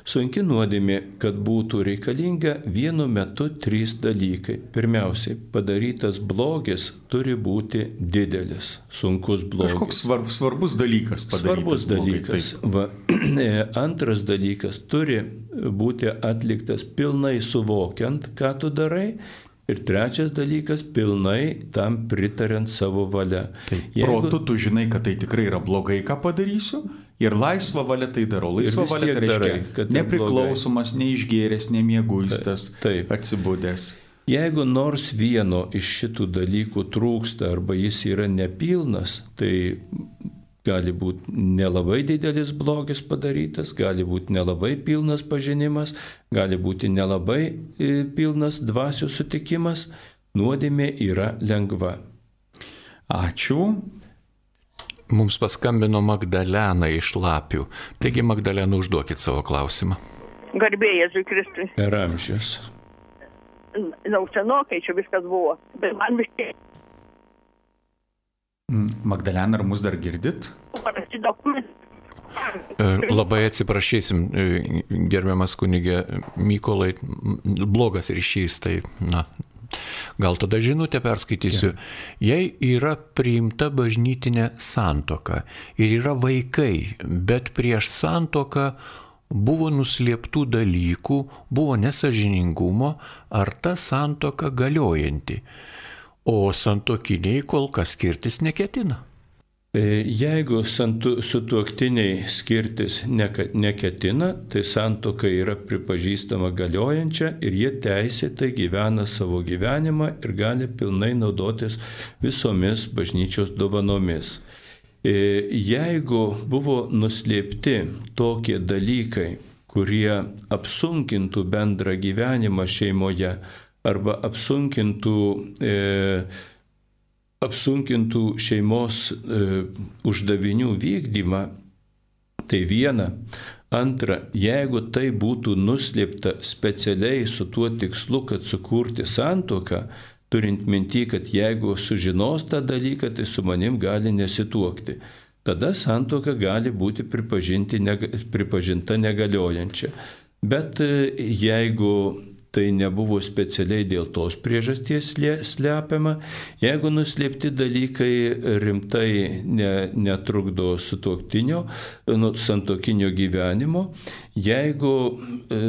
Sunki nuodėmė, kad būtų reikalinga vienu metu trys dalykai. Pirmiausiai, padarytas blogis turi būti didelis, sunkus blogis. Kažkoks svarb, svarbus dalykas padarytas. Svarbus dalykas. Va, e, antras dalykas turi būti atliktas pilnai suvokiant, ką tu darai Ir trečias dalykas - pilnai tam pritariant savo valia. Taip, Jeigu... Protu tu žinai, kad tai tikrai yra blogai, ką padarysiu. Ir laisvą valią tai darau. Laisvą valią tai reiškia darai, nepriklausomas, neišgėręs, nemieguistas, taip, taip. atsibūdęs. Jeigu nors vieno iš šitų dalykų trūksta arba jis yra nepilnas, tai gali būti nelabai didelis blogis padarytas, gali būti nelabai pilnas pažinimas, gali būti nelabai e, pilnas dvasių sutikimas, nuodėmė yra lengva. Ačiū. Mums paskambino Magdalena iš Lapių. Taigi, Magdalena, užduokit savo klausimą. Garbėjai Jėzui Kristui. Per amžius. Na, senokai čia viskas buvo, bet man vis tiek Magdalena, ar mus dar girdit? E, labai atsiprašysim, e, gerbiamas kunigė Mykolai, blogas ryšys, tai, na, Gal tada žinutę perskaitysiu. Jei yra priimta bažnytinė santoka ir yra vaikai, bet prieš santoką buvo nuslėptų dalykų, buvo nesažiningumo, ar ta santoka galiojanti. O santokiniai kol kas skirtis neketina. E, Jeigu sutuoktiniai skirtis neketina, tai santoka yra pripažįstama galiojančia ir jie teisėtai gyvena savo gyvenimą ir gali pilnai naudotis visomis bažnyčios dovanomis. E, Jeigu buvo nuslėpti tokie dalykai, kurie apsunkintų bendrą gyvenimą šeimoje arba apsunkintų e, apsunkintų šeimos e, uždavinių vykdymą, tai viena. Antra, jeigu tai būtų nuslėpta specialiai su tuo tikslu, kad sukurti santoką, turint minti, kad jeigu sužinos tą dalyką, tai su manim gali nesituokti. Tada santoka gali būti pripažinta negaliojančia. Bet e, jeigu tai nebuvo specialiai dėl tos priežasties slepiama. Jeigu nuslėpti dalykai rimtai ne, netrukdo sutuoktinio, nu, santokinio gyvenimo, jeigu e,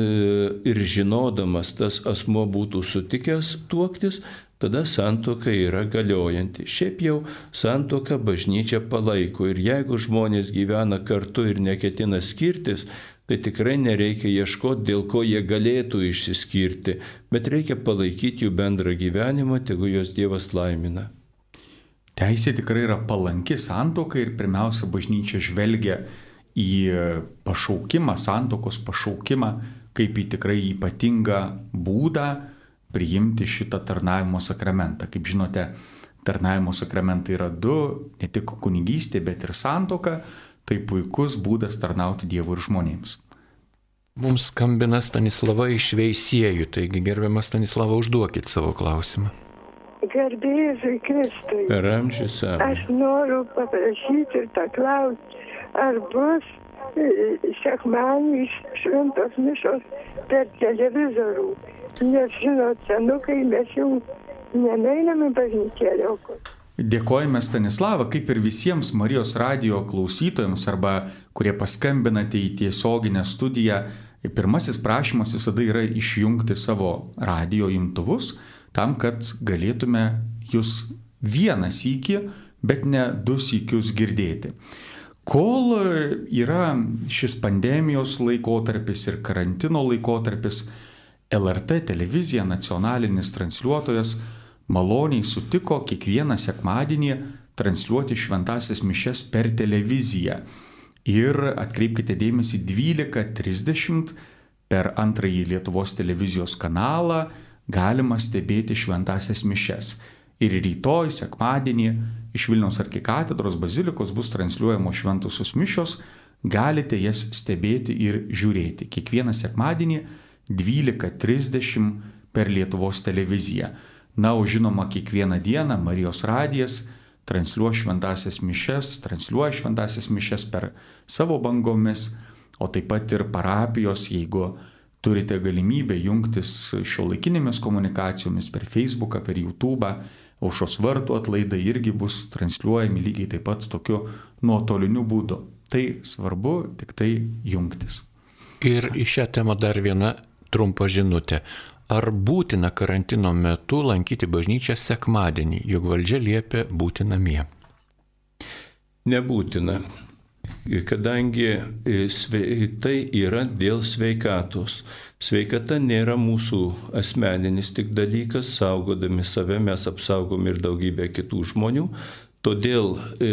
ir žinodamas tas asmo būtų sutikęs tuoktis, tada santoka yra galiojanti. Šiaip jau santoka bažnyčia palaiko ir jeigu žmonės gyvena kartu ir neketina skirtis, tai tikrai nereikia ieškoti, dėl ko jie galėtų išsiskirti, bet reikia palaikyti jų bendrą gyvenimą, tegu jos Dievas laimina. Teisė tikrai yra palanki santoka ir pirmiausia bažnyčia žvelgia į pašaukimą, santokos pašaukimą, kaip į tikrai ypatingą būdą priimti šitą tarnavimo sakramentą. Kaip žinote, tarnavimo sakramentai yra du, ne tik kunigystė, bet ir santoka. Tai puikus būdas tarnauti Dievui ir žmonėms. Mums skambina Stanislava iš Veisiejų, taigi gerbiamas Stanislava, užduokit savo klausimą. Garbėsiu Kristui. Per amžius Aš noriu paprašyti ir paklausti, ar bus e, sekmanį šventos mišos per televizorių. Nes, žinot, senukai mes jau neneiname bažnytėlę. Dėkojame Stanislava, kaip ir visiems Marijos radio klausytojams arba kurie paskambinate į tiesioginę studiją. Pirmasis prašymas visada yra išjungti savo radio imtuvus tam, kad galėtume jūs vieną sykį, bet ne du sykius girdėti. Kol yra šis pandemijos laikotarpis ir karantino laikotarpis, LRT televizija, nacionalinis transliuotojas, maloniai sutiko kiekvieną sekmadienį transliuoti šventasias mišes per televiziją. Ir atkreipkite dėmesį 12.30 per antrąjį Lietuvos televizijos kanalą galima stebėti šventasias mišes. Ir rytoj, sekmadienį, iš Vilniaus arkikatedros bazilikos bus transliuojamos šventosios mišios, galite jas stebėti ir žiūrėti. Kiekvieną sekmadienį 12.30 per Lietuvos televiziją. Na, o žinoma, kiekvieną dieną Marijos radijas transliuoja šventasias mišes, transliuoja šventasias mišes per savo bangomis, o taip pat ir parapijos, jeigu turite galimybę jungtis šio laikinėmis komunikacijomis per Facebooką, per YouTube, aušos vartų atlaidai irgi bus transliuojami lygiai taip pat tokiu nuotoliniu būdu. Tai svarbu tik tai jungtis. Ir į šią temą dar viena trumpa žinutė. Ar būtina karantino metu lankyti bažnyčią sekmadienį, juk valdžia liepia būti namie? Nebūtina, kadangi svei- tai yra dėl sveikatos. Sveikata nėra mūsų asmeninis tik dalykas, saugodami save mes apsaugom ir daugybę kitų žmonių. Todėl e,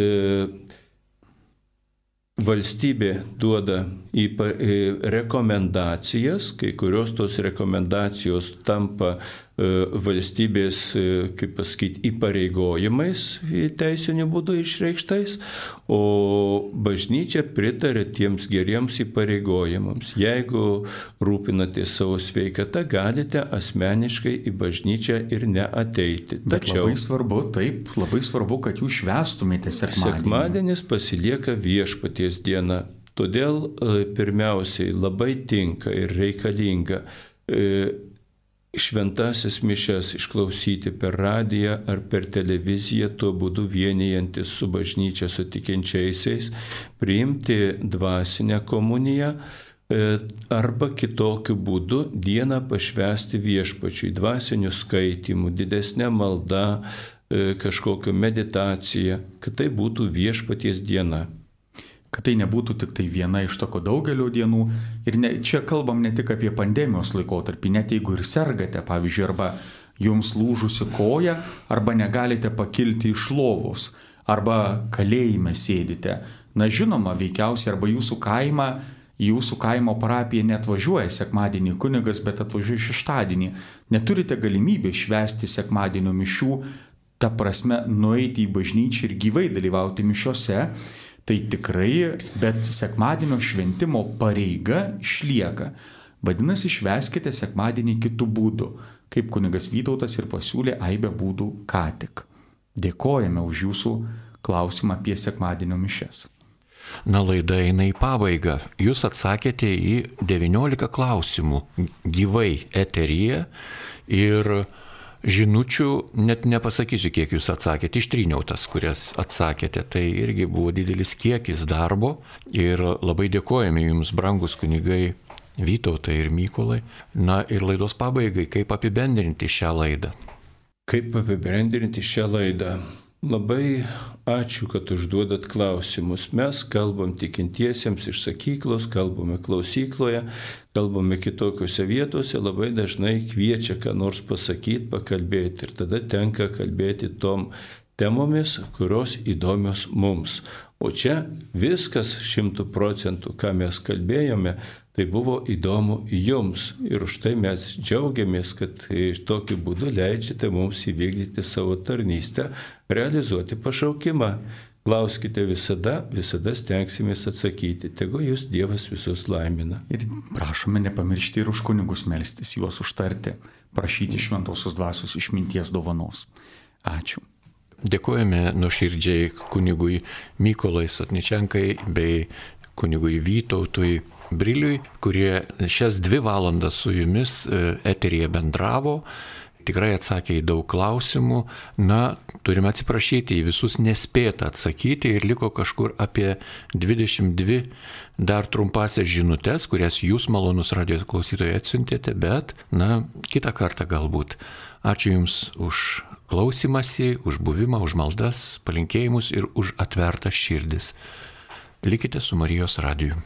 valstybė duoda e, rekomendacijas, kai kurios tos rekomendacijos tampa valstybės, e, kaip pasakyti, įpareigojimais teisiniu būdu išreikštais, o bažnyčia pritarė tiems geriems įpareigojimams. Jeigu rūpinatės savo sveikata, galite asmeniškai į bažnyčią ir neateiti. Bet labai svarbu, taip, labai svarbu, kad jūs švestumėte sekmadienį. Sekmadienis pasilieka viešpaties diena. Todėl e, pirmiausiai labai tinka ir reikalinga e, šventasis mišes išklausyti per radiją ar per televiziją, tuo būdu vienijantis su bažnyčia sutikinčiaisiais, priimti dvasinę komuniją e, arba kitokiu būdu dieną pašvesti viešpačiui, dvasiniu skaitimu, didesnė malda, e, kažkokia meditacija, kad tai būtų viešpaties diena kad tai nebūtų tik tai viena iš toko daugelio dienų. Ir ne, čia kalbam ne tik apie pandemijos laikotarpį, net jeigu ir sergate, pavyzdžiui, arba jums lūžusi koja, arba negalite pakilti iš lovos, arba kalėjime sėdite. Na žinoma, veikiausiai arba jūsų kaimą, jūsų kaimo parapiją net važiuoja sekmadienį kunigas, bet atvažiuoja šeštadienį. Neturite galimybę švesti sekmadienio mišių, ta prasme, nueiti į bažnyčią ir gyvai dalyvauti mišiose tai tikrai, bet sekmadienio šventimo pareiga išlieka. Vadinasi, šveskite sekmadienį kitų būdų, kaip kunigas Vytautas ir pasiūlė aibę būdų ką tik. Dėkojame už jūsų klausimą apie sekmadienio mišes. Na, laida eina į pabaigą. Jūs atsakėte į 19 klausimų gyvai eteryje ir žinučių, net nepasakysiu, kiek jūs atsakėte, ištryniau tas, kurias atsakėte. Tai irgi buvo didelis kiekis darbo ir labai dėkojame jums, brangus kunigai Vytautai ir Mykolai. Na ir laidos pabaigai, kaip apibendrinti šią laidą. Kaip apibendrinti šią laidą? Labai ačiū, kad užduodat klausimus. Mes kalbam tikintiesiems iš sakyklos, kalbame klausykloje, kalbame kitokiuose vietose, labai dažnai kviečia ką nors pasakyti, pakalbėti ir tada tenka kalbėti tom temomis, kurios įdomios mums. O čia viskas šimtų procentų, ką mes kalbėjome, tai buvo įdomu jums. Ir už tai mes džiaugiamės, kad iš tokiu būdu leidžiate mums įvykdyti savo tarnystę, realizuoti pašaukimą. Klauskite visada, visada stengsimės atsakyti. Tegu jūs Dievas visus laimina. Ir prašome nepamiršti ir už kunigus melstis, juos užtarti, prašyti šventosios dvasios išminties dovanos. Ačiū. Dėkojame nuoširdžiai kunigui Mykolai Satničenkai bei kunigui Vytautui Briliui, kurie šias dvi valandas su jumis e, eterija bendravo. Tikrai atsakė į daug klausimų. Na, turime atsiprašyti, į visus nespėta atsakyti ir liko kažkur apie 22 dar trumpasias žinutės, kurias jūs malonus radijos klausytojai atsiuntėte, bet, na, kitą kartą galbūt. Ačiū Jums už klausimąsi, už buvimą, už maldas, palinkėjimus ir už atvertas širdis. Likite su Marijos radiju.